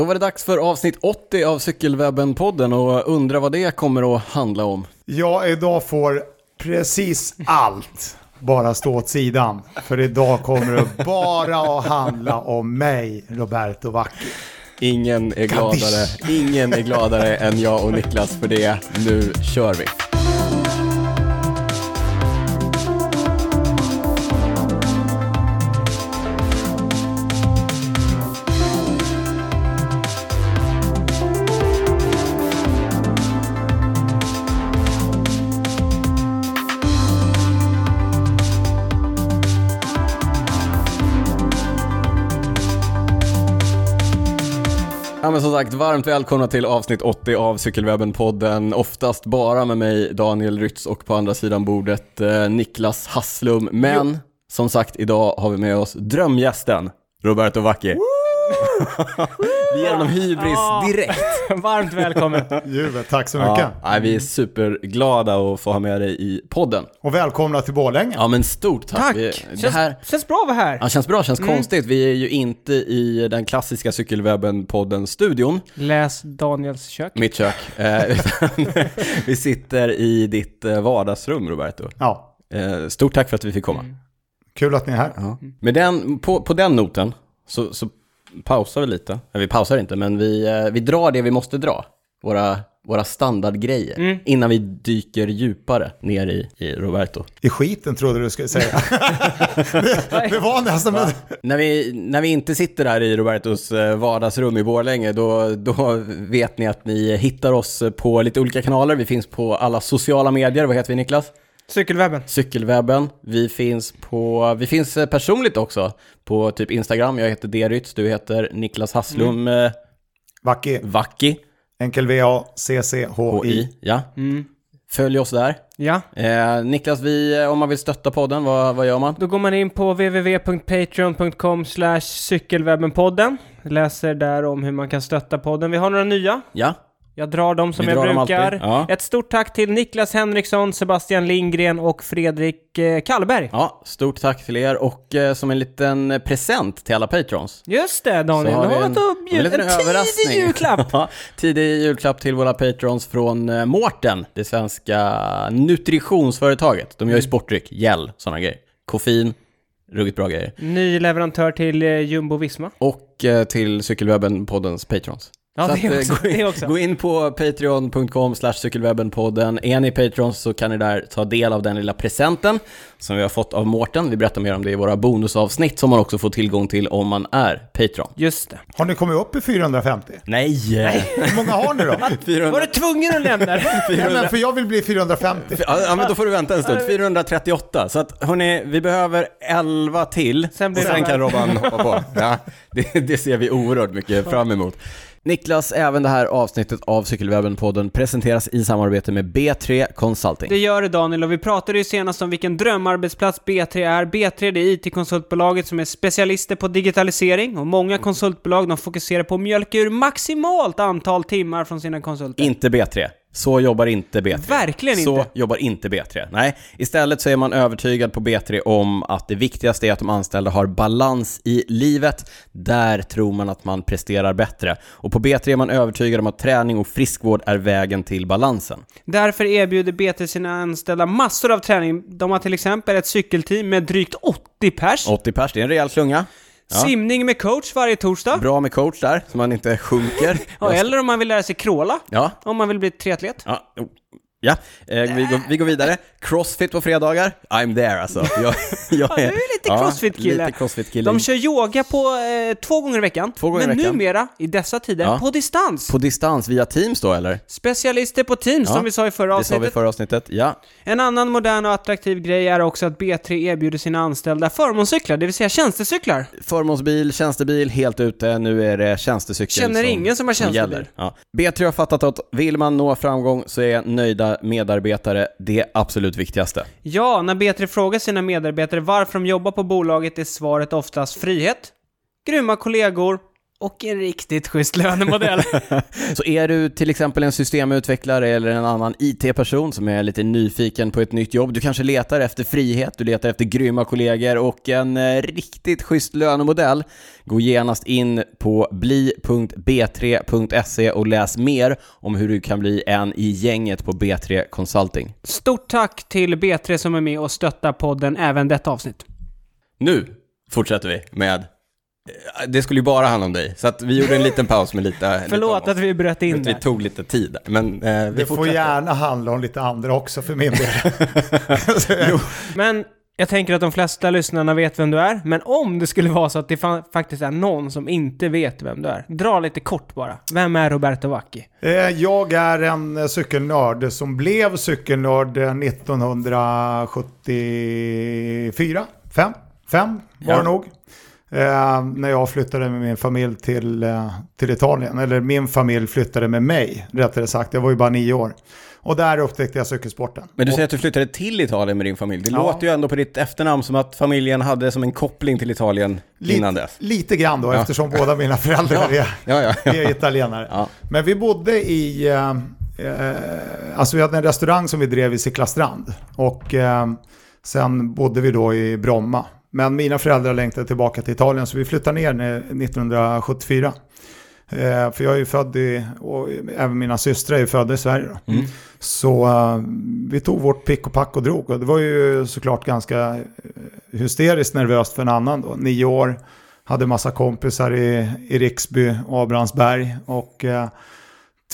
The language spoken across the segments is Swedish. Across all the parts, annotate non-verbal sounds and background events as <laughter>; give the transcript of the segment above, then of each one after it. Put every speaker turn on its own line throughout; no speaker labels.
Då var det dags för avsnitt 80 av Cykelwebben-podden och undra vad det kommer att handla om.
Ja, idag får precis allt bara stå åt sidan. För idag kommer det bara att handla om mig, Roberto Vacchi.
Ingen är gladare, ingen är gladare än jag och Niklas för det. Nu kör vi! Men som sagt, varmt välkomna till avsnitt 80 av Cykelwebben-podden. Oftast bara med mig, Daniel Rytz, och på andra sidan bordet eh, Niklas Hasslum. Men som sagt, idag har vi med oss drömgästen, Roberto Vacchi. vi ger honom hybris
Ja.
direkt. <laughs>
Varmt välkommen.
Juvet, tack så mycket.
Ja, vi är superglada att få ha med dig i podden.
Och välkomna till Borlänge.
Ja men stort tack.
Tack.
Vi, det
Känns,
här...
känns bra att vara här.
Ja, känns bra, känns konstigt. Vi är ju inte i den klassiska Cykelwebben-podden-studion,
Läs Daniels kök.
mitt kök. Eh, <laughs> vi sitter i ditt eh, vardagsrum, Roberto.
Ja,
Eh, Stort tack för att vi fick komma.
kul att ni är här.
Ja. Med den, på, på den noten så, så pausar vi lite. Vi pausar inte, men vi, eh, vi drar det vi måste dra. Våra, våra standardgrejer. Innan vi dyker djupare ner i, i Roberto.
I skiten trodde du skulle säga. det, <laughs> det var nästan... Men...
När vi, när vi inte sitter där i Robertos eh, vardagsrum i Borlänge, då, då vet ni att ni hittar oss på lite olika kanaler. Vi finns på alla sociala medier. Vad heter vi Niklas?
Cykelwebben.
Cykelwebben. Vi finns på, vi finns eh, personligt också på typ Instagram. Jag heter Derytz, du heter Niklas Hasslum mm.
Vacchi,
Vacki,
enkel V-A, C-C-H-I.
HI. Ja.
Mm.
Följ oss där.
Ja.
Eh, Niklas, vi, eh, om man vill stötta podden, vad, vad gör man?
Då går man in på www.patreon.com cykelwebbenpodden. Läser där om hur man kan stötta podden. Vi har några nya.
Ja,
Jag drar dem som
Vi
jag brukar.
Ja.
Ett stort tack till Niklas Henriksson, Sebastian Lindgren och Fredrik eh, Kallberg.
ja, stort tack till er och eh, som en liten eh, present till alla patrons.
Just det Daniel,
Så
du
har
har och
en
bjudit
liten
en tidig julklapp. <laughs>
Ja, tidig julklapp till våra patrons från eh, Mårten, det svenska nutritionsföretaget. De gör
Mm.
ju sportdryck, gel, sådana grejer. Koffein, ruggigt bra grejer.
Ny leverantör till eh, Jumbo Visma.
Och eh, till Cykelwebben-poddens patrons.
Ja,
Så
det
att, eh,
också,
gå, in,
det också.
gå in på patreon.com cykelwebbenpodden. Är ni patrons så kan ni där ta del av den lilla presenten som vi har fått av Mårten. Vi berättar mer om det i våra bonusavsnitt som man också får tillgång till om man är patron.
Just det.
Har ni kommit upp i 450?
Nej!
Hur många har ni då? <laughs>
400...
Var du tvungen att nämna det? <laughs>
Nej, men för jag vill bli 450.
Ja, men då får du vänta en stund. 438. Så att, hörni, vi behöver 11 till.
Sen blir
och sen kan Robban hoppa på. Ja, det, det ser vi oerhört mycket fram emot. Niklas, även det här avsnittet av Cykelwebben-podden presenteras i samarbete med B3 Consulting.
Det gör det Daniel och vi pratade ju senast om vilken drömarbetsplats B3 är. B3 det är IT-konsultbolaget som är specialister på digitalisering och många konsultbolag de fokuserar på att mjölka ur maximalt antal timmar från sina konsulter.
Inte B3. Så jobbar inte B3.
Verkligen
Så
inte.
jobbar inte B3. Nej, istället så är man övertygad på B3 om att det viktigaste är att de anställda har balans i livet. Där tror man att man presterar bättre. Och på B3 är man övertygad om att träning och friskvård är vägen till balansen.
Därför erbjuder B3 sina anställda massor av träning. De har till exempel ett cykelteam med drygt 80 pers.
80 pers, det är en rejäl klunga.
Simning med coach varje torsdag.
Bra med coach där, så man inte sjunker. <laughs>
Ja, eller om man vill lära sig crawla.
Ja,
Om man vill bli triatlet.
ja. Ja, eh, vi, går, vi går vidare. Crossfit på fredagar. I'm there alltså. Jag, jag <laughs>
Ja, du är lite crossfit-kille.
lite crossfit-kille.
De kör yoga på eh, två gånger i veckan.
Gånger i
men
veckan.
numera, i dessa tider,
Ja.
på distans.
På distans via Teams då eller?
Specialister på Teams,
Ja,
som vi sa i förra
Det sa vi i
avsnittet.
förra avsnittet. Ja,
En annan modern och attraktiv grej är också att B3 erbjuder sina anställda förmånscyklar, det vill säga tjänstecyklar.
förmånsbil, tjänstebil, helt ute. Nu är det tjänstecykel
Känner
som,
ingen som har tjänstebil.
gäller. Ja. B3 har fattat att vill man nå framgång så är nöjda medarbetare det absolut viktigaste.
Ja, när B3 frågar sina medarbetare varför de jobbar på bolaget är svaret oftast frihet, grymma kollegor och en riktigt schysst lönemodell. <laughs>
Så är du till exempel en systemutvecklare eller en annan IT-person som är lite nyfiken på ett nytt jobb, du kanske letar efter frihet, du letar efter grymma kollegor och en eh, riktigt schysst lönemodell, gå genast in på bli.b3.se och läs mer om hur du kan bli en i gänget på B3 Consulting.
Stort tack till B3 som är med och stöttar podden även detta avsnitt.
Nu fortsätter vi med det skulle ju bara handla om dig, så att vi gjorde en liten paus med lite...
Förlåt
lite
att vi bröt in
Vi tog lite tid, men eh, vi
Det får gärna handla om lite andra också för min del. <laughs>
Men jag tänker att de flesta lyssnarna vet vem du är. Men om det skulle vara så att det fa- faktiskt är någon som inte vet vem du är. Dra lite kort bara. Vem är Roberto Vacchi?
Eh, Jag är en eh, cykelnörd som blev cykelnörd eh, 1974. Fem, fem var
Ja.
det nog. Eh, när jag flyttade med min familj till, eh, till Italien. Eller min familj flyttade med mig, rättare sagt. Jag var ju bara nio år. Och där upptäckte jag cykelsporten.
Men du säger att du flyttade till Italien med din familj. Det
Ja.
låter ju ändå på ditt efternamn som att familjen hade som en koppling till Italien innan
lite,
dess.
lite grann då,
Ja.
eftersom båda mina föräldrar <laughs> är,
Ja, ja.
är italienare. Men vi bodde i, eh, eh, alltså vi hade en restaurang som vi drev i Sickla Och eh, sen bodde vi då i Bromma. Men mina föräldrar längtade tillbaka till Italien så vi flyttade ner när- 1974. Eh, för jag är ju född i, och även mina systrar är födda i Sverige.
Mm.
Så eh, vi tog vårt pick och pack och drog. Och det var ju såklart ganska eh, hysteriskt nervöst för en annan då. Nio år, hade massa kompisar i, i Riksby och Abrahamsberg. Och eh,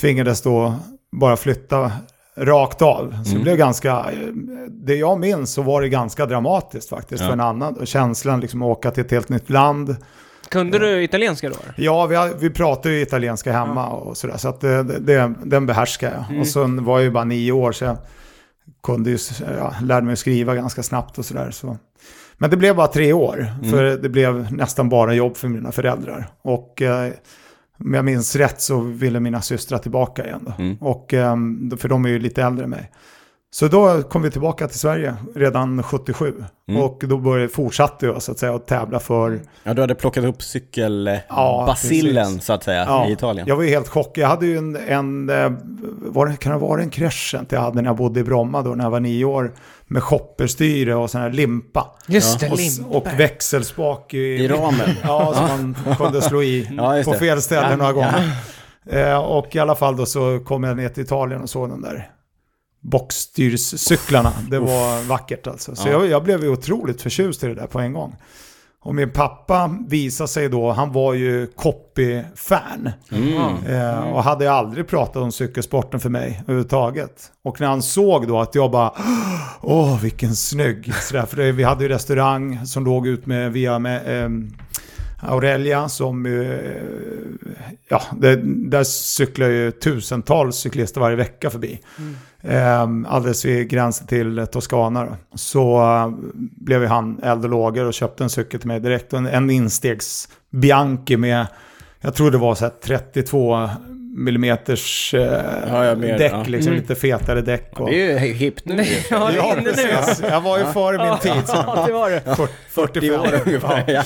tvingades då bara flytta rakt av. Så det
Mm.
blev ganska, eh, det jag minns så var det ganska dramatiskt faktiskt
Ja.
för en annan. Känslan liksom att åka till ett helt nytt land.
Kunde du italienska då?
Ja, vi, vi pratar ju italienska hemma och sådär. Så att det, det, den behärskar jag.
Mm.
Och sen var jag ju bara nio år så jag kunde ju, ja, lärde mig att skriva ganska snabbt och sådär. Så. Men det blev bara tre år.
Mm.
För det blev nästan bara jobb för mina föräldrar. Och eh, om jag minns rätt så ville mina systrar tillbaka igen då.
Mm.
Och, ehm, för de är ju lite äldre än mig. Så då kom vi tillbaka till Sverige redan 77.
Mm.
Och då började, fortsatte jag så att säga att tävla för
Ja, du hade plockat upp cykelbasillen
precis.
så att säga
Ja,
i Italien.
Jag var ju helt chockad. Jag hade ju en, en eh, var det, kan det vara en Crescent jag hade när jag bodde i Bromma då när jag var nio år. Med shopperstyre och sån här limpa.
Just det,
Och,
limper.
och växelspak i,
I ramen. <laughs>
Ja, som man <laughs> kunde slå i
Ja,
på fel ställe
Ja,
några
ja.
gånger. Eh, och i alla fall då så kom jag ner till Italien och såg den där boxstyrscyklarna. Det var vackert alltså. Så
Ja.
jag, jag blev otroligt förtjust i det där på en gång. Och min pappa visade sig då, han var ju copy-fan.
Mm.
Eh, och hade aldrig pratat om cykelsporten för mig överhuvudtaget. Och när han såg då att jag bara, åh vilken snygg. Sådär, för det, vi hade ju restaurang som låg ut med via med, ehm, Aurelia som, eh, ja, där cyklar ju tusentals cyklister varje vecka förbi. Eh, alldeles vid gränsen till Toscana. Då. Så eh, blev ju han eld och lågor och köpte en cykel till mig direkt. En, en instegs Bianchi med, jag tror det var så här 32 millimeters eh,
Ja, ja, mer,
däck,
ja.
liksom
Mm.
lite fetare däck. Och,
Det är ju hippt nu.
Nej, ja, det är
precis. Jag var ju före min tid. Så. <laughs>
Ja, det var det.
45
år ungefär. Ja.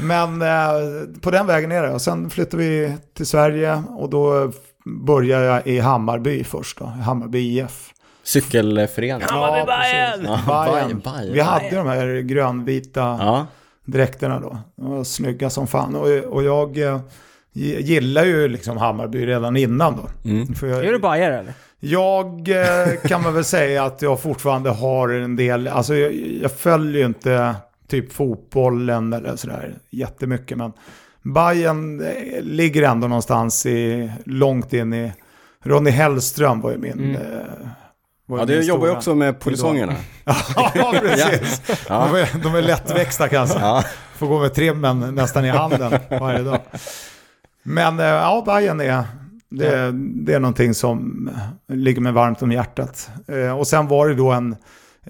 Men eh, på den vägen är det. Och sen flyttade vi till Sverige och då började jag i Hammarby först. Då. Hammarby IF.
Cykelförening.
Hammarby
Ja,
Bayern!
Ja,
Bayern.
Bayern, Bayern.
Vi hade de här grönvita
Ja.
dräkterna då. De var snygga som fan. Och, och jag eh, gillar ju liksom Hammarby redan innan då.
Mm.
För jag,
Är du bajare eller?
Jag eh, kan man väl säga att jag fortfarande har en del, alltså jag, jag följer ju inte typ fotbollen eller sådär jättemycket men Bayern eh, ligger ändå någonstans i, långt in i, Ronny Hellström var ju min...
Mm.
eh, var
ja,
min
du jobbar ju också med polisongerna. <laughs>
ja, precis.
Ja.
De, är, de är lättväxta kanske.
Ja.
Får gå med trimmen nästan i handen varje dag. Men eh, ja, Bayern är, det, det är någonting som ligger mig varmt om hjärtat. Eh, Och sen var det då en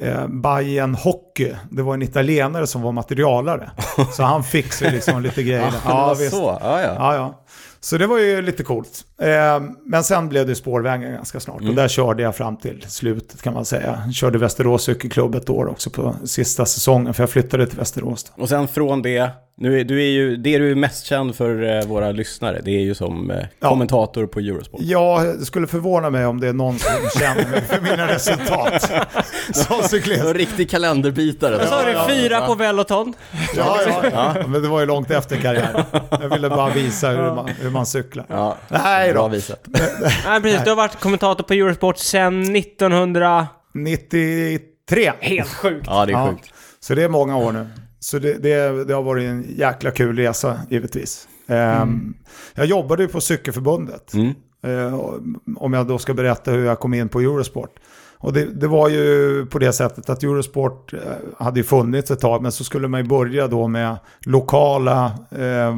eh, Bayern Hockey. Det var en italienare som var materialare. <laughs> Så han fixade liksom lite grejer.
Ja,
visst.
så. Ja, ja.
Ja, ja. Så det var ju lite coolt. Eh, men sen blev det spårvägen ganska snart.
Mm.
Och där körde jag fram till slutet kan man säga. Jag körde Västerås cykelklubb ett år också på sista säsongen. För jag flyttade till Västerås då.
Och sen från det, nu är, du är ju, det du är mest känd för eh, våra lyssnare, det är ju som eh,
Ja.
kommentator på Eurosport.
Ja, det skulle förvåna mig om det är någon som känner mig för <laughs> mina resultat. <laughs> Som cyklist.
En riktig kalenderbitare.
Vad sa du? Fyra
ja.
på Veloton?
Ja, ja, ja, men det var ju långt efter karriären. Jag ville bara visa hur man, hur man cyklar.
Ja,
Nej
bra
då,
visat. <laughs>
Nej, precis. Du har varit kommentator på Eurosport sedan 1900...
93.
Helt sjukt.
Ja, det är
Ja.
sjukt.
Så det är många år nu. Så det, det, det har varit en jäkla kul resa, givetvis. Ehm, Jag jobbade ju på Cykelförbundet.
Mm.
Eh, om jag då ska berätta hur jag kom in på Eurosport. Och det, det var ju på det sättet att Eurosport eh, hade ju funnits ett tag, men så skulle man ju börja då med lokala eh,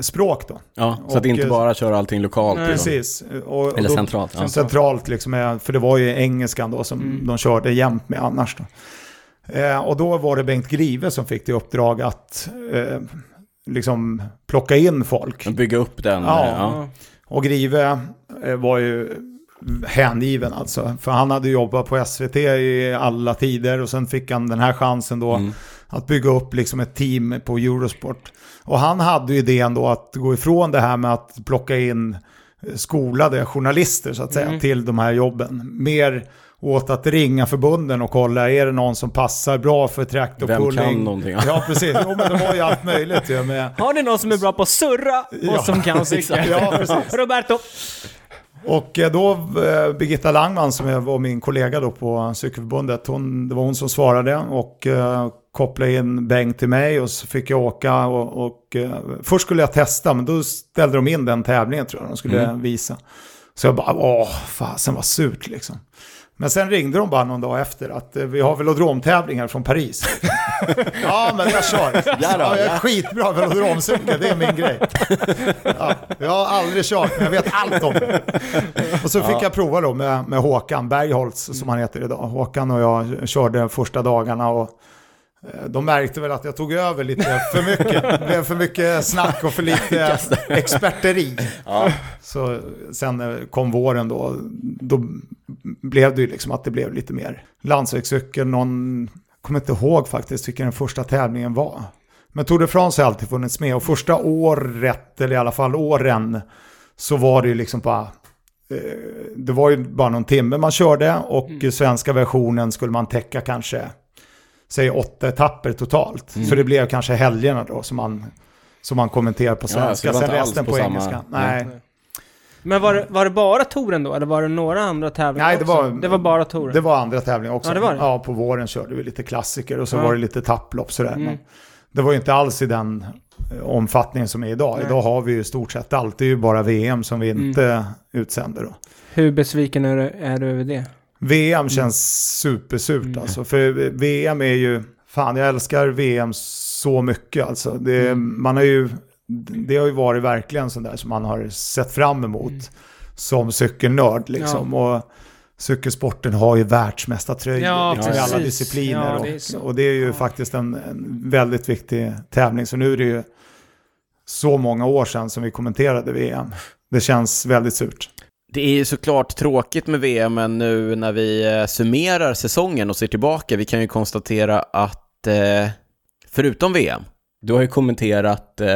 språk då.
Ja, så
Och,
att inte
eh,
bara köra allting lokalt.
Nej.
Precis. Och, och
Eller
då-
centralt. Ja.
Centralt liksom, är- för det var ju engelskan då som
Mm.
de körde jämt med annars. Då. Eh, och då var det Bengt Grive som fick det uppdrag att eh, liksom plocka in folk.
Att Bygga upp den.
Ja.
eh, ja.
Och Grive eh, var ju hängiven alltså. För han hade jobbat på SVT i alla tider och sen fick han den här chansen då
Mm.
Att bygga upp liksom ett team på Eurosport. Och han hade ju idén då att gå ifrån det här med att plocka in skolade journalister så att säga
Mm.
till de här jobben. Mer åt att ringa förbunden och kolla, är det någon som passar bra för
Vem
traktorpulling?
kan någonting? Ja.
Precis. Jo, men det var ju allt möjligt ju med...
Har ni någon som är bra på att surra och
Ja,
som kan cykla?
Ja, precis.
Roberto.
Och eh, då, eh, Birgitta Langman som var min kollega då på Cykelförbundet, hon, det var hon som svarade och eh, kopplade in Bengt till mig och så fick jag åka och, och eh, först skulle jag testa men då ställde de in den tävlingen tror jag de skulle
Mm.
visa. Så jag bara, åh, fasen vad surt liksom. Men sen ringde de bara någon dag efter att eh, vi har velodromtävlingar från Paris. <laughs> ja, men jag kör.
Ja
ja, jag är
ja.
skitbra velodromcykel, det är min grej. Ja, jag har aldrig kört, men jag vet allt om det. Och så fick jag prova då med, med Håkan Bergholtz, som han heter idag. Håkan och jag körde första dagarna och de märkte väl att jag tog över lite för mycket. Det blev för mycket snack och för lite <laughs> experteri.
Ja.
Så sen eh, kom våren då, då blev det ju liksom att det blev lite mer landsvägscykel. Någon, kommer inte ihåg faktiskt vilken den första tävlingen var. Men Tour de France har alltid funnits med och första året, eller i alla fall åren, så var det ju liksom bara eh, det var ju bara någon timme man körde och svenska versionen skulle man täcka kanske, säg åtta etapper totalt. Så det blev kanske helgerna då som man, som man kommenterar på
Ja, så
svenska,
det var
sen resten
på
på,
samma-
engelska.
Nej.
Nej,
Men var det, var det bara touren då, eller var det några andra tävlingar
Nej, det
också?
var-
det var bara touren?
det var andra tävlingar också.
Ja, det var det.
Ja, på våren körde vi lite klassiker och så
Ja.
var det lite tapplopp sådär.
Mm.
Men det var ju inte alls i den eh, omfattningen som är idag.
Nej.
Idag har vi ju i stort sett alltid ju bara VM som vi
Mm.
inte utsänder då.
Hur besviken är du, är du över det?
VM känns supersurt
Mm.
alltså. För VM är ju, fan jag älskar VM så mycket alltså. Det,
Mm.
man har ju, det har ju varit verkligen sånt där som man har sett fram emot
Mm.
som cykelnörd liksom. Och cykelsporten har ju världsmästartröjor
Ja,
liksom, i alla discipliner.
Ja,
och,
det är så.
och det är ju
Ja.
faktiskt en, en väldigt viktig tävling. Så nu är det ju så många år sedan som vi kommenterade VM. Det känns väldigt surt.
Det är ju såklart tråkigt med VM, men nu när vi eh, summerar säsongen och ser tillbaka, vi kan ju konstatera att eh, förutom VM, du har ju kommenterat eh,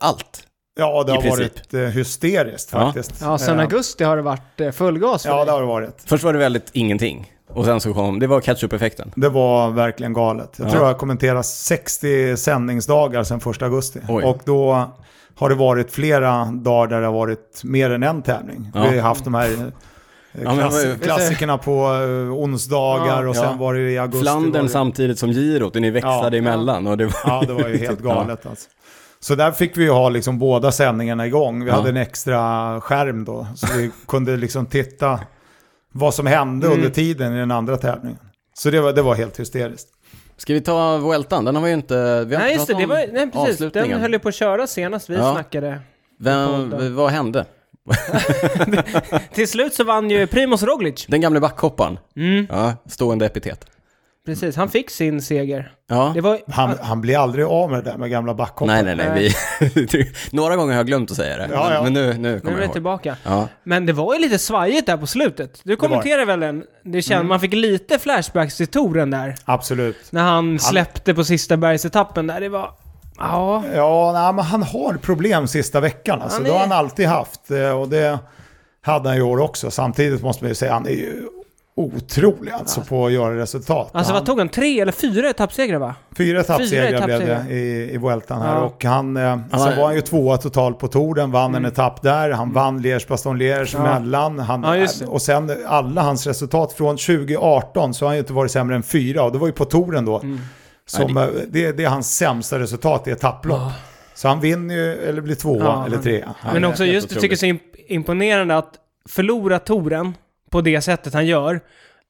allt.
Ja, det har varit eh, hysteriskt
Ja.
faktiskt.
Ja, sen
Eh,
augusti har det varit full gas för
Ja,
dig.
det har det varit.
Först var det väldigt ingenting, och sen så kom, det var catch-up-effekten.
Det var verkligen galet. Jag
Ja.
tror jag har kommenterat 60 sändningsdagar sedan 1 augusti.
Oj.
Och då har det varit flera dagar där det har varit mer än en tävling.
Ja.
Vi har ju haft de här eh,
men
klass,
vad-
klassikerna på uh, onsdagar
Ja.
och sen
Ja.
var det i augusti.
Flandern
det,
samtidigt som girot, och ni växlade
Ja.
emellan. Och det var...
Ja, det var ju helt <laughs> galet alltså. Så där fick vi ju ha liksom båda sändningarna igång. Vi
Ja.
hade en extra skärm då, så vi <laughs> kunde liksom titta vad som hände
Mm.
under tiden i den andra tävlingen. Så det var, det var helt hysteriskt.
Ska vi ta Vueltan? Den har vi ju inte... Vi har
Nej,
inte
just det. var, nej, precis. Den höll ju på att köra senast vi
Ja.
snackade.
Vem, vad hände? <laughs>
Till slut så vann ju Primoz Roglic.
Den gamle backhopparen.
Mm.
Ja, stående epitet.
Precis, han fick sin seger.
Ja.
Det var...
Han, han blir aldrig av med det där med gamla backhoppare.
Nej, nej, nej. Vi, <laughs> några gånger har jag glömt att säga det.
Ja, ja.
Men nu, nu
Nu är
kommer jag
tillbaka.
Ja.
Men det var ju lite svajigt där på slutet. Du kommenterade väl den? Det känd,
Mm.
Man fick lite flashbacks till touren där.
Absolut.
När han släppte på sista bergsetappen där. Det var... Ja.
Ja, nej, men han har problem sista veckan. Alltså.
Han
Det har
är-
han alltid haft. eh, Och det hade han i år också. Samtidigt måste man ju säga, han är ju otrolig alltså på att göra resultat.
Alltså
han,
vad tog han? Tre eller fyra etappsegrar va?
Fyra etappsegrar blev det i, i Vueltan här.
Ja.
Och han, eh, sen var han ju tvåa totalt på touren, vann en etapp där. Han vann Liège-Bastogne-Liège
Mm. Ja.
mellan. Han,
Ja, det.
och sen alla hans resultat från 2018 så har han ju inte varit sämre än fyra. Och det var ju på touren då.
Mm.
Som, eh, det, det är hans sämsta resultat i etapplopp. Så han vinner ju, eller blir tvåa
Ja,
eller
han-
trea.
Men också just, jag tycker det är så imp- imponerande att förlora touren på det sättet han gör,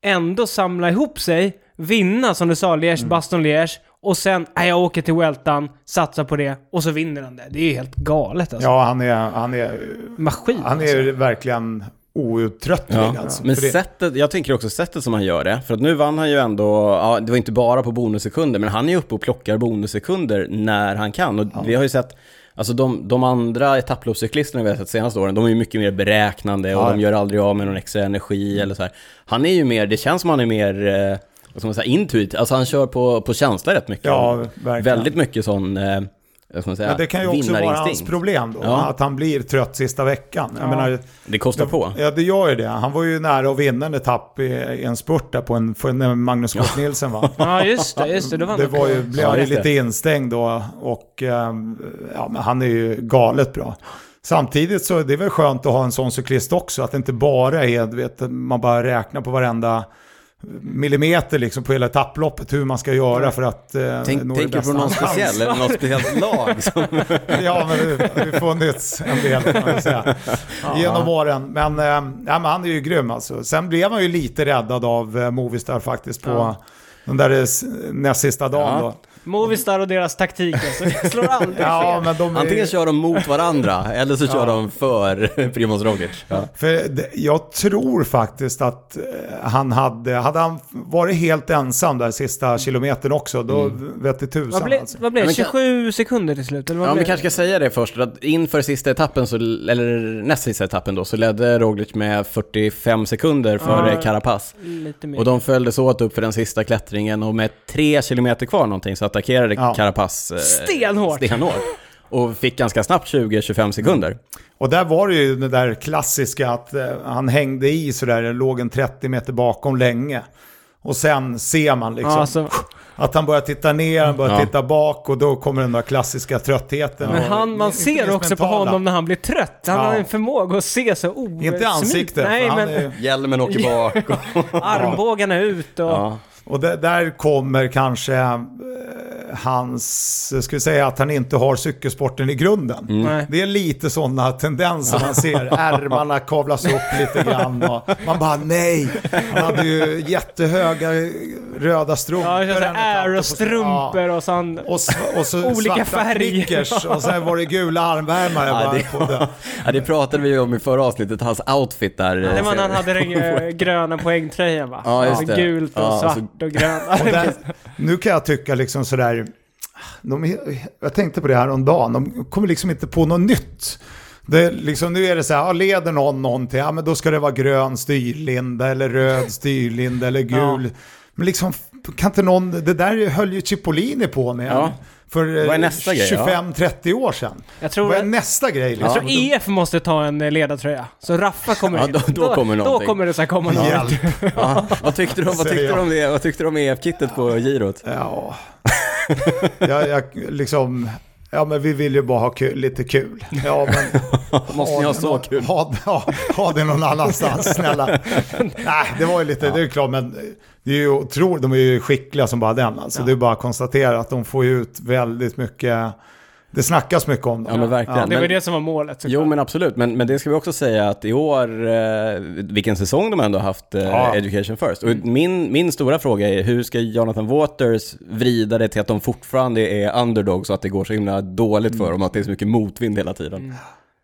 ändå samla ihop sig, vinna som du sa, Liège,
Mm.
Baston Liège, och sen, nej jag åker till Weltan, satsar på det, och så vinner han det. Det är ju helt galet alltså.
Ja, han är, han är,
Maskin
han
alltså.
är verkligen outtröttlig
Ja.
alltså.
Men sättet, jag tänker också sättet som han gör det. För att nu vann han ju ändå, ja, det var inte bara på bonussekunder, men han är ju uppe och plockar bonussekunder när han kan. Och vi har ju sett, alltså de, de andra etapploppscyklisterna vi har sett senaste åren, de är ju mycket mer beräknande och
Ja.
de gör aldrig av med någon extra energi eller så här. Han är ju mer, det känns som han är mer, eh, vad ska man säga, intuitivt. Alltså han kör på, på känsla rätt mycket.
Ja, verkligen.
Väldigt mycket sån, eh, säga,
Men det kan ju också vara hans problem då,
Ja.
att han blir trött sista veckan. Jag
Ja.
menar,
Det kostar på.
Ja, det gör ju det. Han var ju nära att vinna en etapp i, i en spurt där på en, för när Magnus Kort Nielsen va? <laughs>
Ja, just det, just det. Det var,
Det var ju, blev
Ja,
han ju
det.
lite instängd då och ehm, ja, men han är ju galet bra. Samtidigt så är det väl skönt att ha en sån cyklist också, att det inte bara är, vet, man bara räknar på varenda millimeter liksom på hela etapploppet hur man ska göra för att eh,
Tänk,
nå det
tänker på någon speciell, eller något speciellt lag? Som... <laughs>
Ja, men det har funnits en del kan man säga. Genom åren. Men, eh, ja, men han är ju grym alltså. Sen blev han ju lite räddad av eh, Movistar faktiskt på
Ja.
den där eh, näst sista dagen
Ja.
då.
Movistar och deras taktik alltså. Det slår aldrig
Ja, men de är,
Antingen kör de mot varandra, eller så kör de för <laughs> Primoz Roglic. Ja.
För jag tror faktiskt att eh, han hade, hade han varit helt ensam där sista kilometern också, då
Mm.
vet det tusan
Vad blev
alltså.
vad blev
Ja,
det?
men kan-
27 sekunder till slut? Eller vad
Ja,
blev
vi kanske ska säga det först, att inför sista etappen, så, eller näst sista etappen då, så ledde Roglic med 45 sekunder före
Ja.
Carapaz.
Lite mer.
Och de följdes åt upp för den sista klättringen och med tre kilometer kvar någonting så attackerade
Ja.
Carapaz eh,
Stenhårt.
stenhårt. Och fick ganska snabbt 20-25 sekunder.
Och där var det ju det där klassiska att eh, han hängde i sådär, låg en 30 meter bakom länge. Och sen ser man liksom
Ja, alltså,
att han börjar titta ner, han börjar
Ja.
titta bak och då kommer den där klassiska tröttheten.
men han, man ser också på
mentala.
honom när han blir trött. Han
Ja.
har en förmåga att se så o...
Inte ansiktet,
Nej, men
är,
Hjälmen åker bak. Och, <laughs>
armbågarna ut och...
ja.
Och det, där kommer kanske eh, hans, ska vi säga att han inte har cykelsporten i grunden.
Nej.
Det är lite sådana tendenser man ser. <laughs> Ärmarna kavlas upp lite grann och man bara nej. Han hade ju jättehöga röda strumpor.
Ja, så
på-
och strumpor
Ja.
och sån...
Och, s- och så <laughs>
Olika färger.
och sen var det gula armvärmare
Ja, det- ja, det pratade vi om i förra avsnittet, hans outfit där.
Det var när han hade den eh, <laughs> gröna poängtröjan va?
Ja, just
Alltså
det.
Gult och
Ja,
svart
alltså-
och grönt. <laughs>
Och där, nu kan jag tycka liksom sådär, de, jag tänkte på det här om dagen, de kommer liksom inte på något nytt. Det liksom, nu är det så här, ja, leder någon någonting, ja men då ska det vara grön styrlinda eller röd styrlinda eller gul. Men liksom, kan inte någon, det där höll ju Cipollini på med
Ja.
för
Vad är nästa grej, ja?
25-30 år sedan.
Jag tror,
Vad är nästa grej? Liksom?
jag tror EF måste ta en eh, ledartröja. Så Raffa kommer
Ja,
in.
då- då kommer
Då
någonting.
kommer det så här komma något.
Ja, vad tyckte du om, vad tyckte du om det? Vad tyckte du om EF-kittet på girot?
Ja, jag, jag liksom... Ja, men vi vill ju bara ha kul, lite kul. Ja, men... <laughs>
Måste ni ha
det
så
någon-
kul?
Ha, ha, ha det någon annanstans, snälla. <laughs> Nej, det var ju lite, det är klart, men det är ju otroligt, de är ju skickliga som bara den. Alltså, Det är bara att konstatera att de får ut väldigt mycket, det snackas mycket om dem.
Ja men verkligen.
Det var
Men-
det som var målet.
Jo men absolut, men, men det ska vi också säga att i år, eh, vilken säsong de ändå har haft eh,
Ja.
Education First. Och min, min stora fråga är, hur ska Jonathan Waters vrida det till att de fortfarande är underdogs så att det går så himla dåligt för dem, att det är så mycket motvind hela tiden?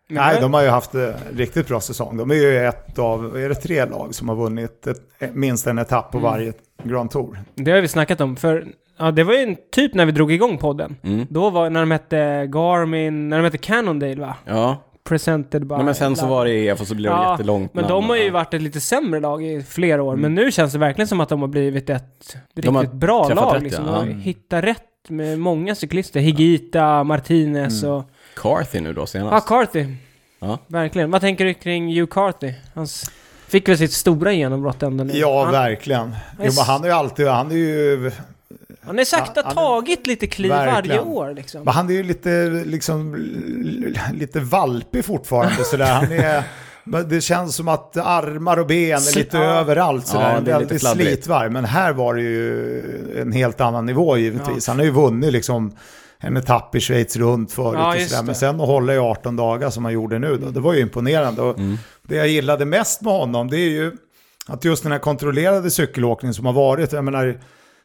Nej, de har ju haft eh, riktigt bra säsong. De är ju ett av, är det tre lag som har vunnit ett, minst en etapp på
Mm.
varje Grand Tour?
Det har vi snackat om, för ja, det var ju en typ när vi drog igång podden.
Mm.
Då var när de hette Garmin, när de hette Cannondale va?
Ja,
Presented by...
Nej, men sen så var det EF och så blev det
Ja,
jättelångt
Men
namn.
de har ju varit ett lite sämre lag i flera år, men nu känns det verkligen som att de har blivit ett riktigt bra lag.
rätt,
liksom.
ja.
De har
Mm.
hittat rätt med många cyklister. Higita, Martinez och...
Carthy nu då
Ja,
senast.
Carthy.
Ja.
Verkligen. Vad tänker du kring Hugh Carthy? Han fick väl sitt stora genombrott ändå nu.
Ja,
han,
verkligen. Jo, men han är ju alltid, han är ju,
han har sakta
han är-
tagit lite kliv varje
Verkligen.
år liksom.
men han är ju lite, liksom, lite valpig fortfarande sådär. Han är, <laughs> det känns som att armar och ben är lite
Ja.
överallt sådär.
Ja, det är lite
slitvarv. Men här var det ju en helt annan nivå givetvis. Han har ju vunnit liksom en etapp i Schweiz runt förut
Ja,
och sådär. Men sen att hålla i 18 dagar som han gjorde nu då, det var ju imponerande. Och
Mm.
Det jag gillade mest med honom det är ju att just den här kontrollerade cykelåkningen som har varit, jag menar,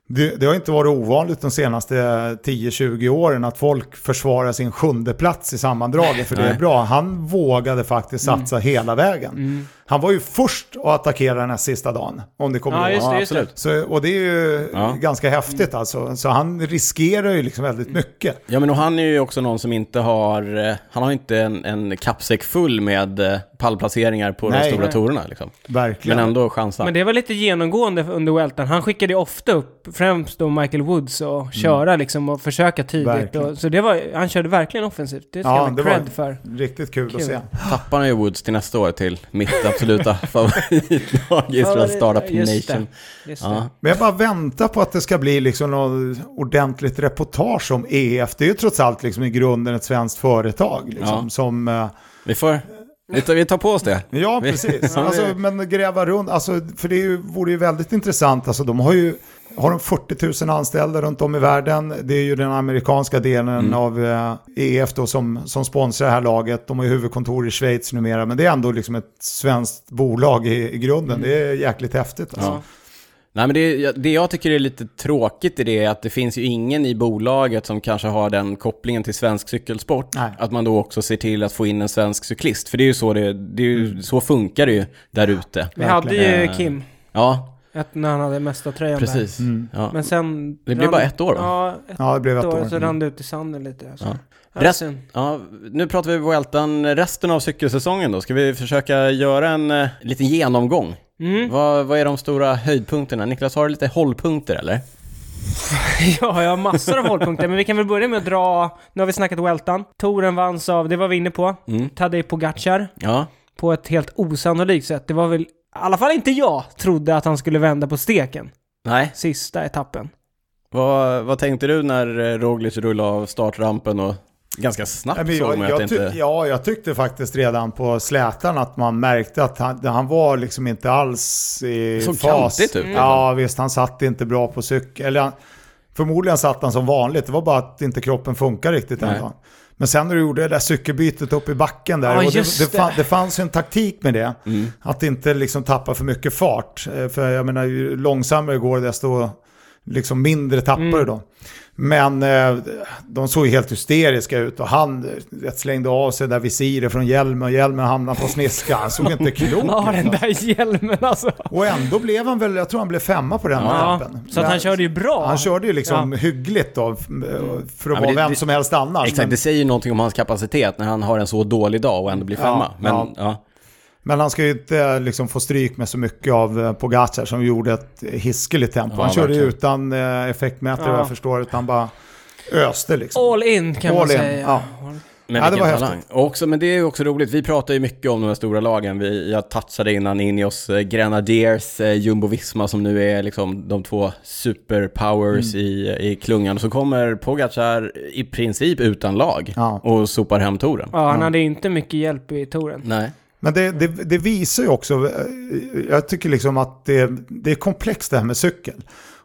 det, det har inte varit ovanligt de senaste 10-20 åren att folk försvarar sin sjunde plats i sammandraget för det är bra. Han vågade faktiskt
Mm.
satsa hela vägen. Han var ju först att attackera den här sista dagen, om det kommer
Ja,
ihåg.
just det,
Ja,
just det.
absolut.
Så, och det är ju
Ja.
ganska häftigt alltså. Så han riskerar ju liksom väldigt mycket.
Ja men och han är ju också någon som inte har, eh, han har inte en, en kappsäck full med eh, pallplaceringar på
Nej.
de stora
Nej.
tourerna liksom.
Verkligen.
Men ändå chansar.
Men det var lite genomgående under Weltan. Han skickade ju ofta upp, främst då Michael Woods, och köra liksom och försöka tidigt. Och, så det var, han körde verkligen offensivt. Det ska
Ja,
han ha
det var-
cred för.
Riktigt kul,
Kul.
att se.
Tappar han ju Woods till nästa år till mitt absoluta <laughs> favoritlag Israel
Favorit-
Startup
just det.
Nation.
Just det.
Ja.
Men jag bara väntar på att det ska bli liksom något ordentligt reportage om EF. Det är ju trots allt liksom i grunden ett svenskt företag. Liksom,
Ja.
som, eh,
Vi får, vi tar, vi tar på oss det.
ja, precis. <laughs> Alltså, men gräva runt, alltså, för det vore ju väldigt intressant. Alltså, de har ju har de 40 000 anställda runt om i världen. Det är ju den amerikanska delen
Mm.
av eh, EF då som, som sponsrar det här laget. De har ju huvudkontor i Schweiz numera, men det är ändå liksom ett svenskt bolag i, i grunden. Det är jäkligt häftigt. Alltså.
Ja. Nej men det, det jag tycker är lite tråkigt i det är att det finns ju ingen i bolaget som kanske har den kopplingen till svensk cykelsport.
Nej.
Att man då också ser till att få in en svensk cyklist. För det är ju så det, det är ju,
Mm.
så funkar det ju där ute.
Vi hade ju Kim,
Ja,
ett, när han hade mesta tröjan
precis.
Mm.
Ja.
Men sen...
Det blev bara ett år, va?
Ja, ett
Ja, det blev ett
år.
år.
Så rann det ut i sanden lite. Så.
Ja.
Ja.
Rest-. Ja, nu pratar vi Vueltan resten av cykelsäsongen då. Ska vi försöka göra en eh, liten genomgång?
Mm.
Vad, vad är de stora höjdpunkterna? Niklas, har du lite hållpunkter eller? <laughs>
Ja, jag har massor av hållpunkter, men vi kan väl börja med att dra... Nu har vi snackat Weltan. Touren vanns av, det var vi inne på,
Mm.
Tadej Pogacar.
Ja,
På ett helt osannolikt sätt. Det var väl... I alla fall inte jag trodde att han skulle vända på steken.
nej.
Sista etappen.
Vad, vad tänkte du när eh, Roglic rullade av startrampen och ganska snabbt
Ja, men
såg
jag,
man att
jag,
inte...
ja, jag tyckte faktiskt redan på slätan att man märkte att han, han var liksom inte alls i
Såg
fas.
kantigt ut,
Ja, visst, han satt inte bra på cykel. Eller han, förmodligen satt han som vanligt, det var bara att inte kroppen funkar riktigt
Nej.
ändå. Men sen när du gjorde det där cykelbytet upp i backen där,
Ja,
och det, det,
det.
det fanns ju en taktik med det.
Mm.
Att inte liksom tappa för mycket fart. Eh, För jag menar, ju långsammare det går desto liksom mindre tappar
Mm.
då. Men eh, de såg ju helt hysteriska ut och han eh, vet, slängde av sig där visiret från hjälmen och hjälmen hamnade på sniska. Han såg inte <laughs> klok
Ja, den
ut.
där hjälmen alltså.
Och ändå blev han väl, jag tror han blev femma på den
Ja,
etappen.
så att han körde ju bra.
Han körde ju liksom hyggligt då, f- för att
men
vara
det-
vem
det-
som helst annars.
Exakt,
Men,
det säger ju någonting om hans kapacitet när han har en så dålig dag och ändå blir
Ja,
femma. Men
ja. Men han ska ju inte liksom få stryk med så mycket av eh, Pogacar som gjorde ett hiskeligt tempo.
Ja,
han körde ju utan eh, effektmätare
Ja.
vad jag förstår, utan bara öste liksom.
All in kan man
All in,
säga.
ja.
Men
Ja, det var
talang. Och också, men det är ju också roligt, vi pratar ju mycket om de här stora lagen. Vi, jag touchade innan Ineos eh, Grenadiers, Jumbo-Visma som nu är liksom de två superpowers
Mm.
i, i klungan. Och så kommer Pogacar i princip utan lag
Ja.
och sopar hem touren.
Ja, han
Ja.
hade inte mycket hjälp i touren.
Nej.
Men det, det, det visar ju också, eh, jag tycker liksom att det, det är komplext det här med cykel.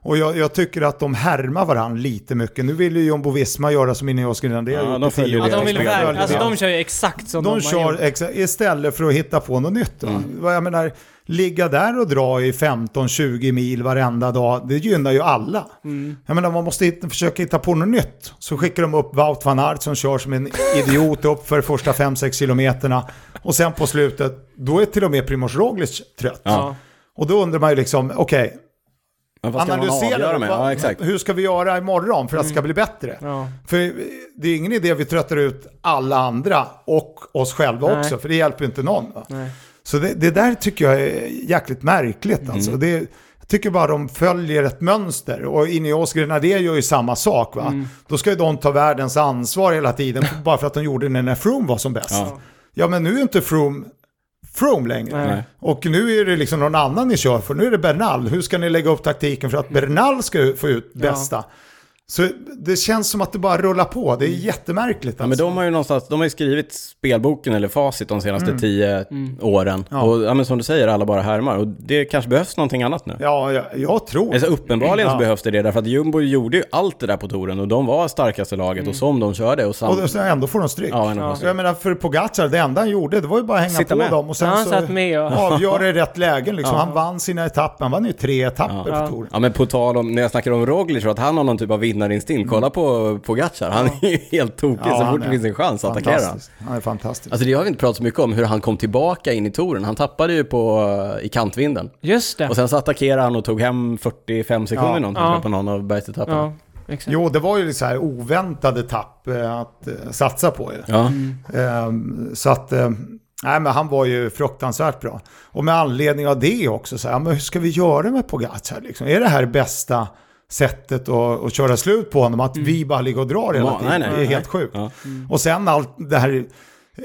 Och jag, jag tycker att de härmar varandra lite mycket. Nu vill ju Jumbo Visma göra som Ineos Grenadier
Ja,
gjort
de
i
följer det.
Ja, de vill
Ja,
alltså
det.
de kör ju exakt som de,
De
har
kör
gjort.
exa, istället för att hitta på något nytt. Då. Vad Jag menar, ligga där och dra i 15-20 mil varenda dag, det gynnar ju alla. Jag menar, man måste hitta, försöka hitta på något nytt. Så skickar de upp Wout van Aert som kör som en idiot upp för första 5-6 kilometerna. Och sen på slutet, då är till och med Primoz Roglic trött.
Ja.
Och då undrar man ju liksom, okej,
man
analysera vad-
Ja, exakt.
hur ska vi göra imorgon för att det ska bli bättre?
Ja.
För det är ingen idé att vi tröttar ut alla andra och oss själva
Nej.
också, för det hjälper ju inte någon. Så det, det där tycker jag är jäkligt märkligt. Alltså.
Mm.
Det, jag tycker bara de följer ett mönster. Och Ineos Grenadier gör ju samma sak. Va?
Mm.
Då ska ju de ta världens ansvar hela tiden, <laughs> bara för att de gjorde det när Froome var som bäst.
Ja.
Ja, men nu är inte Froome Froome längre.
Nej.
Och nu är det liksom någon annan ni kör för. Nu är det Bernal. Hur ska ni lägga upp taktiken för att Bernal ska få ut bästa? Så det känns som att det bara rullar på. Det är jättemärkligt.
Ja, men
Alltså.
de har ju någonstans, de har ju skrivit spelboken eller facit de senaste tio åren.
Mm. Ja.
Och ja, men som du säger, alla bara härmar. Och det kanske behövs någonting annat nu.
Ja, jag, jag tror
Alltså uppenbarligen så
Ja.
behövs det det, därför att Jumbo gjorde ju allt det där på touren och de var starkaste laget och som de körde och sam...
Och så ändå får de stryk.
Ja, ändå
Så jag menar, för Pogacar, det enda han gjorde, det var ju bara att hänga
Sitta
på
med.
dem och sen
Ja, han
så
satt med och-
avgöra i <laughs> rätt lägen. Liksom. Han vann sina etapper, han vann ju tre etapper
Ja.
på touren.
Ja men på tal om, när jag snackar om Roglic, att han har någon typ av vinnarinstinkt. Kolla på Pogacar, han är ju helt tokig så
han
fort det finns en chans att attackera han.
Han är fantastisk.
Alltså det har vi inte pratat så mycket om, hur han kom tillbaka in i touren. Han tappade ju på, i kantvinden.
Just det.
Och sen så attackerade han och tog hem 45 sekunder
Ja.
någonting
Ja.
på någon av bergsetapperna.
Ja, exakt.
Jo, det var ju så här oväntade tapp eh, att eh, satsa på. Ju.
Ja.
Ehm, så att, eh, nej men han var ju fruktansvärt bra. Och med anledning av det också, så här, men hur ska vi göra med Pogacar? Liksom? Är det här bästa sättet att, att köra slut på honom? Att vi bara ligger och drar hela
Ja,
tiden?
nej, nej,
det är helt sjukt.
Ja.
Och sen allt det här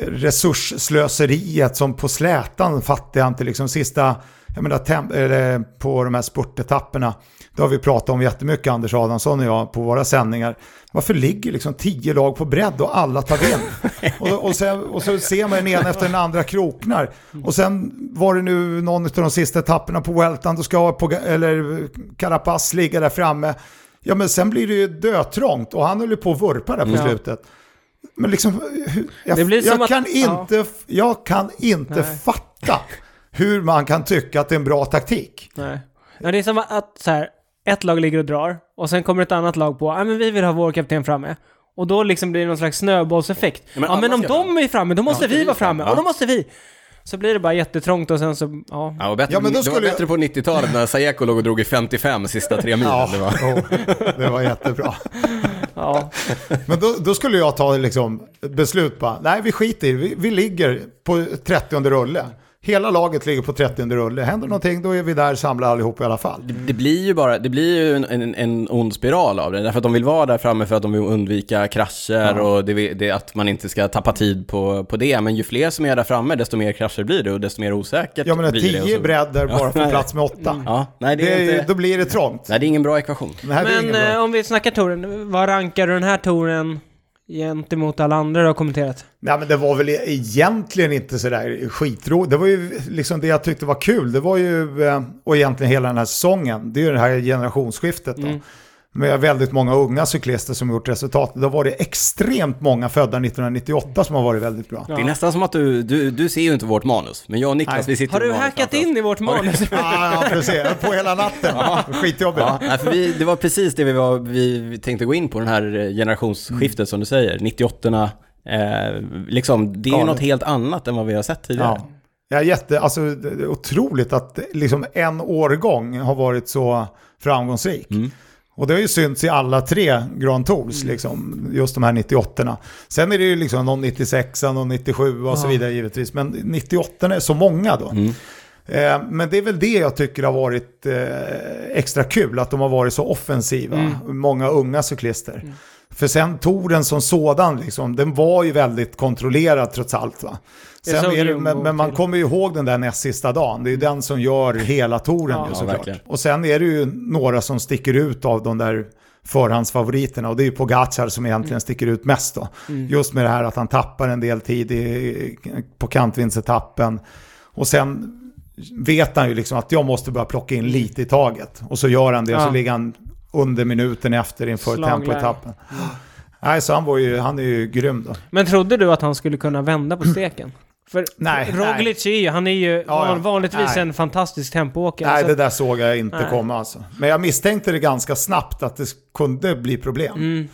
resursslöseriet som på slätan fattar jag inte. Liksom sista, jag menar eller på de här spurtetapperna. Det har vi pratat om jättemycket, Anders Adamsson och jag, på våra sändningar. Varför ligger liksom tio lag på bredd och alla tar vind? <laughs> och, och, sen, och så ser man den ena efter den andra kroknar. Och sen var det nu någon av de sista etapperna på Weltan, då ska på, eller Carapaz ligga där framme. Ja men sen blir det ju dötrångt och han höll ju på att vurpa där på
Ja.
slutet. Men liksom, jag,
Det blir som
jag,
att-
kan
ja.
inte, jag kan inte
Nej.
fatta hur man kan tycka att det är en bra taktik.
Nej. Ja, det är som att så här, ett lag ligger och drar och sen kommer ett annat lag på, ja men vi vill ha vår kapten framme. Och då liksom blir det någon slags snöbollseffekt. Ja
men
men,
alla
om
ska
de är framme, då måste
Ja,
vi vara framme.
Ja.
Och då måste vi. Så blir det bara jättetrångt och sen så, ja.
Ja, och bättre,
Ja, men då
det var
skulle jag-
bättre på 90-talet när Sayeko låg och drog i 55 sista tre milen.
Ja,
Det var...
jo, det var jättebra. <laughs>
ja.
Men då, då skulle jag ta liksom beslut bara, nej vi skiter i vi, vi ligger på 30 rulle. Hela laget ligger på 30 rulle. Händer någonting då är vi där samlade allihop i alla fall.
Det, det blir ju bara, det blir ju en, en, en ond spiral av det. Därför att de vill vara där framme för att de vill undvika krascher och det, det, att man inte ska tappa tid på, på det. Men ju fler som är där framme, desto mer krascher blir det och desto mer osäkert blir det. och
10
så-
bredder bara
Ja,
för plats med 8.
Ja, nej det är inte...
Då blir det trångt.
Nej, det är ingen bra ekvation.
Men
bra.
eh, om vi snackar touren, vad rankar du den här touren gentemot alla andra du har kommenterat?
Nej men det var väl egentligen inte sådär skitroligt. Det var ju liksom det jag tyckte var kul. Det var ju, eh, och egentligen hela den här säsongen, det är ju det här generationsskiftet då.
Mm.
Med väldigt många unga cyklister som gjort resultat. Då var det extremt många födda 1998 som har varit väldigt bra.
Ja.
Det är nästan som att du, du, du ser ju inte vårt manus, men jag och Niklas
Nej.
vi sitter
Har du hackat in i vårt manus? <laughs>
Ja, ja, precis. På hela natten. Skitjobbigt.
Ja, nej, för vi, det var precis det vi, var, vi, tänkte gå in på, den här eh, generationsskiftet
Mm.
som du säger, 98 eh, liksom, det är ju något helt annat än vad vi har sett tidigare.
Ja. Ja, jätte, alltså, det är otroligt att liksom en årgång har varit så framgångsrik.
Mm.
Och det har ju synts i alla tre Grand Tours, liksom, just de här 98 Sen är det ju liksom någon 96 någon 97 och så
Ja.
vidare givetvis. Men 98 är så många då.
Mm.
Eh, men det är väl det jag tycker har varit eh, extra kul, att de har varit så offensiva.
Mm.
Många unga cyklister. För sen touren som sådan, liksom, den var ju väldigt kontrollerad trots allt. Va? Sen det, men, men man kommer ju ihåg den där näst sista dagen. Det är ju den som gör hela touren
Ja.
ju,
Ja,
såklart.
verkligen.
och sen är det ju några som sticker ut av de där förhandsfavoriterna. Och det är ju Pogacar som egentligen sticker ut mest då. Just med det här att han tappar en del tid i, på kantvindsetappen. Och sen vet han ju liksom att jag måste börja plocka in lite i taget. Och så gör han det och
Ja.
så ligger han under minuten efter inför tempoetappen. Nej, så han, var ju, han är ju grym då.
Men trodde du att han skulle kunna vända på steken? För
Nej,
Roglic är ju, han är ju
ja.
van, vanligtvis
Nej.
en fantastisk tempoåkare.
Nej,
så-
det där såg jag inte
Nej.
komma alltså. Men jag misstänkte det ganska snabbt att det kunde bli problem.
Mm.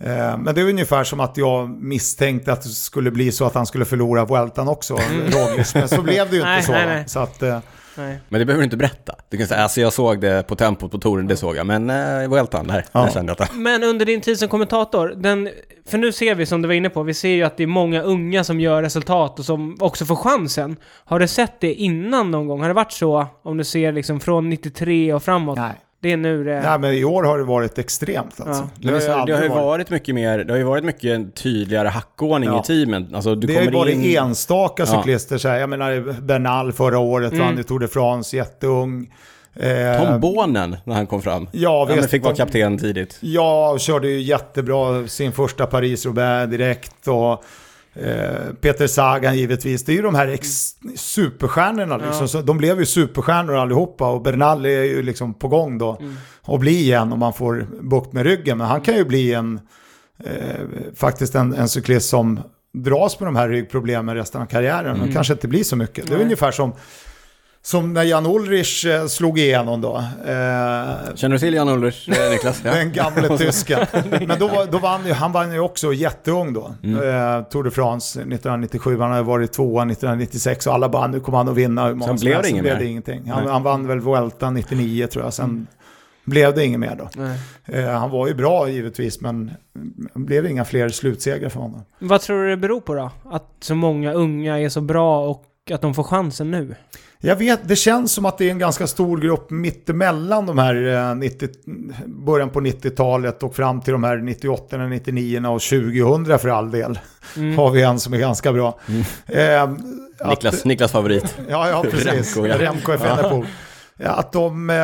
Eh, Men det är ungefär som att jag misstänkte att det skulle bli så att han skulle förlora Vueltan också, Roglic. Men så blev det ju <laughs> inte
Nej,
så.
nej, nej.
Så att, eh,
Nej.
Men det behöver du inte berätta. Du kan säga, alltså jag såg det på tempot på touren, det såg jag. Men eh, Vueltan, där,
Ja.
där kände jag att
Men under din tid som kommentator, den, för nu ser vi som du var inne på, vi ser ju att det är många unga som gör resultat och som också får chansen. Har du sett det innan någon gång? Har det varit så, om du ser liksom från 93 och framåt?
nej.
Det är nu det...
nej, men i år har det varit extremt alltså.
Ja.
Visst, det, har ju
varit-
varit mycket mer, det har ju varit mycket tydligare hackordning
Ja.
i teamen. Alltså du
Det har ju varit
in...
enstaka
Ja.
cyklister. Så här. Jag menar, Bernal förra året
Mm.
vann ju Tour de France, jätteung. Eh,
Tom Bonen när han kom fram.
Ja,
Ja, men
visst,
fick vara kapten tidigt.
Ja, körde ju jättebra sin första Paris-Roubaix direkt. Och, Peter Sagan givetvis. Det är ju de här ex- superstjärnorna liksom.
Ja.
Så de blev ju superstjärnor allihopa och Bernal är ju liksom på gång då.
Mm.
Och bli igen om man får bukt med ryggen. Men han kan ju bli en, eh, faktiskt en, en cyklist som dras med de här ryggproblemen resten av karriären. Men kanske inte blir så mycket. Det är
Nej.
ungefär som, som när Jan Ulrich eh, slog igenom då. Eh,
Känner du till Jan Ulrich, eh, Niklas? Ja. <laughs>
den gamle tysken. Men då, var- då vann ju, han vann ju också jätteung då. Eh, Tour de France 1997, han hade varit tvåa 1996 och alla bara nu kommer han att vinna. hur många
Sen
som
blev det
Så
inget
blev det ingenting. Han, han vann väl Vuelta 99 tror jag, sen blev det inget mer då.
Nej.
Eh, han var ju bra givetvis, men det blev inga fler slutsegrar för honom.
Vad tror du det beror på då? Att så många unga är så bra och att de får chansen nu?
Jag vet, det känns som att det är en ganska stor grupp mittemellan de här eh, 90, början på 90-talet och fram till de här 98, 99 och 2000 för all del.
Mm.
Har vi en som är ganska bra. Eh, att-
Niklas, Niklas favorit.
Ja, ja <laughs> precis.
Remco, ja.
Remco är. Att de... Eh,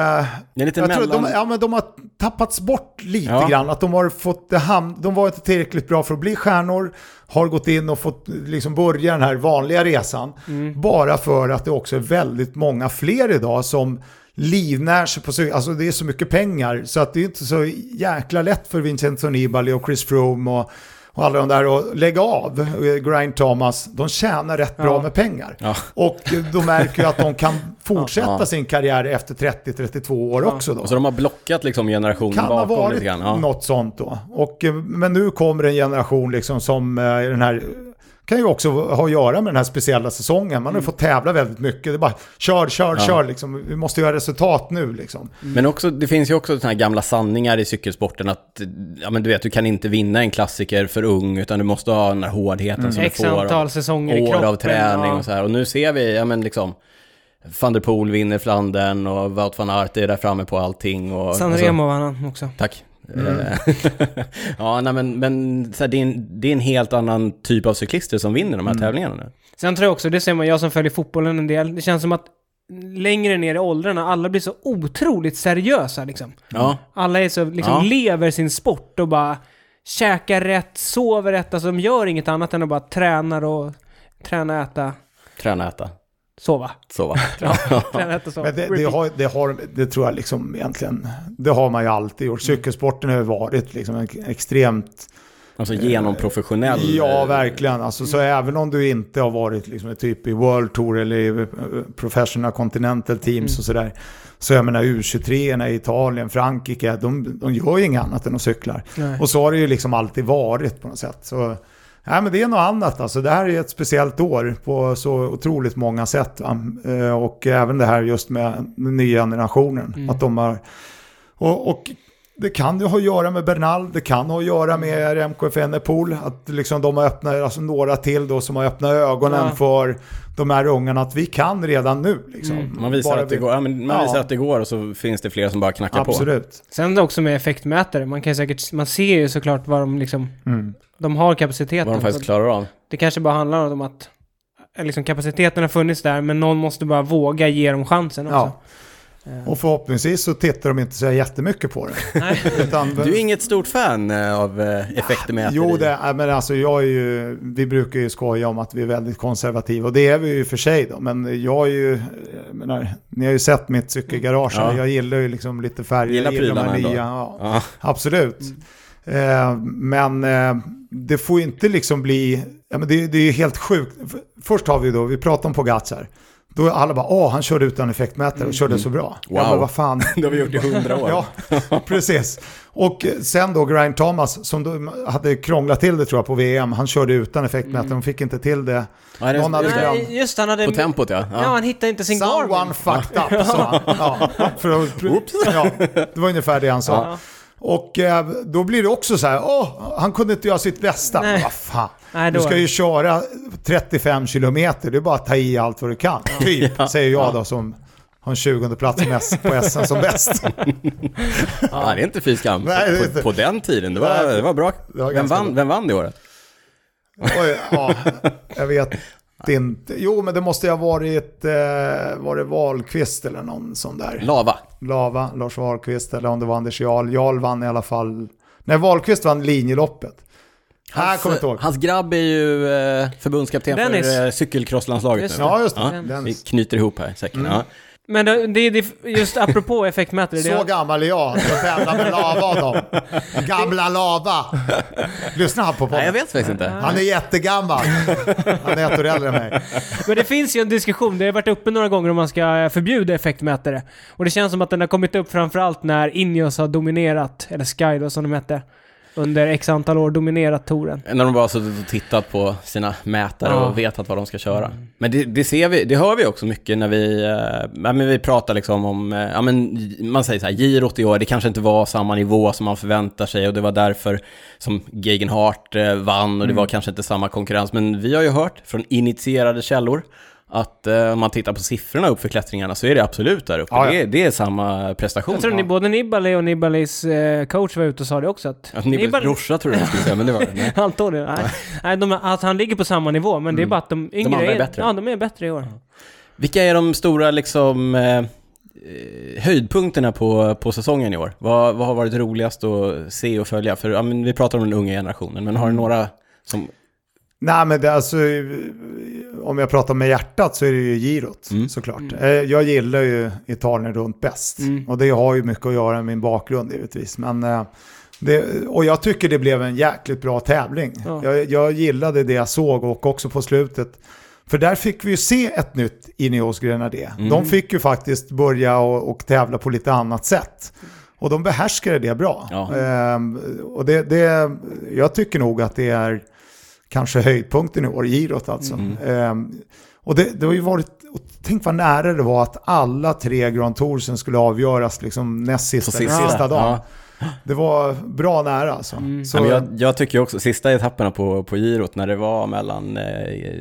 jag tror
mellan...
de, ja, men de har tappats bort lite
Ja.
grann. Att de har fått det ham- De var inte tillräckligt bra för att bli stjärnor. Har gått in och fått liksom börja den här vanliga resan.
Mm.
Bara för att det också är väldigt många fler idag som livnär sig på. Alltså det är så mycket pengar. Så att det är inte så jäkla lätt för Vincenzo Nibali och Chris Froome och, och alla de där att lägga av. Grind Thomas, de tjänar rätt bra
Ja.
med pengar.
Ja.
Och de märker ju att de kan <laughs> fortsätta
Ja.
sin karriär efter 30-32 år också. Då.
Och så de har blockat liksom generationen
kan ha
bakom
varit
lite grann.
Något sånt då. Och, eh, men nu kommer en generation liksom som eh, den här kan ju också ha att göra med den här speciella säsongen. Man har ju fått tävla väldigt mycket. Det är bara kör, kör,
Mm. Ja.
kör liksom. Vi måste göra resultat nu liksom.
Men också, det finns ju också sådana här gamla sanningar i cykelsporten att, ja men du vet, du kan inte vinna en klassiker för ung, utan du måste ha den här hårdheten som
X
du får.
antal säsonger i
år
kroppen.
av träning
ja.
och så här. Och nu ser vi, ja men liksom, van der Poel vinner Flandern och Wout van Aert är där framme på allting. Och,
San
alltså-
Remo vann han också.
Tack. Eh, <laughs> ja, nej, men, men här, det, är en, det är en helt annan typ av cyklister som vinner de här tävlingarna nu.
Sen tror jag också, det ser man, jag som följer fotbollen en del, det känns som att längre ner i åldrarna, alla blir så otroligt seriösa liksom.
Ja,
Alla är så, liksom,
Ja.
lever sin sport och bara käkar rätt, sover rätt, alltså de gör inget annat än att bara tränar och träna, äta,
träna, äta,
sova. <laughs>
sova.
Men det, det,
Repeat.
har, det, har, det tror jag liksom egentligen, det har man ju alltid gjort. Cykelsporten har ju varit liksom en extremt
Alltså genomprofessionell.
Ja, verkligen. Alltså, så även om du inte har varit liksom, typ i World Tour eller i eh, Professional Continental Teams och sådär. Så jag menar U23 i Italien, Frankrike, de, de gör ju inget annat än att cykla. Och så har det ju liksom alltid varit på något sätt. Så, nej, men det är något annat. Alltså, det här är ett speciellt år på så otroligt många sätt. Eh, Och även det här just med den nya generationen. Att de har... Och, och det kan ju ha att göra med Bernal, det kan ha att göra med RMK Evenepoel, att liksom de har öppnat, alltså några till då som har öppnat ögonen
Ja.
för de här ungarna, att vi kan redan nu. Liksom.
Mm.
Man visar,
Bara
att det går, ja, men man
Ja.
visar att det går och så finns det fler som bara knackar på.
Absolut.
Sen också med effektmätare, man kan säkert, man ser ju såklart vad de liksom,
Mm.
de har kapaciteten.
Vad de faktiskt klarar av.
Det kanske bara handlar om att eh, liksom, kapaciteten har funnits där, men någon måste bara våga ge dem chansen också.
Ja. Och förhoppningsvis så tittar de inte så jättemycket på det. <laughs>
Nej.
Utan,
Du är inget stort fan eh, av eh, effektmätare?
Jo, det, men alltså jag är ju, vi brukar ju skoja om att vi är väldigt konservativa och det är vi ju för sig då. Men jag är ju, menar, ni har ju sett mitt cykelgarage.
Ja.
Jag gillar ju liksom lite färger.
Gillar
jag gillar de här
prylarna
nya.
ändå.
Ja,
Ja.
absolut. Eh, men eh, det får ju inte liksom bli... Ja, men det, det är ju helt sjukt. Först har vi då, vi pratar om Pogacar. Då är alla bara, åh, han körde utan effektmätare och körde så bra. Jag
Wow.
bara, vad fan. <laughs>
Det har vi gjort i hundra år. <laughs>
Ja, precis. Och sen då Grind Thomas som då hade krånglat till det tror jag på VM. Han körde utan effektmätare, de fick inte till det.
Ja, det-
Någon hade glömt.
Just han hade...
På tempot ja.
Ja, han hittade inte sin
Someone
Garmin.
fucked up, sa han. <laughs> Ja, för att, ja, det var ungefär det han sa.
Ja.
Och eh, då blir det också så här, åh, han kunde inte göra sitt bästa.
Nej.
Vad fan,
Nej,
du ska ju köra 35 kilometer, det är bara att ta i allt vad du kan. Typ, säger jag då som har en 20 plats på SM som bäst. <laughs>
Ja, det är inte fy skam. På,
inte.
på den tiden, det var, det var bra.
Det var
vem, vann,
bra.
vem vann det året?
Oj, ja, <laughs> jag vet inte. Jo, men det måste ju ha varit, eh, var det Wahlqvist eller någon sån där.
Lava.
Lava, Lars Wahlqvist eller om det var Anders Jarl. Jarl vann i alla fall. Nej, Wahlqvist vann linjeloppet. Här
Hans,
kommer jag inte ihåg.
hans grabb är ju eh, förbundskapten
Dennis.
för eh, cykelcrosslandslaget nu.
det.
Ja, just det.
Ja. Vi knyter ihop här säcken.
Mm.
Ja.
Men det, det, det, just apropå effektmätare.
Så
Det,
gammal är jag, jag tävlar med Lava och dem. Gamla Lava. Lyssna här på
Nej, jag
podden.
vet faktiskt inte.
Han är jättegammal. Han är ett år äldre än mig.
men det finns ju en diskussion, det har varit uppe några gånger om man ska förbjuda effektmätare. Och det känns som att den har kommit upp framförallt när Ineos har dominerat, eller Sky då som de hette, under x antal år dominerat touren.
När de bara suttit och tittat på sina mätare
Ja.
och vetat vad de ska köra. Men det, det ser vi, det hör vi också mycket när vi, ja, men vi pratar liksom om, ja men man säger så här, girot i år, det kanske inte var samma nivå som man förväntar sig och det var därför som Gegenhardt eh, vann och det var kanske inte samma konkurrens. Men vi har ju hört från initierade källor att eh, om man tittar på siffrorna upp för klättringarna så är det absolut där uppe.
Ja, ja.
Det, är, det är samma prestation.
Jag tror ni, både Nibali och Nibalis eh, coach var ute och sa det också att...
Att Nibbels
Nibali-
brorsa tror jag jag skulle säga, men det var det. Nej. <laughs>
Antonio, nej. nej de, att han ligger på samma nivå, men det är bara att de yngre
andra är bättre.
Ja, de är bättre i år.
Vilka är de stora liksom, eh, eh, höjdpunkterna på, på säsongen i år? Vad, vad har varit roligast att se och följa? För ja, men vi pratar om den unga generationen, men har
Mm.
du några som...
Nej, men det alltså, om jag pratar med hjärtat så är det ju girot
Mm.
såklart. Eh, Jag gillar ju Italien runt bäst.
Mm.
Och det har ju mycket att göra med min bakgrund givetvis. Men, eh, det, och jag tycker det blev en jäkligt bra tävling.
Ja.
Jag, jag gillade det jag såg och också på slutet. För där fick vi ju se ett nytt Ineos Grenadier.
Mm.
De fick ju faktiskt börja och, och tävla på lite annat sätt. Och de behärskade det bra.
Ja.
Ehm, och det, det, jag tycker nog att det är kanske höjdpunkten i år, girot alltså.
Mm.
Ehm, och det, det har ju varit, och tänk vad nära det var att alla tre Grand Toursen skulle avgöras liksom näst sista,
sista.
sista dagen.
Ja.
Det var bra nära alltså. Så,
Ja, men jag, jag tycker också, sista etapperna på, på girot, när det var mellan eh,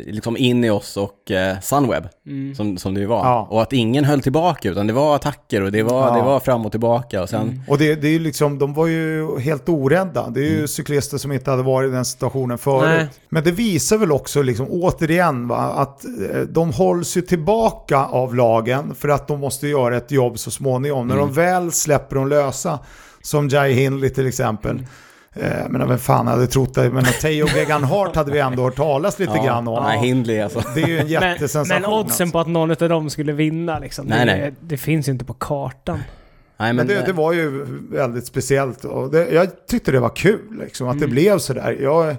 liksom Ineos och eh, Sunweb,
Mm.
som, som det ju var.
Ja.
Och att ingen höll tillbaka, utan det var attacker och det var,
Ja.
det var fram och tillbaka och sen...
Mm.
Och det, det är liksom, de var ju helt orädda. Det är ju cyklister som inte hade varit i den situationen förut.
Nej.
Men det visar väl också liksom, återigen va, att eh, de hålls ju tillbaka av lagen för att de måste göra ett jobb så småningom. När de väl släpper dem lösa, som Jai Hindley till exempel. Eh, men vem fan hade trott det? Men Theo <laughs> Gegan Hart hade vi ändå hört talas lite grann om.
Nej, Hindley alltså.
Det är ju en <laughs>
Men,
jättesensation.
men oddsen
alltså.
på att någon av dem skulle vinna liksom,
Nej,
det,
nej.
det finns ju inte på kartan.
Nej,
Men
men,
det, det var ju väldigt speciellt och det, jag tyckte det var kul liksom, att det blev sådär. Jag,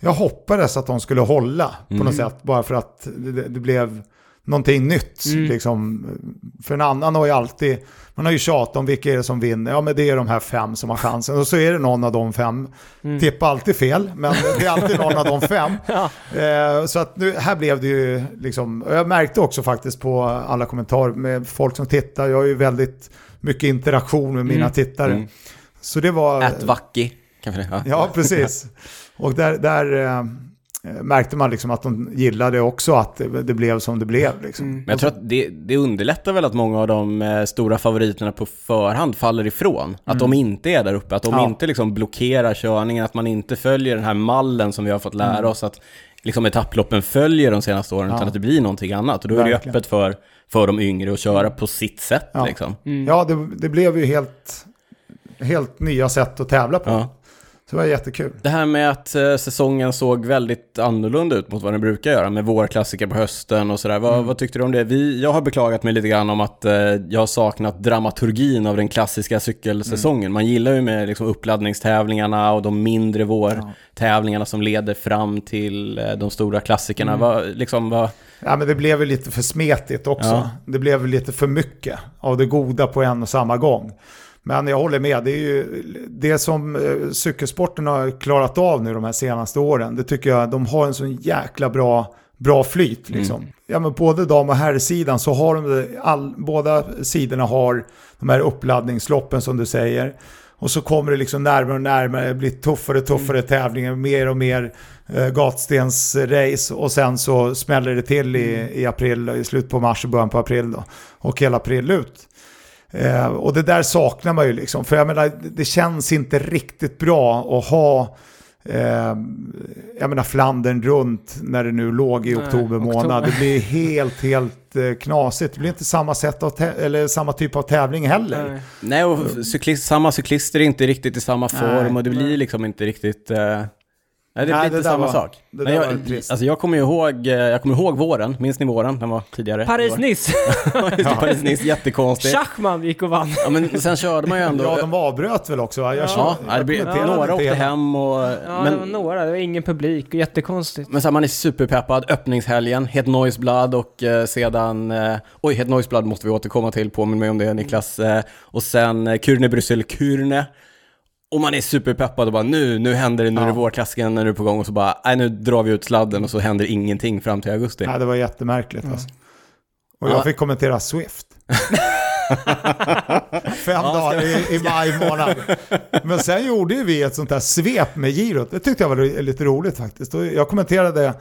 jag hoppades att de skulle hålla på något sätt bara för att det, det blev någonting nytt. Liksom. För en annan har ju alltid, man har ju tjatat om vilka är det som vinner. Ja men det är de här fem som har chansen. Och så är det någon av de fem. Tippa alltid fel, men det är alltid någon av de fem. <laughs>
Ja.
Eh, så att nu, här blev det ju liksom, jag märkte också faktiskt på alla kommentarer med folk som tittar, jag har ju väldigt mycket interaktion med mina tittare.
Mm.
Så det var...
Ät Vacki, kanske det? Ja.
Ja, precis. <laughs> Och där, där eh, märkte man liksom att de gillade också att det, blev som det blev. Liksom.
Men jag tror att det, det underlättar väl att många av de eh, stora favoriterna på förhand faller ifrån. Att de inte är där uppe, att de
Ja.
inte liksom blockerar körningen, att man inte följer den här mallen som vi har fått lära oss att liksom etapploppen följer de senaste åren,
Ja.
utan att det blir någonting annat. Och då är det
Verkligen.
öppet för, för de yngre att köra på sitt sätt
Ja.
liksom.
Ja, det, det blev ju helt, helt nya sätt att tävla på. Så det var jättekul.
Det här med att eh, säsongen såg väldigt annorlunda ut mot vad den brukar göra med vårklassiker på hösten och sådär. Vad,
Mm.
vad tyckte du om det? Vi, jag har beklagat mig lite grann om att eh, jag har saknat dramaturgin av den klassiska cykelsäsongen.
Mm.
Man gillar ju med liksom, uppladdningstävlingarna och de mindre vårtävlingarna som leder fram till eh, de stora klassikerna.
Mm.
Vad, liksom, vad,
Ja, men det blev ju lite för smetigt också.
Ja.
Det blev lite för mycket av det goda på en och samma gång. Men jag håller med, det är ju det som eh, cykelsporten har klarat av nu de här senaste åren. Det tycker jag, de har en sån jäkla bra, bra flyt liksom. Ja men både dam och herrsidan så har de all, båda sidorna har de här uppladdningsloppen som du säger. Och så kommer det liksom närmare och närmare, det blir tuffare och tuffare tävlingar, mer och mer eh, gatstensrace och sen så smäller det till i, i april, i slutet på mars och början på april då. Och hela april ut. Eh, och det där saknar man ju liksom, för jag menar det känns inte riktigt bra att ha Eh, jag menar Flandern runt när det nu låg i
Nej,
oktober månad. Det blir helt, helt eh, knasigt. Det blir inte samma, sätt av eller samma typ av tävling heller.
Nej.
nej, och cyklist, samma cyklister är inte riktigt i samma form
Nej.
och det blir liksom inte riktigt... eh, Nej, det blir
det
inte samma
var-
sak.
det
Men
där
jag,
var trist.
alltså jag kommer ju ihåg, eh, jag kommer ihåg våren, minns ni våren? Den var tidigare.
Paris-Nice. <laughs>
Paris-Nice, jättekonstigt.
Schachman gick och vann.
Ja, men sen körde man ju ändå...
Ja, de avbröt väl också va? Jag
Ja.
kör-
Ja, det
kommenterade
några åkte hem och...
Ja, det var
men,
några. Det var ingen publik. Jättekonstigt.
men så här, man är superpeppad, öppningshelgen, Het Noisblad och eh, sedan... Eh, oj, Het Noisblad måste vi återkomma till, påminn mig om det Niklas. Eh, och sen eh, Kurne Bryssel Kurne. Och man är superpeppad och bara nu, nu händer det, nu är det
Ja.
vårklassiken, nu är det på gång och så bara, nej nu drar vi ut sladden och så händer ingenting fram till augusti.
Nej, det var jättemärkligt alltså. Och
Ja.
jag fick kommentera Swift. <laughs> Fem dagar i, i maj <laughs> månad. Men sen gjorde ju vi ett sånt där svep med girot. Det tyckte jag var lite roligt faktiskt. Och jag kommenterade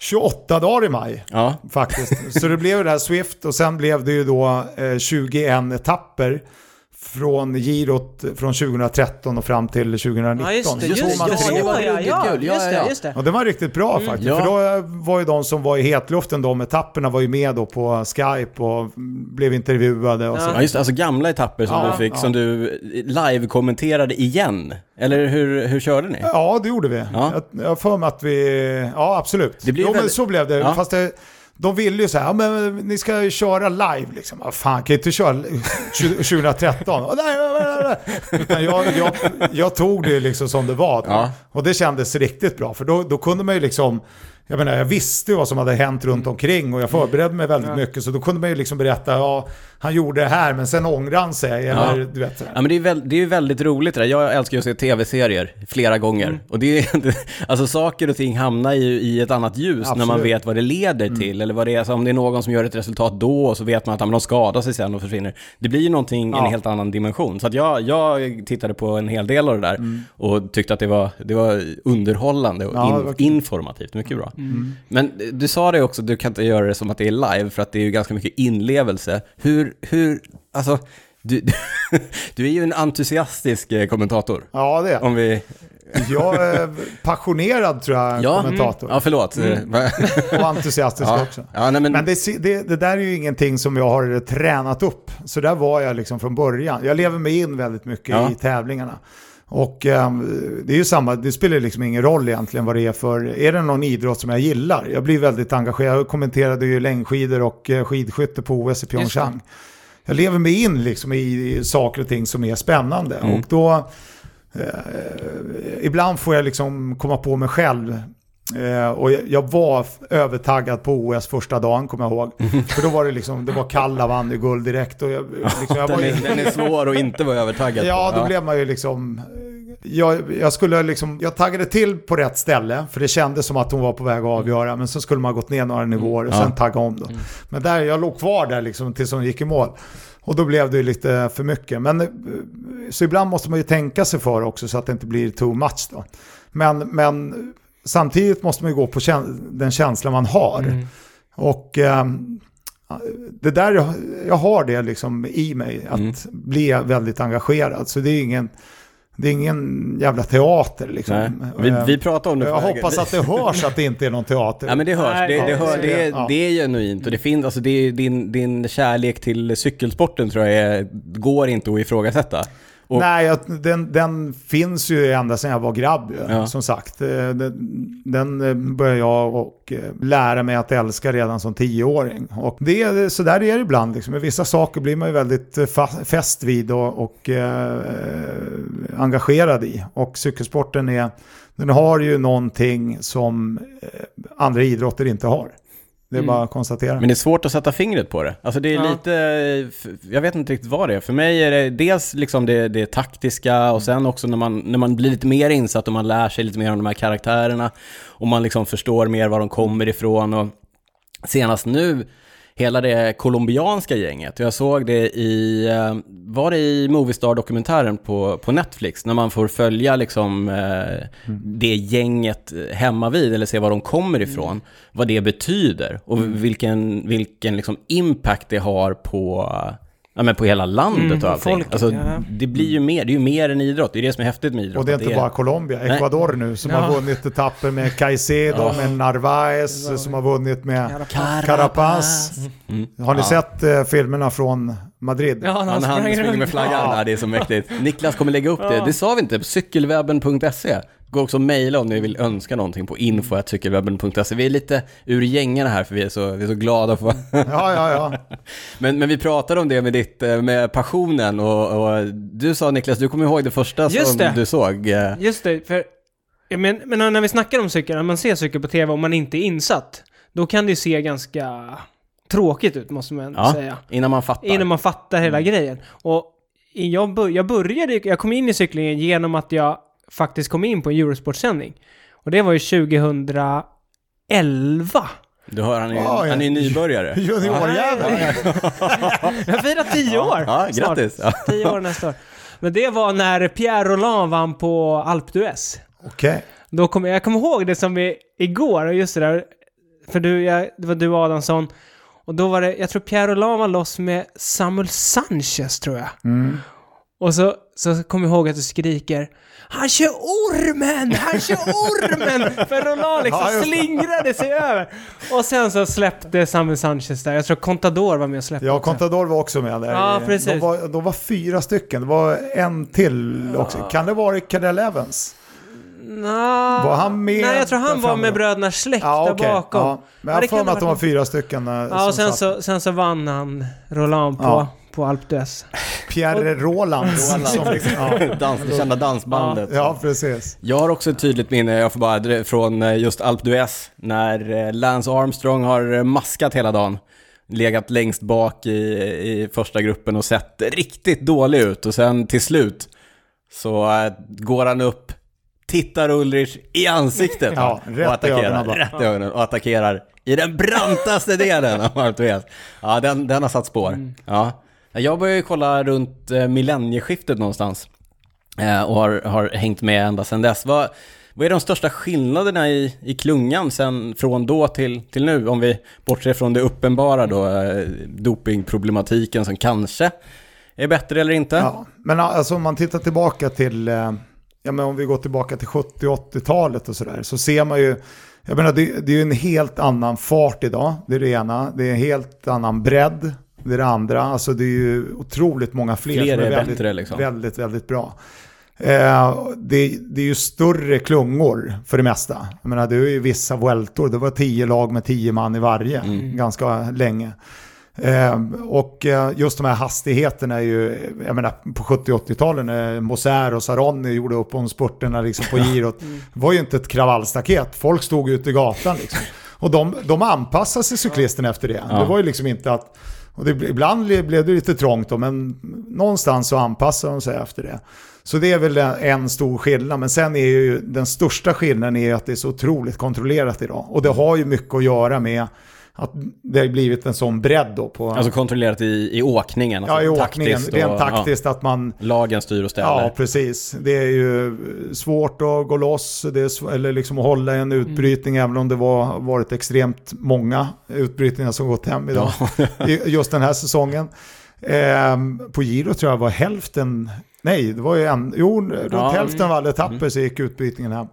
28 dagar i maj
Ja,
faktiskt. Så det blev det här Swift och sen blev det ju då eh, 21 etapper från girot från 2013 och fram till 2019.
Ja, just det.
Just
Just
det,
det.
just
Så
det.
ja, ja,
Ruggigt kul. Ja,
just
ja,
det.
ja.
Just det.
Och det var riktigt bra faktiskt.
Ja.
För då var ju de som var i hetluften, de etapperna var ju med då på Skype och blev intervjuade och
Ja.
så.
ja just det, alltså gamla etapper som
Ja,
du fick,
ja.
som du live-kommenterade igen. Eller hur, hur körde ni?
Ja, det gjorde vi.
Ja.
Jag, jag har för mig att vi... Ja, absolut.
Det blir
jo, men
väldigt-
så blev det.
Ja.
Fast det, de ville ju så här, ja, men ni ska ju köra live liksom. Ja, fan, kan jag inte köra 2013? Och nej, nej, nej, nej. Utan jag, jag, jag tog det liksom som det var.
Ja.
Och det kändes riktigt bra, för då, då kunde man ju liksom... Jag menar, jag visste vad som hade hänt runt omkring och jag förberedde mig väldigt
Ja.
mycket. Så då kunde man ju liksom berätta, ja, han gjorde det här, men sen ångrade han sig. Eller,
Ja.
du vet.
Ja men det är, väl, det är ju väldigt roligt det där. Jag älskar ju att se tv-serier flera gånger.
Mm.
Och det är, <laughs> alltså saker och ting hamnar ju i ett annat ljus när man
Absolut. Mm.
vet vad det leder till. Eller vad det är, så om det är någon som gör ett resultat då och så vet man att men de skadar sig sen och försvinner. Det blir ju någonting,
Ja.
en helt annan dimension. Så att jag, jag tittade på en hel del av det där och tyckte att det var, det var underhållande och
Mm. Ja,
in, informativt. Mycket bra. Men du sa det också, du kan inte göra det som att det är live för att det är ju ganska mycket inlevelse. Hur, hur, alltså, du, <laughs> du är ju en entusiastisk eh, kommentator.
Ja, det är
Om vi...
Jag är passionerad tror jag,
Ja,
kommentator.
Ja, förlåt. <laughs>
Och entusiastisk <laughs>
ja.
också.
Ja, nej, men,
Men det, det, det där är ju ingenting som jag har tränat upp. Så där var jag liksom från början. Jag lever mig in väldigt mycket
Ja.
i tävlingarna. Och ehm, det är ju samma, det spelar liksom ingen roll egentligen vad det är för, är det någon idrott som jag gillar? Jag blir väldigt engagerad, jag kommenterade ju längdskidor och eh, skidskytte på OS i Pyeongchang. Jag lever mig in liksom i saker och ting som är spännande.
Mm.
Och då, eh, ibland får jag liksom komma på mig själv. Eh, och jag, var övertaggad på OS första dagen, kommer jag ihåg. För då var det liksom, det var Kalla vann ju guld direkt. Och jag, liksom, jag <laughs> var
den,
ju,
är, den är svår att inte vara övertaggad
Ja,
på.
då blev man ju liksom... Jag, jag, skulle liksom... Jag taggade till på rätt ställe, för det kändes som att hon var på väg att avgöra. Men så skulle man gått ner några nivåer och
Ja.
sen tagga om då. Men där, jag låg kvar där liksom tills hon gick i mål. Och då blev det lite för mycket. Men, eh, så ibland måste man ju tänka sig för också så att det inte blir too much då. Men, men samtidigt måste man ju gå på den känsla man har.
Mm.
Och ehm, det där, jag har det liksom i mig, att
Mm.
bli väldigt engagerad. Så det är ingen, det är ingen jävla teater liksom.
Vi,
Eh,
vi pratade om det
jag hoppas att det hörs att det inte är någon teater.
Ja men det hörs,
Nej,
det, det,
ja,
hör, det,
ja.
det är genuint och det finns, alltså det din, din kärlek till cykelsporten tror jag är, går inte att ifrågasätta. Och-
Nej, jag, den, den finns ju ända sedan jag var grabb
Ja.
som sagt. Eh, Den, den eh, började jag och eh, lära mig att älska redan som tioåring. Och det, så där är det ibland. Liksom. Med vissa saker blir man ju väldigt fäst vid och, och eh, engagerad i. Och cykelsporten är, den har ju någonting som andra idrotter inte har. Det är
Mm.
bara att konstatera.
Men det är svårt att sätta fingret på det. Alltså det är
Ja.
lite, jag vet inte riktigt vad det är. För mig är det dels liksom det, det taktiska och sen också när man, när man blir lite mer insatt och man lär sig lite mer om de här karaktärerna och man liksom förstår mer var de kommer ifrån och senast nu hela det colombianska gänget. Jag såg det i, eh, var det i Moviestar-dokumentären på, på Netflix, när man får följa liksom eh, det gänget hemma vid eller se var de kommer ifrån, vad det betyder och vilken, vilken liksom impact det har på, ja, men på hela landet
Mm,
och allting.
folket,
alltså,
ja.
Det blir ju mer, det är ju mer än idrott, det är det som är häftigt med idrott.
Och det är inte bara Colombia, Ecuador nu som
Ja.
har vunnit etapper med Caicedo, med Narvaez som har vunnit med
Carapaz.
Carapaz.
Mm.
Har ni
Ja.
sett eh, filmerna från Madrid?
Ja, när
Han,
han
springer med flaggan,
Ja.
ja. det är så mäktigt. Niklas kommer lägga upp det,
Ja.
det sa vi inte, cykelwebben.se. Gå också och mejla om ni vill önska någonting på info.cykelwebben.se. Vi är lite ur gängerna här för vi är så, vi är så glada för
Ja, ja, ja. <laughs>
men, men vi pratade om det med ditt, eh, med passionen och, och du sa Niklas, du kommer ihåg det första
Just
som
det.
du såg. eh,
Just det, för... Men, men när vi snackar om cykel, när man ser cykel på tv och man inte är insatt, då kan det se ganska tråkigt ut, måste man
Ja,
säga.
innan man fattar.
Innan man fattar hela grejen. Och jag började, jag kom in i cyklingen genom att jag faktiskt kom in på en Eurosport-sändning. Och det var ju 2011.
Du hör, han är
Ja, ja.
han är nybörjare. <laughs>
Juniorjävel.
Jag firar 10 år!
Ja,
snart.
grattis. Ja.
10 år nästa år. Men det var när Pierre Roland vann på Alpe d'Huez.
Okej.
Då kom, jag kommer ihåg det som i, igår, och just det där, för du, jag, det var du och Adamsson, och då var det, jag tror Pierre Roland var loss med Samuel Sanchez tror jag.
Mm.
Och så, så kommer jag ihåg att du skriker Han kör ormen! Han kör ormen! <laughs> För Roland liksom
Ja,
slingrade sig över. Och sen så släppte Samuel Sanchez där. Jag tror Contador var med och släppte
Ja,
också.
Contador var också med där.
Ja, precis.
De var, de var fyra stycken. Det var en till också. Kan det vara Cadell Evans?
Nå,
Var han med
Nej, jag tror han var med bröderna Släkt
Ja,
där bakom.
Ja. Men
Ja,
jag har för mig att de var fyra stycken. eh,
Ja, och sen
satt.
så, sen så vann han Roland på,
Ja.
På Alpe d'Huez.
Pierre <laughs> Roland. som liksom, ja.
Dans, det kända dansbandet.
ja, precis.
Jag har också ett tydligt minne, jag får bara, från eh, just Alpe d'Huez, när eh, Lance Armstrong har eh, maskat hela dagen. Legat längst bak i, i första gruppen och sett riktigt dålig ut. Och sen till slut så går han upp, tittar Ulrich i ansiktet
Ja,
och attackerar, rätt i ögonen och attackerar i den brantaste delen av Alpe d'Huez. Ja, den, den har satt spår.
Mm.
Ja. Jag började ju kolla runt eh, millennieskiftet någonstans. Eh, och har, har hängt med ända sedan dess. Vad, vad är de största skillnaderna i, i klungan sen från då till, till nu? Om vi bortser från det uppenbara då, eh, dopingproblematiken som kanske är bättre eller inte.
Ja, men alltså om man tittar tillbaka till, ja men om vi går tillbaka till 70 80-talet och sådär, så ser man ju, jag menar det, det är ju en helt annan fart idag, det är det ena, det är en helt annan bredd, det är det andra, alltså det är ju otroligt många fler,
Fler
som är,
är
väldigt,
bättre, liksom.
väldigt, väldigt bra. Eh, det, det är ju större klungor för det mesta. Jag menar, det är ju vissa vueltor, det var tio lag med tio man i varje, ganska länge. Eh, och eh, just de här hastigheterna är ju, jag menar på 70-80-talen när Moser och Saronni gjorde upp om spurterna liksom på <laughs> girot, det var ju inte ett kravallstaket, folk stod ute i gatan liksom. Och de, de anpassade sig cyklisterna efter det.
Ja.
Det var ju liksom inte att, och det, ibland blev det lite trångt då, men någonstans så anpassade de sig efter det. Så det är väl en stor skillnad, men sen är ju den största skillnaden är att det är så otroligt kontrollerat idag. Och det har ju mycket att göra med att det har blivit en sån bredd då på...
Alltså kontrollerat i, i åkningen. Alltså
ja, i åkningen.
taktiskt
Rent taktiskt att man...
Ja, lagen styr och ställer.
Ja, precis. Det är ju svårt att gå loss, det är eller liksom att hålla en utbrytning även om det var varit extremt många utbrytningar som gått hem idag. <laughs> I just den här säsongen. Ehm, på Giro tror jag var hälften, nej det var ju en, jo runt
Ja.
hälften av alla etapper så gick utbrytningen hem.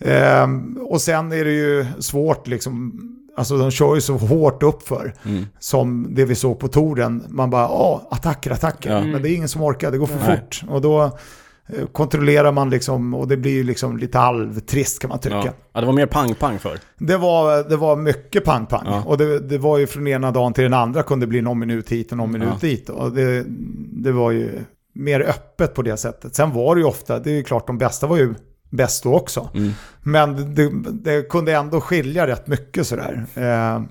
Ehm, och sen är det ju svårt liksom Alltså de kör ju så hårt uppför.
Mm.
Som det vi såg på touren. Man bara, ja, attacker, attacker.
Ja.
Men det är ingen som orkar, det går för
Nej.
fort. Och då eh, kontrollerar man liksom, och det blir ju liksom lite halvtrist kan man tycka.
Ja. ja, det var mer pang-pang för.
Det var, det var mycket pang-pang.
Ja.
Och det, det var ju från ena dagen till den andra kunde det bli någon minut hit och någon minut
Ja.
dit. Och det, det var ju mer öppet på det sättet. Sen var det ju ofta, det är ju klart de bästa var ju bäst då också.
Mm.
Men det, det kunde ändå skilja rätt mycket sådär. Eh,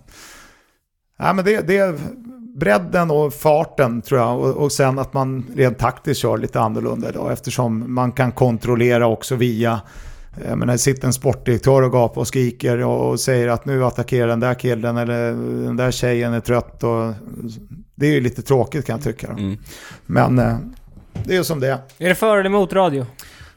ja, men det, det är bredden och farten tror jag. Och, och sen att man rent taktiskt kör lite annorlunda idag. Eftersom man kan kontrollera också via jag menar, det sitter en sportdirektör och gapar och skriker och, och säger att nu attackerar den där killen eller den där tjejen är trött. Och, det är ju lite tråkigt kan jag tycka.
Mm.
Men eh, det är ju som det är.
Är det för eller mot radio?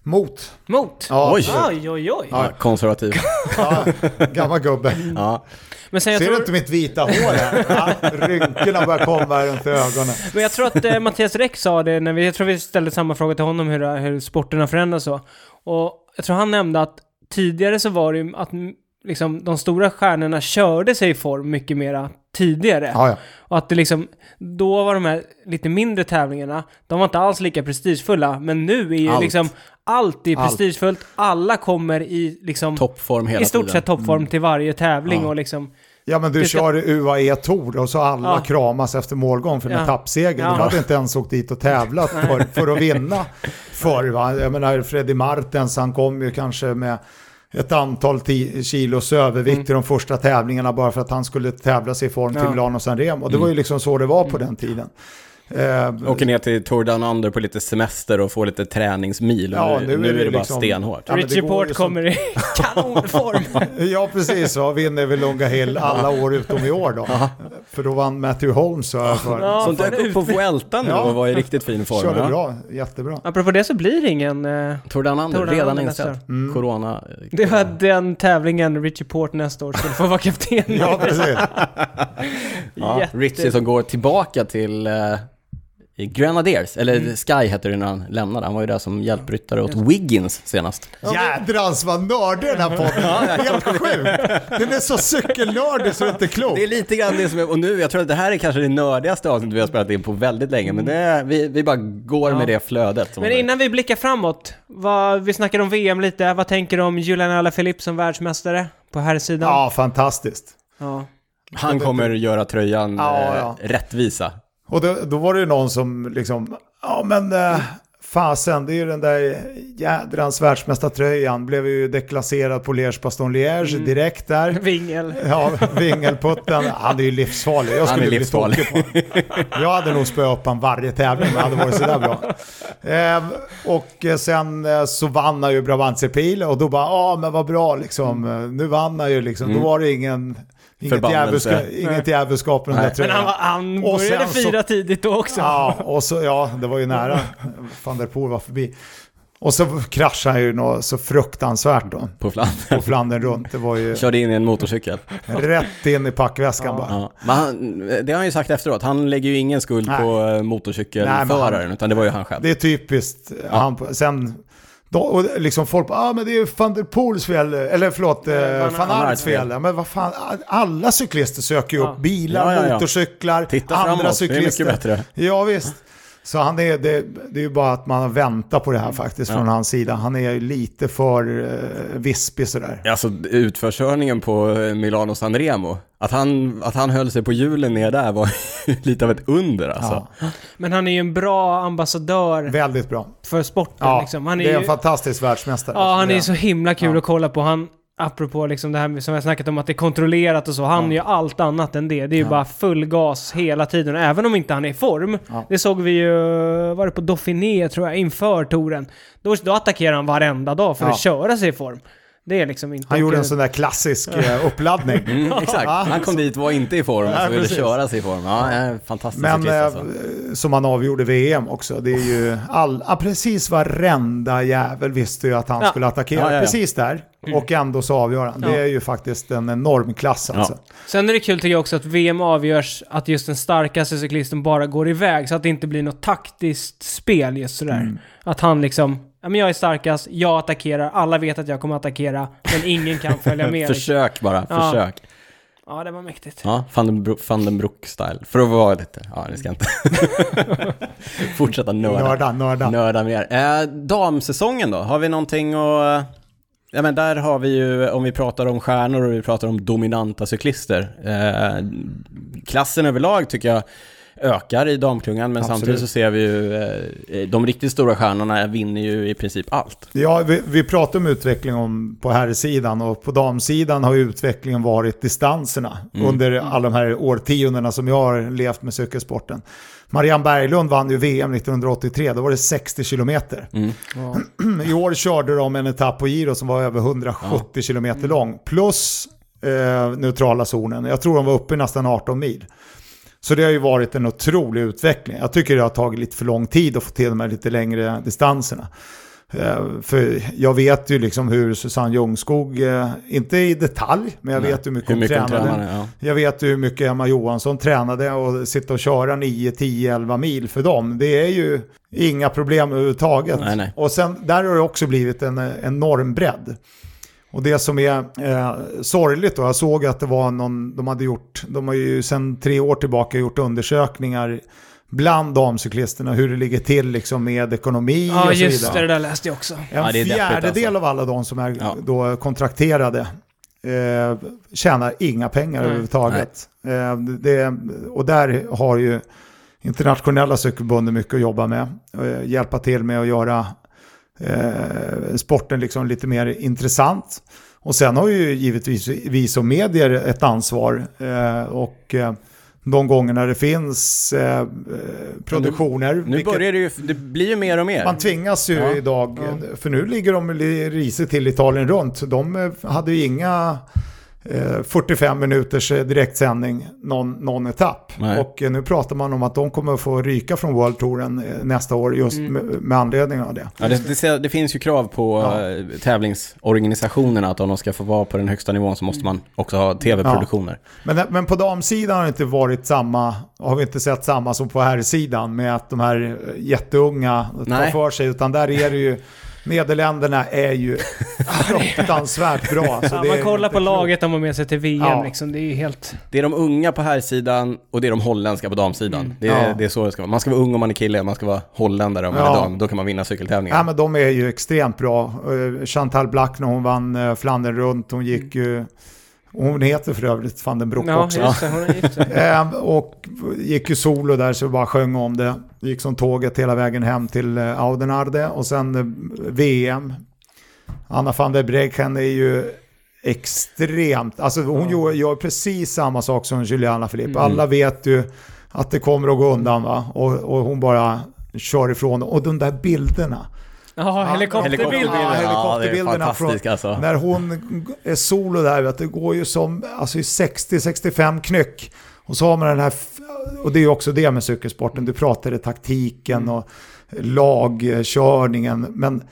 Mot.
Mot?
Ja,
Oj.
Oj, oj, oj.
Ja, konservativ. <laughs>
ja, gammal gubbe. <laughs>
Ja.
Men sen jag
Ser
tror...
du inte mitt vita hår här? <laughs> Ja, rynkorna börjar komma runt ögonen.
Men jag tror att eh, Mattias Räck sa det när vi, jag tror vi ställde samma fråga till honom hur, hur sporterna förändras så. Och jag tror han nämnde att tidigare så var det ju att mm, liksom, de stora stjärnorna körde sig i form mycket mera tidigare.
Ja, ja.
Och att det liksom, då var de här lite mindre tävlingarna, de var inte alls lika prestigefulla. Men nu är ju
Allt.
liksom, allt är
Allt.
prestigefullt. Alla kommer i liksom,
Toppform hela
i stort
tiden.
sett toppform till varje tävling
Ja.
och liksom,
ja, men du
Det ska-
kör UAE Tour och så alla
Ja.
kramas efter målgång för en
Ja.
etappseger.
Ja.
De hade inte ens åkt dit och tävlat för, för att <laughs> vinna förr. Va? Jag menar, Freddy Martens, han kom ju kanske med ett antal kilos övervikt i de första tävlingarna bara för att han skulle tävla sig i form till
Ja.
Milano San Remo. Och det var ju liksom så det var på den tiden. Eh,
Åker ner till Tour Down Under på lite semester och får lite träningsmil.
Ja,
nu,
nu är
nu är
det
det bara
liksom-
stenhårt.
Ja, men det
Richie
går
Port
ju som-
kommer i <laughs> kanonform. <laughs>
Ja, precis. Så vinner väl Longa Hill alla år utom i år då. För då vann Matthew Holmes jag för.
Ja,
Som dök upp på Vuelta nu
Ja.
och var i riktigt fin form.
Körde bra, jättebra.
Apropå det så blir det ingen... Eh,
Tour Down Under,
Tour Down
redan
nästa
Mm.
Corona.
det var den tävlingen Richie Port nästa år skulle få vara kapten. <laughs>
Ja, precis.
Ja, Richie som går tillbaka till eh, Grenadiers, eller
Mm.
Sky hette det när han lämnade. Han var ju där som hjälpryttare åt Wiggins senast.
Jädrans vad nördig den här podden Helt sjukt. Den är så cykelnördig så det är inte klokt.
Det är lite grann det som är, och nu, jag tror att det här är kanske det nördigaste avsnittet vi har spelat in på väldigt länge, men det är, vi, vi bara går
Ja.
med det flödet.
Men innan vi blickar framåt, vad, vi snackar om VM lite, vad tänker du om Julian Alaphilippe som världsmästare på här sidan?
Ja, fantastiskt.
Ja.
Han kommer göra tröjan
Ja,
eh,
ja.
rättvisa.
Och då, då var det ju någon som liksom, ja men eh, fasen, det är ju den där jädrans världsmästartröjan. Blev ju deklasserad på Liège Baston Liège
Mm.
direkt där. <laughs>
Vingel.
Ja, vingelputten. Han är ju livsfarlig. Jag skulle
är
bli tokig på honom. Jag hade nog spöat upp honom varje tävling, men han hade varit sådär bra. Eh, och sen eh, så vann han ju Brabantserpil och då bara, ja men vad bra liksom. Eh, Nu vann han ju liksom.
Mm.
Då var det ingen, inget,
Förbannelse.
djävulska, inget djävulskap med den där
Nej.
Men
tröjan.
han, var, han började
så-
fira tidigt då också.
Ja, och så, ja, det var ju nära. Van der Poel var förbi. Och så kraschade han ju något så fruktansvärt då.
På Flandern.
På Flandern runt. Det var ju
Körde in i en motorcykel.
rätt in i packväskan bara.
Ja. Men han, det har han ju sagt efteråt, han lägger ju ingen skuld
Nej.
på eh, motorcykelföraren,
han-
utan det var ju han själv.
Det är typiskt. Han, sen, då, och liksom folk bara, ah, men det är ju van der Poels fel, eller förlåt, eh,
Van
Aerts
fel. Ja, Men vad fan, alla cyklister söker ju upp bilar, motorcyklar,
Titta
andra
framåt, det är
cyklister.
mycket bättre.
Ja, visst. Så han är, det, det är ju bara att man har väntat på det här faktiskt
Ja.
från hans sida. Han är ju lite för eh, vispig sådär.
Alltså utförskörningen på eh, Milano San Remo, att han, att han höll sig på hjulen ner där var <laughs> lite av ett under alltså.
Ja,
Men han är ju en bra ambassadör
väldigt bra.
för sporten
Ja,
liksom. Han är,
det är en
ju,
fantastisk världsmästare.
ja, han är ju så himla kul
Ja.
att kolla på. Han, apropå liksom det här som jag snackat om att det är kontrollerat och så. Han
Ja.
ju allt annat än det. Det är ju
Ja.
bara full gas hela tiden. Även om inte han är i form.
Ja.
Det såg vi ju, var det på Dauphiné tror jag, inför touren. Då, då attackerar han varenda dag för
Ja.
att köra sig i form. Det är liksom inte...
Han gjorde en sån där klassisk eh, uppladdning. <laughs>
Mm, exakt,
Ja.
han kom dit, var inte i form, och så ville
precis.
köra sig i form. Ja, ja. fantastisk
Men
cyklist
eh,
alltså.
som han avgjorde VM också. Det är ju all, ja, precis varenda jävel visste ju att han
Ja.
skulle attackera.
Ja, ja, ja.
Precis där. Och ändå så avgör han. Det
Ja.
är ju faktiskt en enorm klass alltså.
Sen är det kul tycker jag också att VM avgörs att just den starkaste cyklisten bara går iväg så att det inte blir något taktiskt spel just sådär.
Mm.
Att han liksom, ja men jag är starkast, jag attackerar, alla vet att jag kommer attackera, men ingen kan följa <laughs> med.
Försök bara,
Ja.
försök.
Ja, det var mäktigt.
Ja, van den, Bro- van den Broek-style. För att vara lite, ja det ska inte. <laughs> Fortsätta nörda.
Nörda, nörda.
Nörda mer. Eh, damsäsongen då, har vi någonting att... Ja men där har vi ju, om vi pratar om stjärnor och vi pratar om dominanta cyklister. Eh, klassen överlag tycker jag ökar i damklungan, men
Absolut.
samtidigt så ser vi ju, eh, de riktigt stora stjärnorna vinner ju i princip allt.
Ja, vi, vi pratar om utveckling om, på herrsidan och på damsidan har ju utvecklingen varit distanserna under alla de här årtiondena som jag har levt med cykelsporten. Marianne Berglund vann ju VM 1983, då var det 60 kilometer. <clears throat> I år körde de en etapp på Giro som var över 170 kilometer lång, plus eh, neutrala zonen. Jag tror de var uppe i nästan 18 mil. Så det har ju varit en otrolig utveckling. Jag tycker det har tagit lite för lång tid att få till de här lite längre distanserna. Eh, För jag vet ju liksom hur Susanne Ljungskog, eh, inte i detalj, men jag
Nej,
vet hur mycket,
hur
hon
mycket hon
tränade.
tränade, ja.
Jag vet hur mycket Emma Johansson tränade och sitta och köra 9, 10, 11 mil för dem. Det är ju inga problem överhuvudtaget.
Nej, nej.
Och sen där har det också blivit en enorm bredd. Och det som är eh, sorgligt då, jag såg att det var någon, de hade gjort, de har ju sedan tre år tillbaka gjort undersökningar bland damcyklisterna hur det ligger till liksom med ekonomi
Ja,
och så
just
vidare.
det, det där läste jag också.
En
Ja, det är deppigt,
fjärdedel
alltså.
av alla de som är
Ja.
då kontrakterade eh, tjänar inga pengar
Nej.
överhuvudtaget. Eh, det, och där har ju internationella cykelförbundet mycket att jobba med. Eh, hjälpa till med att göra eh, sporten liksom lite mer intressant. Och sen har ju givetvis vi som medier ett ansvar. Eh, och eh, de gångerna det finns eh, eh, produktioner.
Nu
vilket-
börjar det ju, det blir ju mer och mer.
man tvingas ju
Ja.
idag, för nu ligger de risigt till Italien runt. De eh, hade ju inga eh, 45 minuters eh, direktsändning någon, någon etapp.
Nej.
Och eh, nu pratar man om att de kommer att få ryka från World Touren eh, nästa år just med, med anledning av det.
Ja, det, det, det finns ju krav på
Ja.
eh, tävlingsorganisationerna att om de ska få vara på den högsta nivån så måste man också ha tv-produktioner.
Men, men på damsidan har det inte varit samma, har vi inte sett samma som på herrsidan med att de här eh, jätteunga tar
Nej.
för sig. Utan där är det ju, Nederländerna är ju <laughs> fruktansvärt bra. Alltså,
Ja,
det
man kollar på laget de har med sig till VM
Ja.
liksom. Det är helt...
Det är de unga på här sidan och det är de holländska på damsidan. Det, är,
Ja.
det är så det ska vara. Man ska vara ung om man är kille, man ska vara holländare om man
Ja.
är dam. Då kan man vinna cykeltävlingar.
Ja, men de är ju extremt bra. Eh, Chantal Black när hon vann uh, Flandern runt, hon gick ju... Hon heter för övrigt van den Broek
Ja,
också.
just det. Hon är gift sig. <laughs>
Eh, och gick ju solo där så bara sjöng om det. Gick som tåget hela vägen hem till eh, Audenarde och sen eh, VM. Anna van der Breggen är ju extremt, alltså hon gör, gör precis samma sak som Juliana Filippa.
Mm.
Alla vet ju att det kommer att gå undan va? Och, och hon bara kör ifrån. Och de där bilderna.
Ja, helikopterbilder.
Ja, helikopterbilderna
Ja, fantastiskt alltså.
När hon är solo där, vet, det går ju som alltså, i 60-65 knyck. Och så har man den här, och det är ju också det med cykelsporten, du pratade taktiken och lagkörningen. Men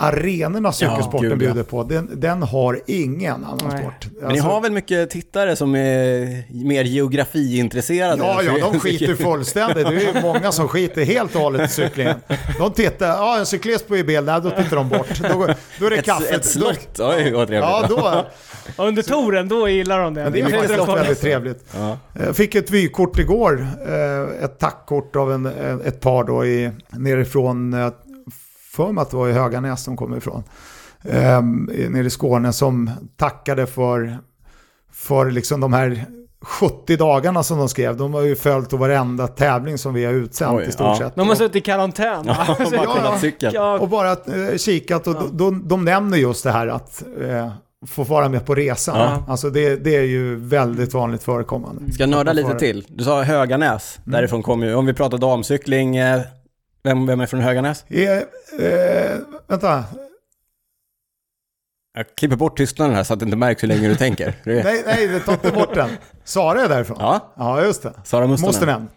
arenorna cykelsporten
gud, ja.
bjuder på, den, den har ingen annan
Nej.
sport.
Men ni har väl mycket tittare som är mer geografiintresserade?
Ja, ja, de <laughs> skiter fullständigt. Det är ju många som skiter helt och hållet i cyklingen. De tittar, ja en cyklist på i bild, nej, då tittar de bort. Då, då är det
Ett,
kaffet.
ett slott, oj vad trevligt.
Ja, då,
Under touren, då gillar de det.
Men det är faktiskt väldigt trevligt.
Ja.
Jag fick ett vykort igår, eh, ett tackkort av en, ett par då i, nerifrån, eh, för mig att det var i Höganäs som kom ifrån, eh, nere i Skåne som tackade för, för liksom de här 70 dagarna som de skrev. De har ju följt varenda tävling som vi har utsänt
Oj,
i stort
ja.
sett.
De har suttit i karantän.
Ja, bara
Ja.
Ja,
Och bara eh, kikat och de, de nämner just det här att eh, få vara med på resan.
Ja.
Alltså det, det är ju väldigt vanligt förekommande.
Ska jag nörda lite till? Du sa Höganäs, därifrån kommer ju, om vi pratar damcykling, eh, vem, vem är från Höganäs?
Eh, eh, vänta,
Jag klipper bort tystnaden här så att det inte märks hur länge du tänker.
Nej, nej, ta inte bort den. Sara är därifrån.
Ja,
Ja, just det.
Sara Mustonen.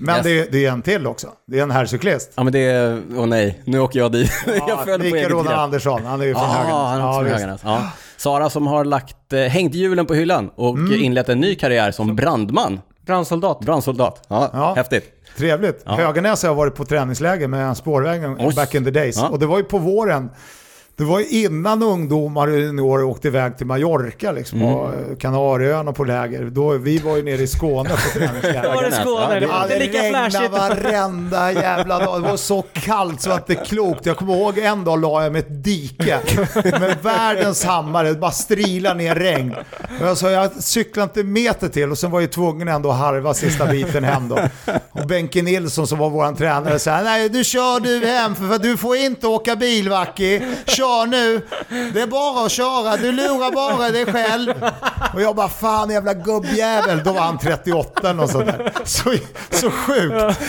Men
Yes.
det, är- det är en till också. Det är en herrcyklist.
Ja men det är, åh nej, nu åker jag dit. <laughs> jag föll på eget
Roland. Andersson, han är ju från
Ja,
Höganäs.
han är också från. Höganäs. Ja. Sara som har lagt, eh, hängt hjulen på hyllan och
Mm.
inlett en ny karriär som brandman,
brandsoldat.
brandsoldat. Ja,
Ja.
häftigt.
Trevligt.
Ja.
Höganäs har jag varit på träningsläger med spårvägen
Oj.
back in the days.
Ja.
Och det var ju på våren. Det var ju innan ungdomar och juniorer åkte iväg till Mallorca liksom,
Mm.
och Kanarieöarna på läger. Då, vi var ju nere i Skåne på
Då var
träningsläger.
det Skåne, det var inte lika
varenda jävla dag. Det var så kallt så att det är klokt. Jag kommer ihåg en dag la jag med ett dike med världens hammare. Bara strilar ner regn. Och jag sa jag cyklar inte meter till och sen var jag tvungen ändå att harva sista biten hem då. Och Benke Nilsson som var vår tränare sa nej du kör du hem för du får inte åka bil Vacki. Kör nu. Det är bara att köra. Du lurar bara dig själv. Och jag bara fan jävla gubbjävel. Då var han 38 och sånt där. Så, så sjukt.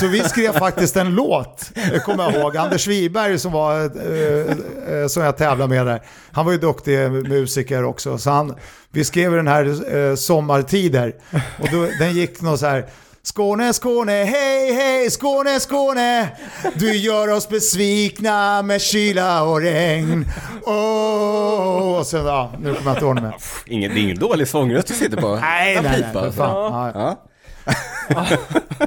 Så vi skrev faktiskt en låt, det kommer jag ihåg. Anders Wiberg som, var, eh, eh som jag tävlade med där, han var ju duktig musiker också. Så han, vi skrev den här eh, Sommartider och då, den gick något så här Skåne, Skåne, hej, hej, Skåne, Skåne Du gör oss besvikna med kyla och regn Åh, och sen, ja, nu kommer jag inte det mer.
Ingen, det är ingen dålig sångröst du sitter på.
Nej,
Kan
nej, nej, för
alltså.
fan. Ja.
Ja. <laughs>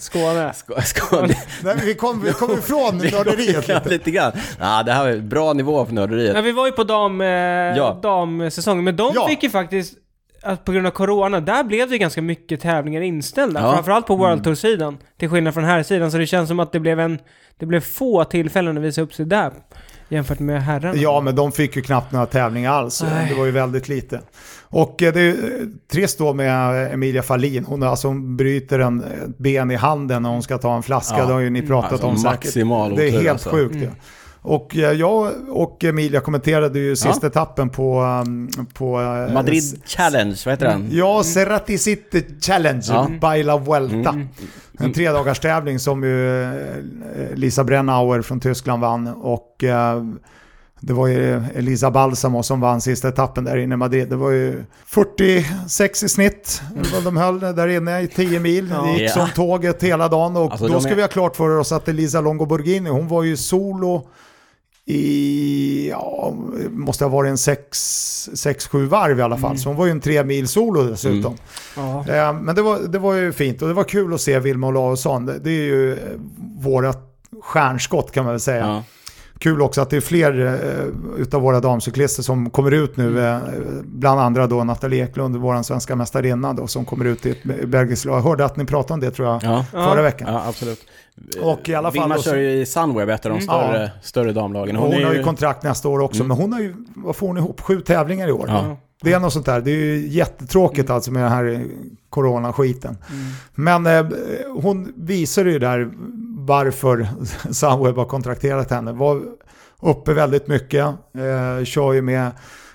Skåne.
Ska, det,
Nej, vi kom, vi kom ifrån <laughs> nörderiet lite.
lite grann. Ja, det här var bra nivå för nörderiet.
Ja, vi var ju på dam, eh,
Ja.
damsäsongen, men de
Ja.
fick ju faktiskt, att på grund av corona, där blev det ganska mycket tävlingar inställda.
Ja.
Framförallt på World Tour-sidan. Till skillnad från här sidan så det känns som att det blev en, det blev få tillfällen att visa upp sig där. Jämfört med herrarna.
Ja, men de fick ju knappt några tävlingar alls.
Nej.
Det var ju väldigt lite. Och eh, det är eh, trist då med Emilia Fallin. Hon, alltså, hon bryter en, ett ben i handen när hon ska ta en flaska.
Ja.
Det har ju ni pratat
Alltså,
om säkert.
maximal
Det är helt
alltså.
sjukt. Ja. Och eh, jag och Emilia kommenterade ju sista etappen på... um, på eh,
Madrid Challenge, vad heter den?
Ja, Cerati City Challenge,
Ja.
by la Vuelta.
Mm.
En tredagars tävling som ju eh, Lisa Brennauer från Tyskland vann och det var ju Elisa Balsamo som vann sista etappen där inne i Madrid. Det var ju 46 i snitt vad de höll där inne i 10 mil. Det gick
Ja.
som tåget hela dagen och
Alltså,
då ska
är-
vi ha klart för oss att Elisa Longoborghini, hon var ju solo i, ja, måste ha varit en 6-7 varv i alla fall. Så hon var ju en tre mil solo dessutom.
Ja.
Eh, Men det var, det var ju fint och det var kul att se Vilma Olausson. Det, det är ju eh, våra stjärnskott kan man väl säga.
Ja.
Kul också att det är fler eh, utav våra damcyklister som kommer ut nu.
Mm.
Eh, bland andra då Nathalie Eklund, vår svenska mästarinna då, som kommer ut i ett belgiskt lag. Jag hörde att ni pratade om det tror jag
Ja.
förra veckan.
ja, absolut.
Och i alla fall
Vilma kör ju i Sunweb, ett av de
Mm.
större,
Ja.
större damlagen.
Hon,
är
har ju kontrakt nästa år också,
Mm.
men hon har ju, vad får hon ihop, sju tävlingar i år.
Ja.
Det är något sånt där. Det är ju jättetråkigt alltså med den här coronaskiten.
Mm.
Men eh, hon visar ju där varför <laughs> Sunweb har kontrakterat henne. Var uppe väldigt mycket, eh, kör ju med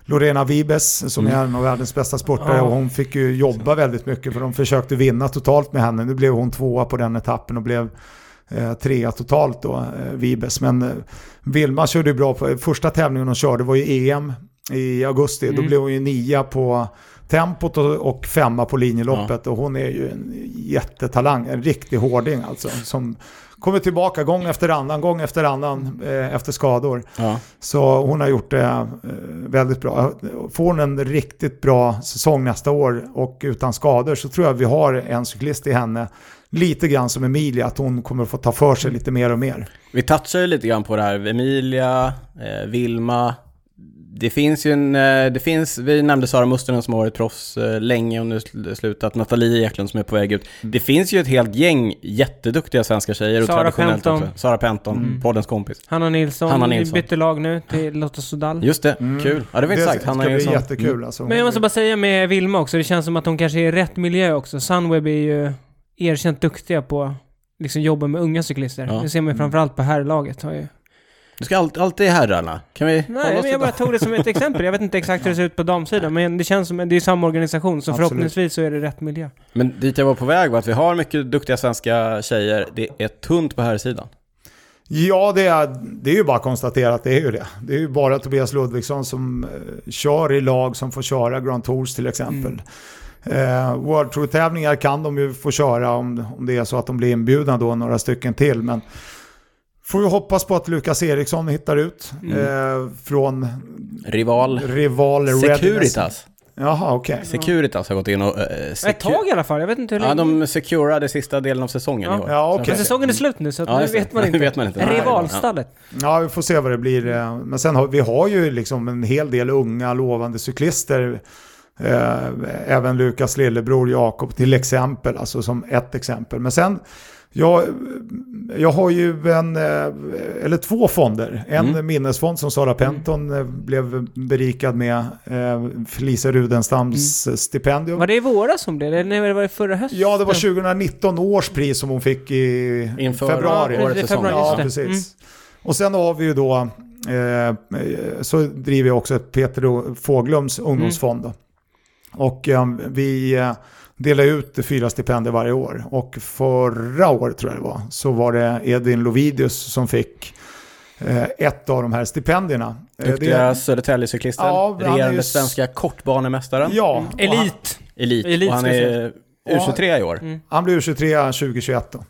Lorena Vibes som
Mm.
är en av världens bästa sportare
Ja.
och hon fick ju jobba väldigt mycket för de försökte vinna totalt med henne. Nu blev hon tvåa på den etappen och blev eh, trea totalt då, eh, Vibes. Men eh, Vilma körde ju bra på första tävlingen hon körde var ju EM i augusti. Då
Mm.
blev hon ju nia på tempot och, femma på linjeloppet och hon är ju en jättetalang, en riktig hårding alltså. Som kommer tillbaka gång efter annan, gång efter annan eh, efter skador.
Ja.
Så hon har gjort det eh, väldigt bra. Får hon en riktigt bra säsong nästa år och utan skador så tror jag vi har en cyklist i henne. Lite grann som Emilia, att hon kommer få ta för sig lite mer och mer.
Vi touchar ju lite grann på det här. Emilia, eh, Vilma. Det finns ju en, eh, det finns, vi nämnde Sara Mustonen som har varit proffs eh, länge och nu sl- slutat. Nathalie Eklund som är på väg ut. Det finns ju ett helt gäng jätteduktiga svenska tjejer och
Sara
traditionellt
Penton.
också. Sara Penton,
Mm.
poddens kompis.
Hanna Nilsson,
Hanna Nilsson.
bytte lag nu till Lotta Sudal.
Just det,
Mm.
kul. Ja, det var inte sagt.
ska
Hanna
bli
Nilsson.
jättekul.
Mm.
Alltså.
Men jag måste bara säga med Vilma också, det känns som att hon kanske är i rätt miljö också. Sunweb är ju erkänt duktiga på liksom jobba med unga cyklister.
Ja.
Det ser man ju framförallt på herrlaget. Har ju...
Du ska alltid, alltid herrarna. Kan vi
Nej, men jag bara tog det som ett exempel. Jag vet inte exakt hur det ser ut på damsidan, men det känns som att det är samma organisation, så
Absolut.
förhoppningsvis så är det rätt miljö.
Men dit jag var på väg var att vi har mycket duktiga svenska tjejer. Det är tunt på här sidan.
Ja, det är, det är ju bara att konstatera att det är ju det. Det är ju bara Tobias Ludvigsson som eh, kör i lag som får köra Grand Tours till exempel. Eh, World Tour-tävlingar kan de ju få köra om, om det är så att de blir inbjudna då, några stycken till. Men får vi hoppas på att Lukas Eriksson hittar ut
Mm.
eh, från
Rival.
rival Readiness.
Securitas.
Jaha, okej.
Securitas har gått in och... Uh,
Ett tag i alla fall, jag vet inte hur länge.
Ja, de securade sista delen av säsongen
Ja.
i år.
Ja, okej.
Men säsongen är slut nu så
Ja,
nu vet man <laughs>
Nu
inte.
vet man inte.
Rivalstallet.
Ja, vi får se vad det blir. eh, Men sen har vi har ju liksom en hel del unga lovande cyklister. Eh, även Lukas lillebror Jakob till exempel, alltså som ett exempel. Men sen, jag, jag har ju en, eh, eller två fonder. En
Mm.
minnesfond som Sara Penton eh, blev berikad med, eh, Felicia Rudenstams
Mm.
stipendium.
Var det i våras som blev det? Nej, var det förra hösten?
Ja, det var 2019 års pris som hon fick i
Inför
februari.
Ja,
säsong.
februari,
Ja,
det. Mm.
precis. Och sen har vi ju då, eh, så driver jag också ett Peter Fåglums ungdomsfond. Då. Och eh, vi delar ut fyra stipendier varje år. Och förra året tror jag det var, så var det Edvin Lovidius som fick eh, ett av de här stipendierna. Eh,
Duktiga Södertäljecyklisten.
Ja, han är
regerande
ju-
svenska kortbanemästaren.
Ja, han,
Elit.
Elit.
Elit,
och han är U23 i år.
Mm.
han blev 23 2021 då.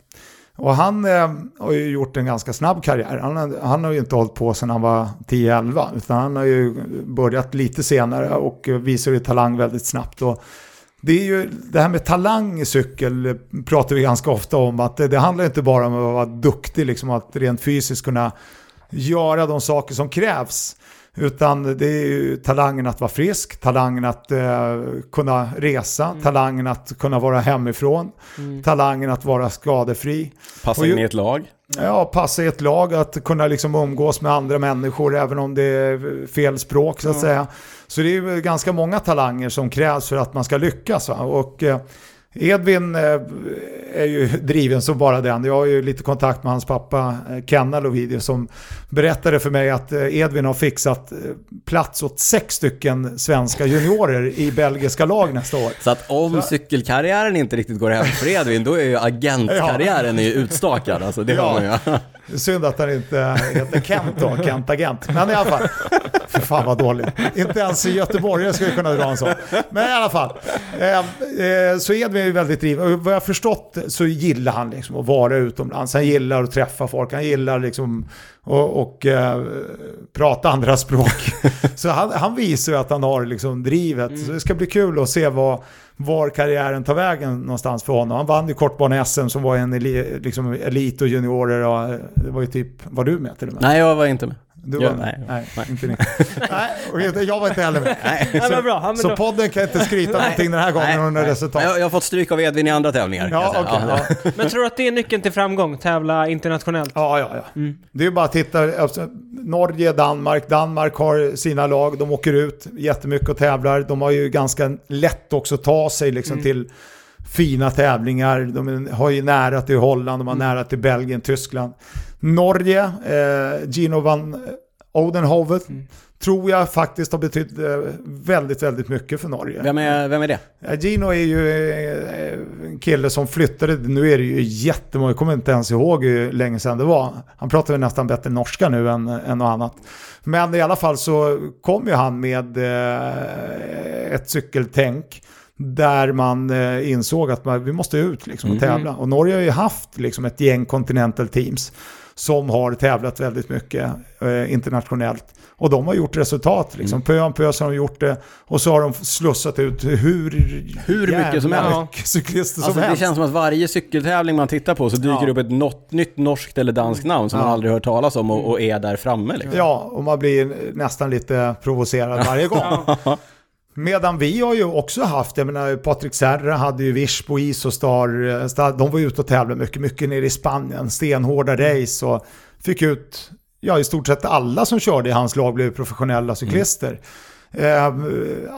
Och han eh, har ju gjort en ganska snabb karriär. Han, har- han har ju inte hållit på sedan han var 10-11. Utan han har ju börjat lite senare och visar ju talang väldigt snabbt. Och det, är ju, det här med talang i cykel pratar vi ganska ofta om. Att det, det handlar inte bara om att vara duktig, liksom att rent fysiskt kunna göra de saker som krävs. Utan det är ju talangen att vara frisk, talangen att eh, kunna resa, talangen att kunna vara hemifrån, talangen att vara skadefri. Ju-
in i ett lag.
Ja, passa i ett lag, att kunna liksom umgås med andra människor även om det är fel språk så att säga. Så det är ju ganska många talanger som krävs för att man ska lyckas. Va? Och eh, Edvin eh, är ju driven som bara den. Jag har ju lite kontakt med hans pappa eh, Kenna Lovidius som berättade för mig att eh, Edvin har fixat plats åt sex stycken svenska juniorer i belgiska lag nästa år.
Så att om cykelkarriären inte riktigt går hem för Edvin, då är ju agentkarriären är ju utstakad. Alltså, det
Ja.
har man ju.
Synd att han inte heter Kent då, Kent Agent. Men i alla fall, för fan vad dåligt. Inte ens i Göteborg skulle kunna dra en sån. Men i alla fall, eh, eh, så Edvin är väldigt driven. Vad jag har förstått så gillar han liksom att vara utomlands. Han gillar att träffa folk, han gillar liksom och, och eh, prata andra språk. <laughs> så han, han visar ju att han har liksom drivet. Så det ska bli kul att se vad, var karriären tar vägen någonstans för honom. Han vann ju kortbane-SM som var en eli, liksom elit och juniorer och eh, det var ju typ, var du med till och med?
Nej, jag var inte med.
Du
Ja,
var med?
nej.
nej, inte ni. <laughs> nej, och jag var inte heller med.
Ja, men bra. Ja, men
Så
då-
podden kan inte skryta någonting den här gången under resultat.
Jag, jag har fått stryk av Edvin i andra tävlingar.
Ja, okej. ja.
Men tror du att det är nyckeln till framgång? Tävla internationellt?
Ja, ja, ja. Det är bara att titta. Alltså, Norge, Danmark. Danmark har sina lag. De åker ut jättemycket och tävlar. De har ju ganska lätt också att ta sig liksom till fina tävlingar. De har ju nära till Holland, de har nära till Belgien, Tyskland. Norge, eh, Gino van Odenhoven, tror jag faktiskt har betytt eh, väldigt, väldigt mycket för Norge.
Vem, är, vem är det?
Gino är ju eh, en kille som flyttade, nu är det ju jättemånga, jag kommer inte ens ihåg hur länge sedan det var. Han pratar väl nästan bättre norska nu än, än något annat. Men i alla fall så kom ju han med eh, ett cykeltänk där man insåg att man, vi måste ut liksom, och tävla. Och Norge har ju haft liksom, ett gäng Continental Teams som har tävlat väldigt mycket eh, internationellt. Och de har gjort resultat. Liksom. Pö om pö så har de gjort det. Och så har de slussat ut hur,
Hur mycket som helst.
mycket cyklister
Alltså,
som
det
helst.
känns som att varje cykeltävling man tittar på så dyker
Ja.
det upp ett något, nytt norskt eller danskt namn som man aldrig hört talas om och, och är där framme. Liksom.
Ja, och man blir nästan lite provocerad varje gång. <laughs> Medan vi har ju också haft, jag menar Patrik Serra hade ju Virsbo, Isostar, eh, de var ute och tävlade mycket, mycket nere i Spanien, stenhårda race och fick ut, ja i stort sett alla som körde i hans lag blev professionella cyklister. Eh,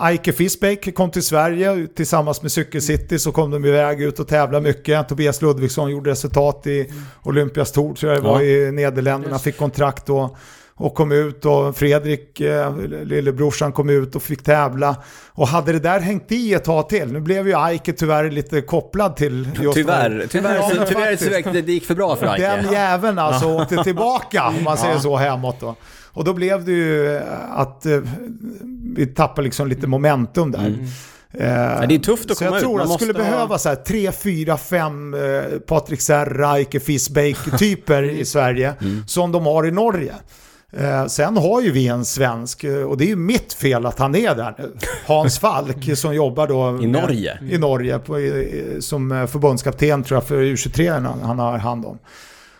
Eike Fisbeck kom till Sverige tillsammans med Cykelcity så kom de iväg ut och tävlade mycket. Tobias Ludvigsson gjorde resultat i Olympias Tour tror jag det var
Ja.
i Nederländerna, fick kontrakt och, och kom ut och Fredrik, eh, lillebrorsan, kom ut och fick tävla. Och hade det där hängt i ett tag till, nu blev ju Eike tyvärr lite kopplad till just
Tyvärr, tyvärr,
Ja,
så, tyvärr så det det gick för bra för Eike.
Den jäveln alltså åkte tillbaka, om man säger så, hemåt då. Och då blev det ju eh, att eh, vi tappade liksom lite momentum där. Eh,
det är tufft att
så
komma
jag
ut.
tror
Man
att det skulle
ha-
behöva så här 3, 4, 5 eh, Patrik Serra, Eike Fisbeck-typer i Sverige som de har i Norge. Eh, sen har ju vi en svensk, eh, och det är ju mitt fel att han är där nu. Hans <laughs> Falk som jobbar då
I Norge?
i Norge på, i- som eh, förbundskapten tror jag för U23 han, han har hand om.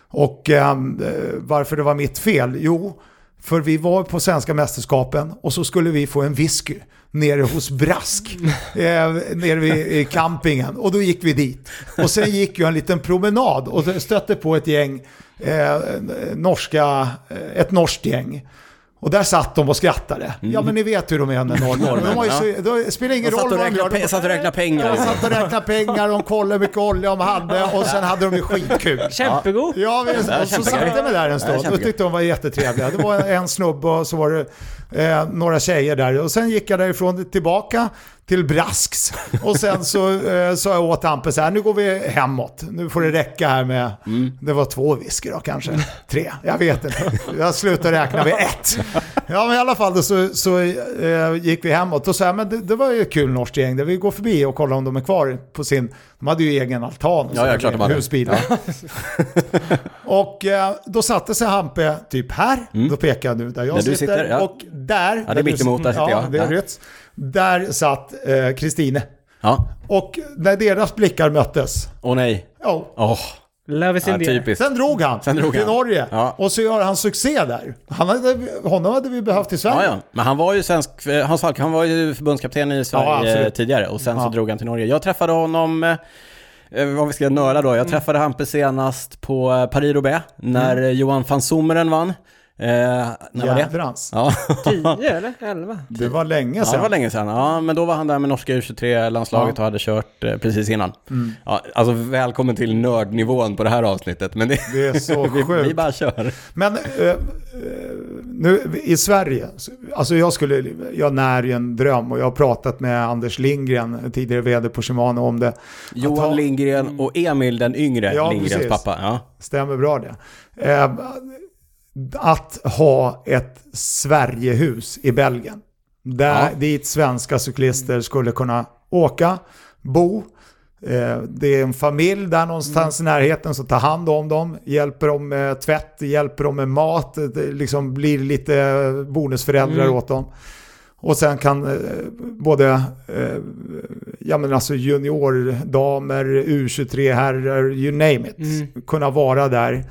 Och ehm, eh, varför det var mitt fel? Jo, för vi var på svenska mästerskapen och så skulle vi få en whisky nere hos Brask, <laughs> eh, nere vid i campingen. Och då gick vi dit. Och sen gick ju en liten promenad och stötte på ett gäng eh, norska, eh, ett norskt gäng. Och där satt de och skrattade. Ja men ni vet hur de är när norrmän. De har ju så, det spelar ingen
De
roll
och
vad de gör. De-
satt och räknade pengar.
de satt och räknade pengar, de kollade hur mycket olja de hade och sen hade de ju skitkul. <laughs>
Kämpegod.
Ja,
är
och så satt jag mig där en stund och tyckte de var jättetrevliga. Det var en snubbe och så var det eh, några tjejer där. Och sen gick jag därifrån tillbaka till Brasks. Och sen så eh, sa jag åt Hampus så här, nu går vi hemåt. Nu får det räcka här med,
Mm.
det var två whisky då kanske, tre, jag vet inte. Jag slutade räkna vid ett. Ja men i alla fall så, så eh, gick vi hemåt och så men det, det var ju kul norskt gäng där vi går förbi och kollar om de är kvar på sin, de hade ju egen altan och
Ja, ja, klart de hade.
husbilar. <laughs> Och eh, då satte sig Hampe typ här, då pekar jag nu där jag
Mm.
Sitter.
sitter, ja.
Och där,
Ja, det är mittemot, där sitter
ja,
jag.
det är
Ja.
rätt. Där satt eh, Kristine.
Ja.
Och när deras blickar möttes,
Åh nej.
ja,
Åh,
Love is
ja, typiskt.
sen drog han
Sen drog
till
han.
Norge.
Ja.
Och så gör han succé där. Han hade, honom hade vi behövt i Sverige.
Ja, ja. Men han var ju svensk, eh, Hans Falk, han var ju förbundskapten i Sverige
absolut.
tidigare och sen så drog han till Norge. Jag träffade honom, eh, eh, vad vi ska nöla då, jag
Mm.
träffade Hampus senast på eh, Paris-Roubaix när
Mm.
eh, Johan van Sommeren vann. Eh, när var det? Ja.
10 <laughs> eller 11?
Det var länge
Ja,
sedan.
det var länge sedan. Ja, men då var han där med norska U23-landslaget
Ja.
och hade kört eh, precis innan.
Mm.
Ja, alltså välkommen till nördnivån på det här avsnittet. Men det,
Det är så <laughs>
vi,
sjukt.
vi bara kör.
Men eh, eh, nu i Sverige, alltså jag skulle, jag när ju en dröm och jag har pratat med Anders Lindgren, tidigare vd på Shimano om det.
Johan
ha-
Lindgren och Emil den yngre,
Ja,
Lindgrens
precis.
pappa. Ja.
Stämmer bra det. Eh, att ha ett Sverigehus i Belgien. Där
Ja.
dit svenska cyklister skulle kunna åka, bo. Eh, det är en familj där någonstans i närheten som tar hand om dem, hjälper dem med tvätt, hjälper dem med mat, det liksom blir lite bonusföräldrar
Mm.
åt dem. Och sen kan eh, både eh, ja, men alltså juniordamer, U23-herrar, you name it,
Mm.
kunna vara där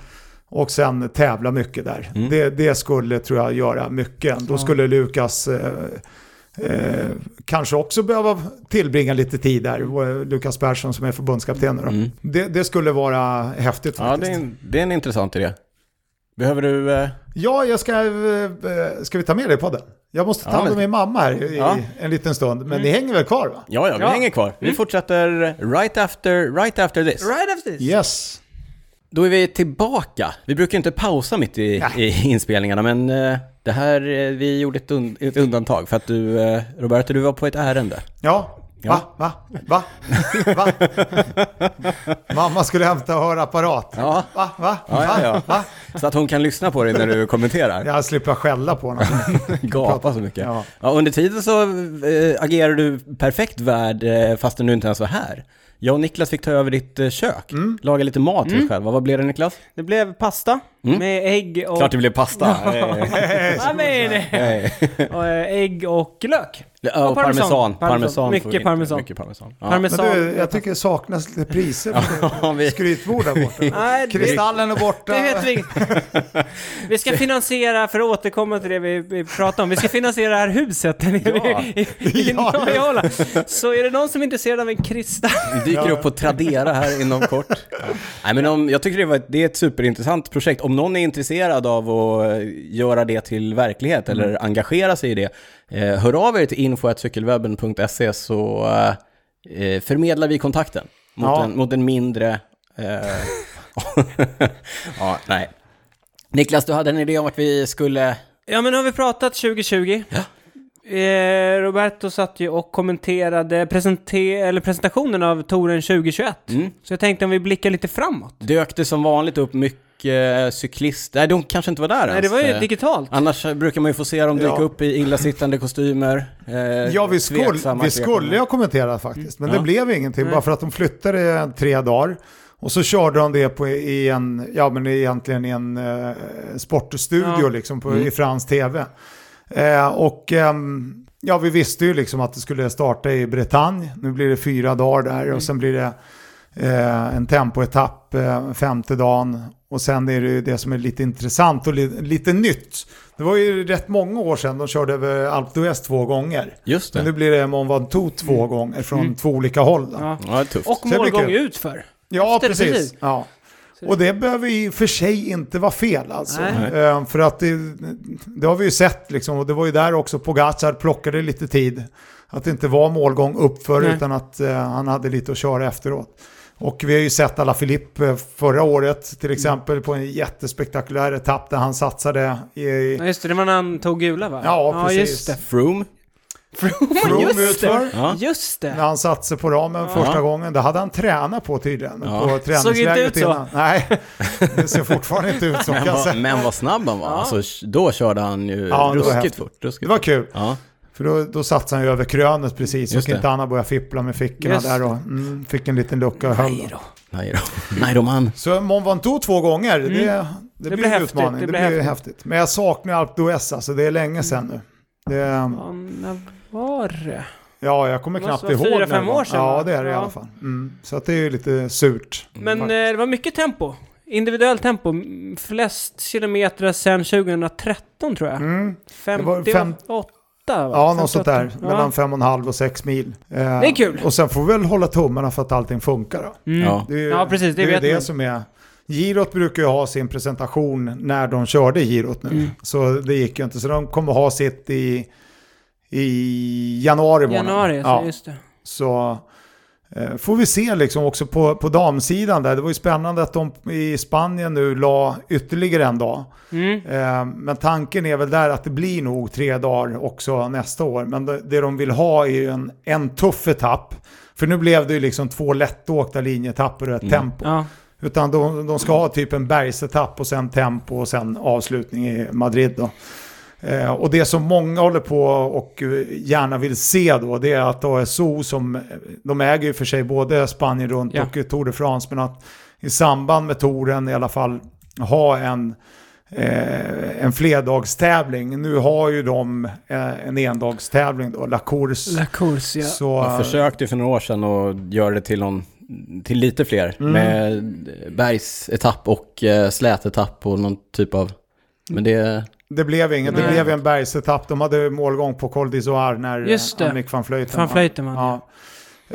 och sen tävla mycket där.
Mm.
Det, det skulle, tror jag, göra mycket. Då
Ja.
skulle Lukas eh, eh, kanske också behöva tillbringa lite tid där. Eh, Lukas Persson som är förbundskapten. nu Då.
Mm.
Det, det skulle vara häftigt
Ja,
faktiskt.
det är, en, det är en intressant idé. Behöver du... Eh,
Ja, jag ska, eh, ska vi ta med dig på den? Jag måste ta
Ja,
hand om
men-
min mamma här i
Ja.
en liten stund. Men ni hänger väl kvar va?
ja, ja, vi
Ja.
hänger kvar. Vi fortsätter right after, right after this.
Right after this.
Yes.
Då är vi tillbaka. Vi brukar inte pausa mitt i, i inspelningarna, men eh, det här, eh, vi gjorde ett, un, ett undantag för att du, eh, Roberto, du var på ett ärende.
Ja. Va? Va? Va? Va? Mamma skulle hämta hörapparat.
Ja.
Va? Va?
Ja, ja, ja.
Va?
Så att hon kan lyssna på dig när du kommenterar.
Jag slipper skälla på honom. <laughs>
Gapa så mycket.
Ja.
Ja, under tiden så eh, agerar du perfekt värd fastän du inte ens var här. Jag och Niklas fick ta över ditt eh, kök.
Mm.
Laga lite mat till dig själva. Vad blev det Niklas?
Det blev pasta
Mm.
med ägg och...
Klart det blev pasta. Eh,
Ja, men,
eh,
och, eh, ägg och lök.
Ja, och
Och
parmesan.
parmesan.
Parmesan.
Mycket
inte-
parmesan.
Mycket parmesan. Ja.
Parmesan.
Men du, jag tycker det saknas lite priser
Ja,
på
vi-
skrytbord där borta.
Nej,
Kristallen är borta.
det vet vi Vi ska finansiera, för att återkomma till det vi, vi pratade om, vi ska finansiera det här huset där nere
Ja.
i, i, i. Norge. Så är det någon som är intresserad av en kristall?
Vi dyker upp på Tradera här inom kort. Nej, men om, jag tycker det, var, det är ett superintressant projekt. Om någon är intresserad av att eh, göra det till verklighet
Mm.
eller engagera sig i det, eh, hör av er till info.cykelwebben.se så eh, förmedlar vi kontakten mot,
Ja.
en, mot en mindre... Eh, <laughs> <laughs> ja, nej. Niklas, du hade en idé om att vi skulle...
Ja men nu har vi pratat 2020. Eh, Roberto satt ju och kommenterade eller presentationen av touren 2021.
Mm.
Så jag tänkte om vi blickar lite framåt.
Dök det som vanligt upp mycket cyklister? Nej, de kanske inte var där
Nej,
ens.
det var ju
Eh,
digitalt.
Annars brukar man ju få se dem dyka
Ja.
upp i illasittande kostymer. Eh,
Ja, vi skulle,
tveksamma,
vi skulle ha kommenterat faktiskt. Men
Ja.
det blev ingenting, bara för att de flyttade tre dagar. Och så körde de det på, i en, ja men egentligen i en eh, sportstudio
Ja.
liksom på,
Mm.
i fransk tv. Eh, och ehm, ja, vi visste ju liksom att det skulle starta i Bretagne. Nu blir det fyra dagar där
Mm.
och sen blir det eh, en tempoetapp eh, femte dagen. Och sen är det ju det som är lite intressant och li, lite nytt. Det var ju rätt många år sedan de körde över Alpe d'Huez två gånger.
Just
Men nu
det.
blir det Mont Ventoux två gånger från två olika håll. Då. Ja,
Ja.
Ja, det är tufft.
Och
det
målgång utför. Efter,
precis.
precis.
Ja. Och det behöver och för sig inte vara fel alltså.
Nej.
Eh, för att det, det har vi ju sett liksom, och det var ju där också Pogacar plockade lite tid. Att det inte var målgång uppför
Nej.
utan att eh, han hade lite att köra efteråt. Och vi har ju sett alla Filip eh, förra året till exempel på en jättespektakulär etapp där han satsade i...
Ja, just det, det var när han tog gula va?
Ja, precis.
just det.
Froome.
Froome
just
utför.
det.
Ja.
Just det.
När han satsade på ramen första
Ja.
gången, det hade han tränat på tydligen.
Ja.
På
Såg inte
träningslägret
ut så.
innan. Nej, det ser fortfarande inte ut så <laughs>
Men
säga.
men vad snabb han var.
Ja.
Alltså, då körde han ju
Ja, det var
ruskigt fort. Ruskigt
Det var kul.
Ja.
För då, då satsade han ju över krönet precis
Just
och
det.
inte Anna började fippla med fickorna
Just
där och mm, fick en liten lucka och höll.
Nej
då.
Nej då. Nej då man.
Så Mont Ventoux två gånger, det, det, blir
blir
en
häftigt,
utmaning.
det
Det,
blir häftigt.
häftigt. Men jag saknar Alpe d'Huez, alltså det är länge sedan nu. Det,
var det?
ja, jag kommer
Det
knappt
måste vara
ihåg.
fyra,
det
fem
var.
år sedan,
Ja, det är det i
Ja.
alla fall. Mm. Så att det är ju lite surt.
Men eh,
faktiskt.
det var mycket tempo. Individuellt tempo. Flest kilometer sedan 2013 tror jag.
Mm.
Fem,
Det var
det
fem-? Ja,
Fem,
något sånt där.
åtta.
Mellan fem och en halv och sex mil. Eh, det
är kul.
Och sen får vi väl hålla tummarna för att allting funkar då.
Mm.
Ja.
Det är ju
Ja, precis, det
det, är det
man.
som är... Girot brukar ju ha sin presentation när de körde girot nu.
Mm.
Så det gick ju inte. Så de kommer ha sitt i, i januari månad.
Januari,
ja.
så just det.
Så eh, får vi se liksom också på, på damsidan där. Det var ju spännande att de i Spanien nu la ytterligare en dag.
Mm.
Eh, men tanken är väl där att det blir nog tre dagar också nästa år. Men det, det de vill ha är ju en, en tuff etapp. För nu blev det ju liksom två lättåkta linjetapper och ett
Mm.
tempo.
Ja.
Utan de, de ska ha typ en bergsetapp och sen tempo och sen avslutning i Madrid då. Eh, och det som många håller på och eh, gärna vill se då, det är att ASO som, eh, de äger ju för sig både Spanien runt
Ja.
och Tour de France, men att i samband med touren i alla fall ha en, eh, en flerdagstävling. Nu har ju de eh, en endagstävling då, La Course.
La Course, ja.
Så,
Jag försökte ju för några år sedan att göra det till, någon, till lite fler.
Mm.
Med bergsetapp och eh, slätetapp och någon typ av... Men det...
Det blev inget, det blev en bergsetapp. De hade målgång på Col d'Izoard när
Just det.
Annick van Vleuten
Van. Vleuten vann.
Ja.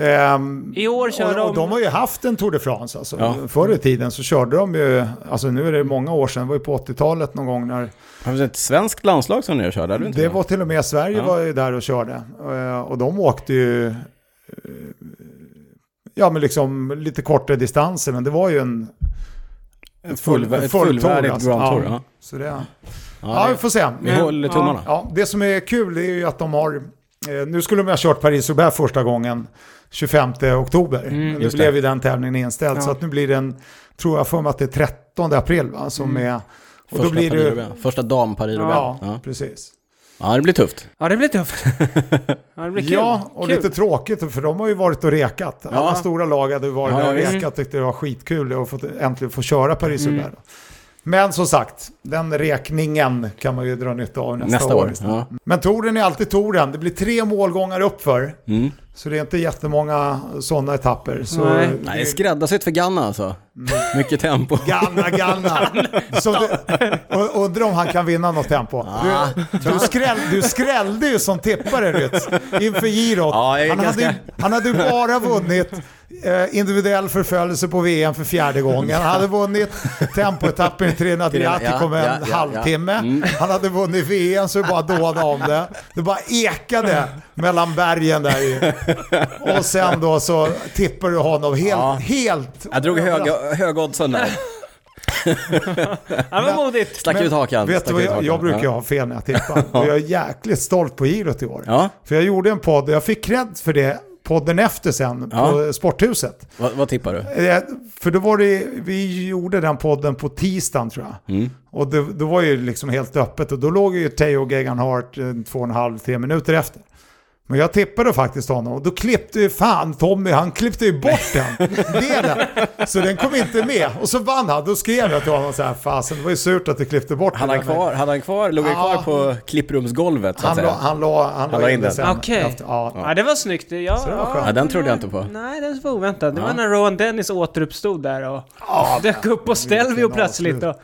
Ehm,
I år kör
och,
de...
och de har ju haft en Tour de France alltså.
Ja.
Förr i tiden så körde de ju, alltså nu är det många år sedan, det var ju på 80-talet någon gång när
Har vi ett svenskt landslag som ni körde? inte
det var till och med Sverige
Ja.
var ju där och körde. Eh, och de åkte ju, eh, ja men liksom lite kortare distanser, men det var ju en
Ett, full,
en
ett
full
fullvärdigt
tour, alltså.
Grand Tour.
Ja.
Ja.
Så det, ja,
Ja,
vi
det,
får se.
vi håller tummarna.
Ja, det som är kul det är ju att de har, eh, nu skulle de ha kört Paris-Roubaix första gången 25 oktober.
Mm,
Men nu blev
det.
ju den tävlingen inställd
Ja.
så att nu blir den, tror jag för mig att det är 13 april va, som
Mm.
är, och
Första,
då blir det,
Paris-Roubaix. Första dam paris
ja,
ja.
precis.
ja, det blir tufft.
Ja, det blir tufft. <laughs> ja, det blir kul.
Ja, och
kul.
lite tråkigt för de har ju varit och rekat. Alla
Ja.
stora lag hade varit
Ja,
och rekat tyckte det var skitkul att få, äntligen få köra Paris-Roubaix.
Mm.
Men som sagt, den räkningen kan man ju dra nytta av nästa,
Nästa
år.
år. Ja.
Men touren är alltid touren. Det blir tre målgångar uppför.
Mm.
Så det är inte jättemånga sådana etapper. Så
Nej.
det-
Nej, skräddarsytt för Ganna alltså. Mycket tempo.
Ganna, Ganna. <laughs> Så det, och, undrar om han kan vinna något tempo.
Ah.
Du, du, skräll, du skrällde ju som tippare Rytz, inför girot.
Ja,
han,
ganska-
hade, han hade ju bara vunnit eh, individuell förföljelse på VM för fjärde gången. Han hade vunnit tempoetappen i Tren Adriatico med en
ja, ja,
halvtimme.
ja. Mm.
Han hade vunnit VM så det bara dånade om det. Det bara ekade mellan bergen där i. Och sen då så tippar du honom helt,
Ja.
helt...
Jag drog hög, hög oddsen där.
Ja, vad modigt.
Stack ut hakan.
Vet du vad jag,
hakan.
jag brukar
ja.
ha fel när jag tippar. Och jag är jäkligt stolt på girot i år.
Ja,
För jag gjorde en podd, och jag fick cred för det, podden efter sen,
Ja.
på Sporthuset.
vad, vad tippar du?
Eh, För då var det, vi gjorde den podden på tisdagen tror jag.
Mm.
Och det, det var ju liksom helt öppet och då låg ju Theo Gegan Hart eh, två och en halv, tre minuter efter. Men jag tippade faktiskt honom och då klippte ju fan Tommy, han klippte ju bort den delen. Så den kom inte med. Och så vann han, då skrev jag till honom så här, fasen det var ju surt att du klippte bort
han
den.
kvar, hade han kvar, låg han
Ja.
kvar på klipprumsgolvet så att
Han la,
säga?
han la, han la
la
in
den.
sen.
Okej.
Efter- Ja.
Ja, det var snyggt. Ja,
Så det var skönt.
Ja, den trodde jag inte på.
Nej, den var oväntad. Det
Ja.
var när Rowan Dennis återuppstod där och
Ja,
dök upp på Stelvio plötsligt. Och,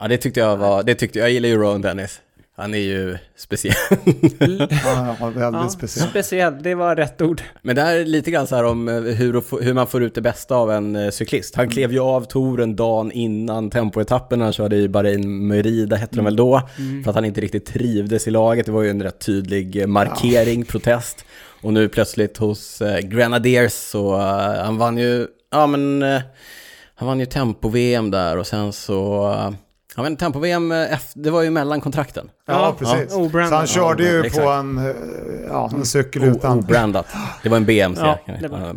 Ja, det tyckte jag var, det tyckte jag, jag gillar ju Rowan Dennis. Han är ju speciell. <laughs>
ja, ja, väldigt
ja,
speciellt.
speciellt, det var rätt ord.
Men det här är lite grann så här om eh, hur, hur man får ut det bästa av en eh, cyklist. Han klev ju av touren dagen innan tempoetappen när han körde i Bahrain Merida, hette de väl då. För att han inte riktigt trivdes i laget. Det var ju en rätt tydlig eh, markering, protest. Och nu plötsligt hos eh, Grenadiers så, han vann ju, ja men, han vann ju tempo-VM där och sen så, han vann tempo-VM, efter- det var ju mellan kontrakten.
Ja, precis.
Ja.
Så han körde ju
Ja,
på en, eh, ja, en cykel
O-
utan...
Obrandat. Det var en BMC.
Ja, var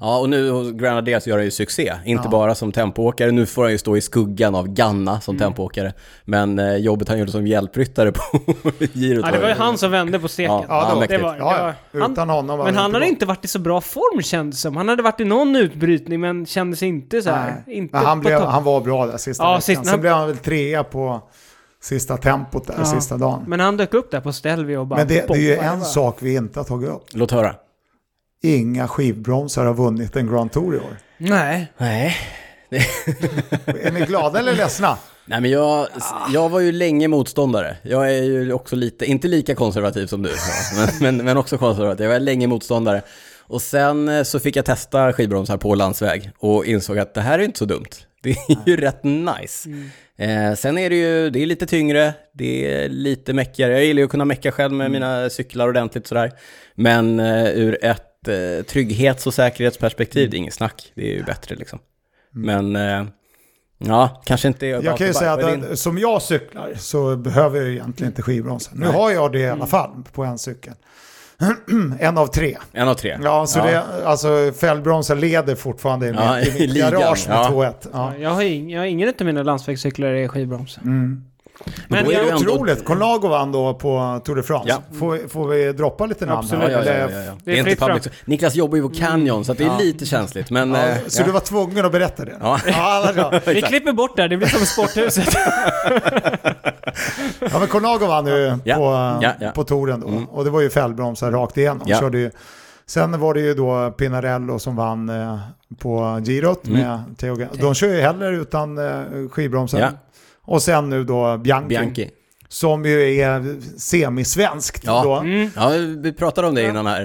ja, och nu hos Grenadiers gör han ju succé. Inte
Ja.
bara som tempoåkare, nu får han ju stå i skuggan av Ganna som
Mm.
tempoåkare. Men eh, jobbet han gjorde som hjälpryttare på <laughs> girot
Ja, det var ju han som vände på steken.
Ja,
Ja,
det var, det var,
ja.
han,
Utan honom var
men han hade inte varit i så bra form kändes som. Han hade varit i någon utbrytning men kändes inte så här.
Nej.
Inte
Men han, blev, han var bra där sista
Ja,
veckan.
sist-
Sen blev han väl trea på sista tempot där,
Ja.
sista dagen.
Men han dök upp där på Stelvio och bara
Men det, det är ju en sak vi inte har tagit upp.
Låt höra.
Inga skivbromsar har vunnit en Grand Tour i år.
Nej.
Nej. <laughs>
Är ni glada eller ledsna?
Nej men jag, jag var ju länge motståndare. Jag är ju också lite, inte lika konservativ som du, men, men, men också konservativ. Jag var länge motståndare. Och sen eh, så fick jag testa skivbromsar på landsväg och insåg att det här är inte så dumt. Det är ju rätt nice. Eh, sen är det ju, det är lite tyngre, det är lite meckigare. Jag gillar ju att kunna mecka själv med mina cyklar ordentligt sådär. Men eh, ur ett eh, trygghets och säkerhetsperspektiv, det är inget snack. Det är ju bättre liksom. Men eh, ja, kanske inte...
Jag kan ju säga att
Din-
som jag cyklar så behöver jag egentligen inte skivbromsar. Nu har jag det i alla fall på en cykel. <clears throat> en av tre.
En av tre.
Ja, så
Ja.
Det, alltså fällbromsar leder fortfarande i,
Ja,
mitt- i mitt garage med
ja.
2-1. Ja.
Ja. Jag, har ing, jag har ingen av mina landsvägscyklar i skivbroms.
Mm.
Men
då är det ju ändå-
Otroligt. Colnago vann då på Tour de France.
Ja.
Får, får vi droppa lite namn?
Absolut.
Här?
ja, ja,
Eller-
ja, ja.
Det
Det
är
inte public. Niklas jobbar ju på Canyon, så att det är
Ja.
lite känsligt. Men,
Ja,
eh,
så du var tvungen att berätta det?
Ja.
Ja, <laughs>
vi klipper bort det det blir som sporthuset. <laughs>
ja men Colnago vann ju
Ja.
på,
Ja, ja.
på touren då.
Mm.
Och det var ju fällbromsar rakt igenom.
Ja.
Körde ju, sen var det ju då Pinarello som vann eh, på girot
Mm.
med Theo De kör ju heller utan eh, skivbromsar.
Ja.
Och sen nu då Bianchi,
Bianchi.
som ju är semisvenskt
Ja.
då.
Mm.
Ja, vi pratade om det innan här.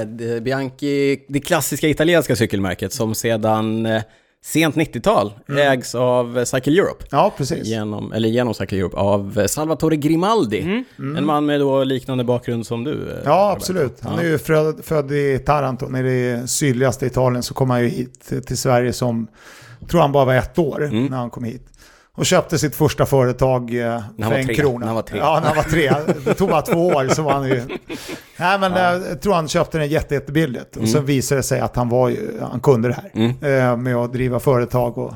Eh, det- Bianchi, det klassiska italienska cykelmärket som sedan eh, sent 90-tal ägs av eh, Cycle Europe.
Ja, precis.
Genom, eller genom Cycle Europe av eh, Salvatore Grimaldi. En man med då liknande bakgrund som du. eh,
Ja,
Robert.
absolut. Han
Ja.
är ju född, född i Taranto, nere i sydligaste Italien. Så kom han ju hit till- till Sverige som, tror han bara var ett år
Mm.
när han kom hit. Och köpte sitt första företag eh, för en
tre.
krona.
När han var tre.
Ja, när han var tre. Det tog bara två år så var han ju... <laughs> Nej, men eh, jag tror han köpte den jätte, jättebilligt. Och sen visade det sig att han, var ju, han kunde det här.
Mm.
Eh, med att driva företag och...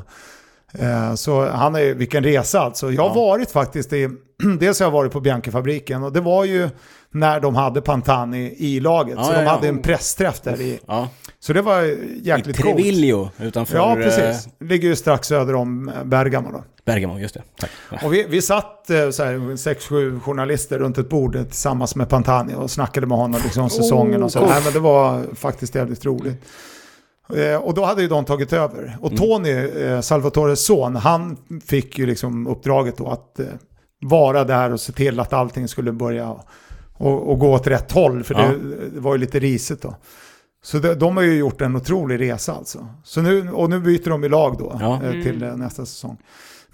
Så han är ju, vilken resa alltså. Jag har varit faktiskt i, <clears throat> dels har jag varit på Bianchi-fabriken och det var ju när de hade Pantani i laget.
Ja,
så
ja,
de
ja.
hade en pressträff där i. Så det var
i
jäkligt coolt.
Treviglio utanför
Ja,
eh,
precis. Ligger ju strax söder om eh, Bergamo då.
Bergamo, just det. Tack.
Och vi, vi satt eh, sex, sju journalister runt ett bord tillsammans med Pantani och snackade med honom liksom säsongen och så.
coolt.
Nej, men det var faktiskt jävligt roligt. Och då hade ju de tagit över. Och Tony, eh, Salvatores son, han fick ju liksom uppdraget då att vara där och se till att allting skulle börja och, och gå åt rätt håll. För
Ja.
det, det var ju lite risigt då. Så de, de har ju gjort en otrolig resa alltså. Så nu, och nu byter de i lag då
Ja.
eh, till eh, nästa säsong.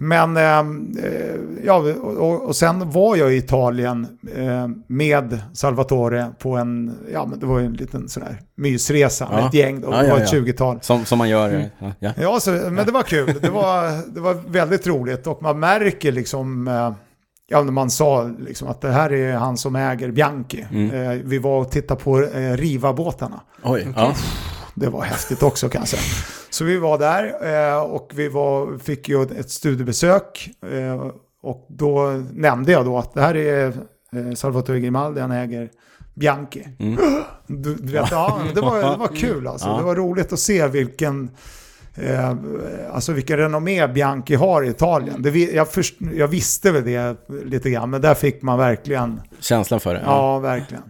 Men, ehm, eh, ja, och, och sen var jag i Italien eh, med Salvatore på en, ja men det var ju en liten sån här mysresa med
Ja.
ett gäng då,
Ja,
det
ja,
var
ja.
ett 20-tal.
Som, som man gör. Ja, ja.
Ja, så, men det var kul. Det var, det var väldigt roligt och man märker liksom, eh, ja när man sa liksom att det här är han som äger Bianchi.
Mm.
Eh, vi var och tittade på eh, Riva-båtarna.
Oj, ja.
Det var häftigt också kan jag säga. Så vi var där eh, och vi var, fick ju ett studiebesök. Eh, och då nämnde jag då att det här är eh, Salvatore Grimaldi, han äger Bianchi. <gasps> Du, du vet, ja, det, var, det var kul alltså.
Ja.
Det var roligt att se vilken, eh, alltså vilken renommé Bianchi har i Italien. Det, jag, först, jag visste väl det lite grann, men där fick man verkligen,
Känslan för det.
ja, verkligen.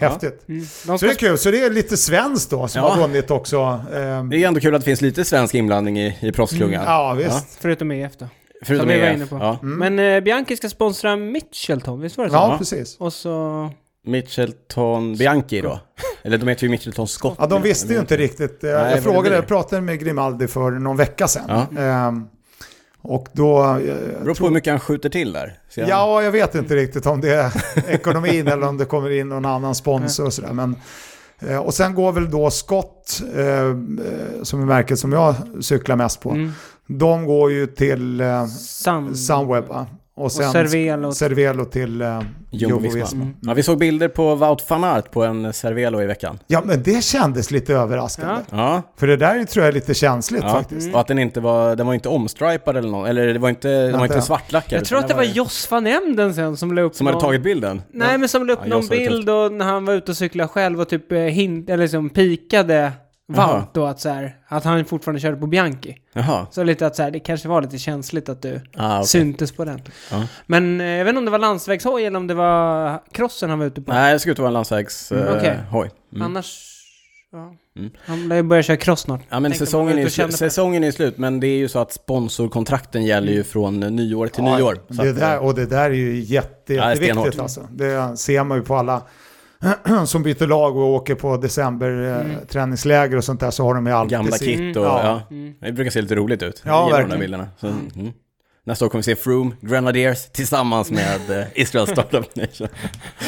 Häftigt.
Mm. De
Så det är kul, så det är lite svenskt då som
Ja.
har vunnit också. Eh,
Det är ändå kul att det finns lite svensk inblandning i, i proffsklungan.
ja, visst.
förutom EF då.
Förutom
Som vi var
EF.
inne på.
Ja.
Men eh, Bianchi ska sponsra Mitchelton, visst var det så?
Ja, precis.
Och så...
Mitchelton Bianchi då? Eller de heter ju Mitchelton Scott.
Ja, de visste ju inte riktigt. Eh,
Nej,
jag frågade, jag pratade med Grimaldi för någon vecka sedan.
Ja.
Ehm, och då... eh,
Det beror på hur mycket han skjuter till där. Så jag-
Ja, jag vet inte riktigt om det är <laughs> ekonomin eller om det kommer in någon annan sponsor och sådär. Men, eh, och sen går väl då Scott, eh, eh, som är märket som jag cyklar mest på.
Mm.
De går ju till eh,
Sun...
Sunweb va? Och sen
Cervelo.
Cervelo till eh,
Jumbo Visma.
Visma.
Ja, vi såg bilder på Wout van Aert på en Cervelo i veckan.
Ja, men det kändes lite överraskande.
Ja.
För det där tror jag är lite känsligt
ja.
faktiskt.
och att den inte var, den var inte omstripad eller något, eller det var inte, den var inte svartlackad.
Jag tror att det var Joss van Emden sen som la upp
Som hade
någon-
tagit bilden?
Nej, men som la upp
Ja,
någon
hade
bild och när han var ute och cyklade själv och typ eh, hint, eller liksom pikade Wout då att så här, att han fortfarande körde på Bianchi.
Jaha.
Så lite att så här, det kanske var lite känsligt att du
Ah, okej.
syntes på den.
Ja.
Men eh, jag vet inte om det var landsvägshoj eller om det var crossen han var ute på.
Nej, det skulle inte vara en landsvägshoj.
Mm, okej.
Mm.
Annars... Ja.
Mm.
Han lär ju börja köra cross snart.
Ja men säsongen är, ju
och på det.
säsongen är slut, men det är ju så att sponsorkontrakten gäller ju från nyår till
Ja,
nyår. Så
Det
att,
där,
eh,
och det där är ju jätte,
Ja, det är
jätteviktigt
stenhårt.
alltså. Det ser man ju på alla <clears throat> som byter lag och åker på december eh,
Mm.
och sånt där så har de ju alltid
gamla
sitt-
kit och
Ja.
ja.
Mm.
Det brukar se lite roligt ut.
Ja,
gillar de där
verkligen.
bilderna. Så, mm. Nästa år kommer vi se Froome, Grenadiers tillsammans med eh, <laughs> Israel Startup Nation.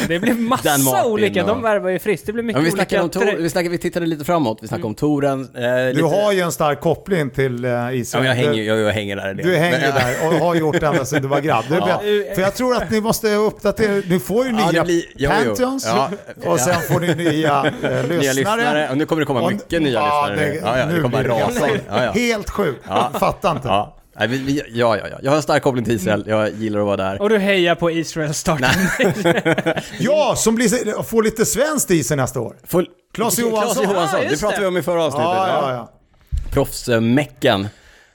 Det blir massa olika, de
och-
värvar ju friskt. Det blir
Ja,
mycket
vi, snackade
olika...
om tor, vi, snackade, vi tittade lite framåt, vi snackade om touren. Eh,
Du
lite,
har ju en stark koppling till eh,
Ja,
Israel.
men jag, hänger,
du,
jag, jag hänger där
du hänger
Men,
där och har gjort det ända sedan du var grabb. Du,
Ja.
För jag tror att ni måste uppdatera, ni får ju
Ja,
nya
blir- jo, jo.
Pantheons
Ja,
och sen får ni nya eh, <laughs> lyssnare.
Nya lyssnare, och nu kommer det komma
Och-
mycket nya
ja,
lyssnare.
det-
nu. ja, ja, det kommer bara rasa. Ja, ja.
Helt sjukt,
Ja.
fattar inte.
Ja. Nej, vi, vi, ja, ja, ja. Jag har en stark koppling till Israel, jag gillar att vara där.
Och du hejar på Israel start. <laughs>
Ja, som blir, får lite svenskt i sig nästa år.
Full...
Claes Johansson.
Claes Johansson,
Ja,
det pratade vi om i förra avsnittet.
Ja, ja, ja.
Proffsmecken.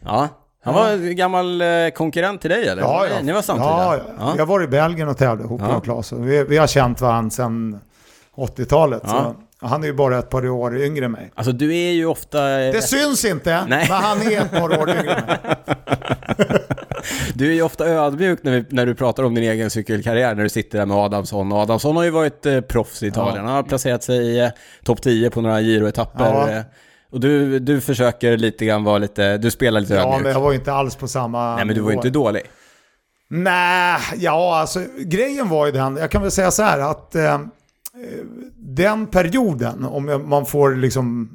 Ja, han var en gammal eh, konkurrent till dig eller?
Ja, ja.
Ni var samtidiga?
Ja, ja. Jag var i Belgien och tävlade ihop
Ja.
med och Vi, vi har känt varandra sedan 80-talet.
Ja.
Så han är ju bara ett par år yngre än mig.
Alltså du är ju ofta... eh,
Det syns inte,
Nej.
men han är ett par år yngre än mig. <laughs>
Du är ju ofta ödmjuk när, vi, när du pratar om din egen cykelkarriär, när du sitter där med Adamsson. Adamsson har ju varit eh, proffs i Italien.
Ja.
Han har placerat sig i eh, topp 10 på några Giro-etapper.
Ja.
eh, Och du, du försöker lite grann vara lite, du spelar lite
Ja,
ödmjuk.
men jag var ju inte alls på samma
Nej men du var ju inte dålig.
Nej, ja alltså grejen var ju den, jag kan väl säga så här att eh, den perioden, om man får liksom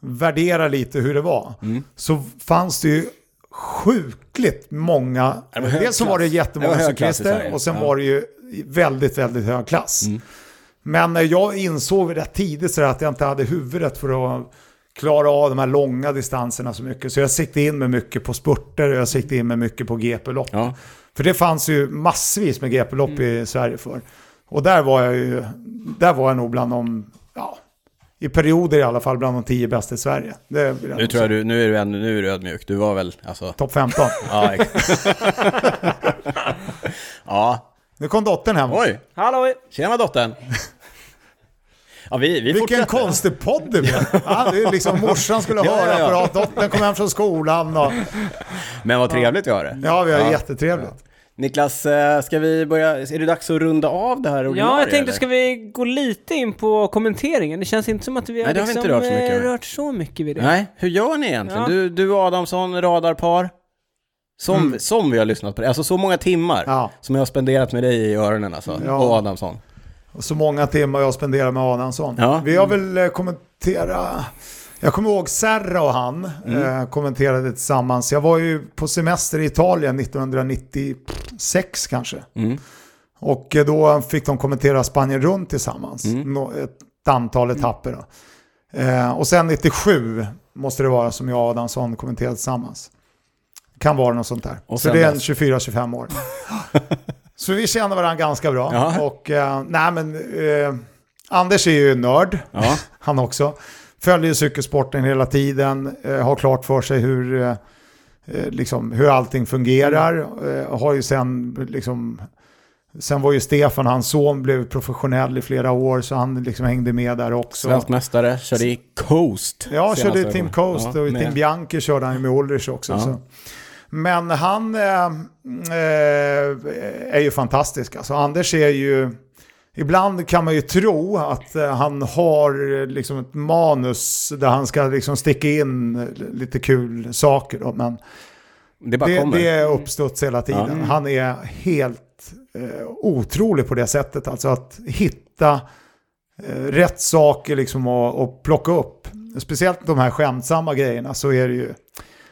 värdera lite hur det var,
Mm.
så fanns det ju sjukligt många, dels så var det jättemånga
Det
cyklister och sen
Ja.
var det ju väldigt, väldigt hög klass.
Mm.
Men eh, jag insåg rätt tidigt så att jag inte hade huvudet för att klara av de här långa distanserna så mycket. Så jag siktade in mig mycket på spurter och jag siktade in mig mycket på GP-lopp.
Ja.
För det fanns ju massvis med GP-lopp i Sverige för. Och där var jag ju, där var jag nog bland de, ja, i perioder i alla fall bland de tio bästa i Sverige. Det vill jag
Nu tror jag du, nu är du, ännu, nu är du ödmjuk. Du var väl, alltså...
Topp 15.
Ja, <laughs> ja.
Nu kom dottern hem.
Oj,
Hallå!
tjena dottern. Ja, vi, vi
Vilken
fortsätter.
konstig podd det blev. Ja, det är liksom morsan skulle
Ja,
höra
ja, ja.
att dottern kom hem från skolan. Och,
Men vad trevligt vi har det.
ja, vi har
Ja.
jättetrevligt.
Niklas, eh, ska vi börja, är det dags att runda av det här
Ja,
ordinarie,
jag tänkte,
eller?
ska vi gå lite in på kommenteringen? Det känns inte som att vi har,
Nej, det har vi
liksom,
rört så mycket
eh,
med.
rört så mycket vid det.
Nej, hur gör ni egentligen?
Ja.
Du, du och Adamsson, radarpar. Som,
Mm.
som vi har lyssnat på det. Alltså så många timmar
Ja.
som jag har spenderat med dig i öronen alltså.
Ja.
Och Adamsson.
Och så många timmar jag spenderar med Adamsson.
Ja.
Vi har väl eh, kommenterat... Jag kommer ihåg Serra och han eh, kommenterade tillsammans. Jag var ju på semester i Italien 1996 kanske.
Mm.
Och eh, då fick de kommentera Spanien runt tillsammans.
Mm.
Ett antal etapper. Då. Eh, och sen 97 måste det vara som jag och Adamsson kommenterade tillsammans. Kan vara något sånt där.
Och
Så det är en
dess.
24-25 år. <laughs> Så vi känner varandra ganska bra.
Ja.
Och eh, nej men... Eh, Anders är ju nörd,
Ja. <laughs>
han också. Följer cykelsporten hela tiden, eh, har klart för sig hur, eh, eh, liksom, hur allting fungerar. Har ju sen, liksom, sen var ju Stefan, hans son, blev professionell i flera år så han liksom hängde med där också.
Svensk mästare, körde i Coast.
Ja, körde i Team. Coast
Ja,
och i Team Bianchi körde han med Ulrich också.
Ja.
Men han eh, är ju fantastisk. Alltså, Anders är ju... Ibland kan man ju tro att eh, han har eh, liksom ett manus där han ska liksom sticka in lite kul saker. Då, men
Det bara
det,
kommer.
det är uppstuds hela tiden.
Ja.
Han är helt eh, otrolig på det sättet. Alltså att hitta eh, rätt saker liksom och, och plocka upp. Speciellt de här skämtsamma grejerna så är det ju.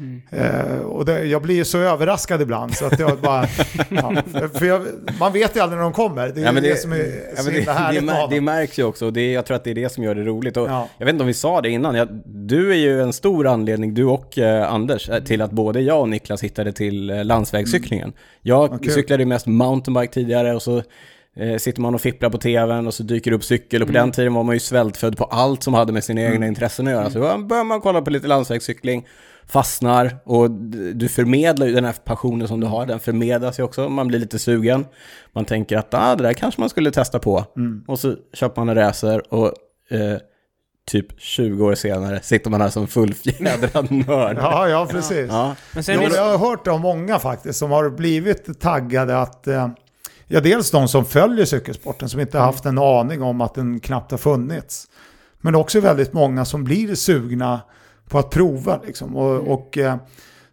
Mm.
Eh, och det, jag blir ju så överraskad ibland så att jag bara... <laughs> ja, för jag, man vet ju aldrig när de kommer. Det är
Ja,
det,
det,
som är
ja,
så
det, <laughs> det,
härligt
mär, det
honom.
märks ju också och det, jag tror att det är det som gör det roligt. Och
Ja.
Jag vet inte om vi sa det innan, jag, du är ju en stor anledning, du och eh, Anders, eh, till att både jag och Niklas hittade till eh, landsvägscyklingen. Jag
Vad kul.
cyklade ju mest mountainbike tidigare och så eh, sitter man och fipplar på tvn och så dyker det upp cykel och på den tiden var man ju svältfödd på allt som hade med sina egna intressen att göra. Så då börjar man kolla på lite landsvägscykling, fastnar och du förmedlar ju den här passionen som du har, den förmedlas ju också, man blir lite sugen. Man tänker att ah, det där kanske man skulle testa på. Och så köper man en racer och eh, typ 20 år senare sitter man här som fullfjädrad <laughs> nörd.
Ja, ja, precis.
Ja.
Men sen
Jo,
vill,
jag har hört om många faktiskt som har blivit taggade att... Eh, ja, dels de som följer cykelsporten som inte har haft en aning om att den knappt har funnits. Men också väldigt många som blir sugna på att prova. Liksom. Och, och eh,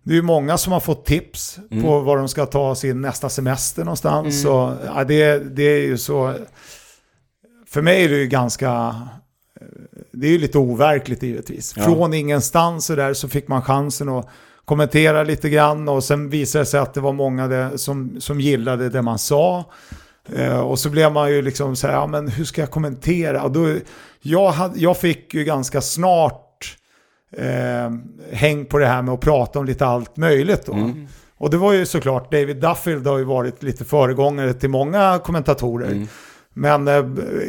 det är ju många som har fått tips på var de ska ta sin nästa semester någonstans. Och, ja, det, det är ju så... För mig är det ju ganska... eh, Det är ju lite overkligt givetvis.
Ja.
Från ingenstans så där så fick man chansen att kommentera lite grann och sen visade det sig att det var många det, som, som gillade det man sa. Eh, och så blev man ju liksom så här, ja men hur ska jag kommentera? Och då, jag, hade, jag fick ju ganska snart eh, häng på det här med att prata om lite allt möjligt då. Och det var ju såklart, David Duffield har ju varit lite föregångare till många kommentatorer. Men eh,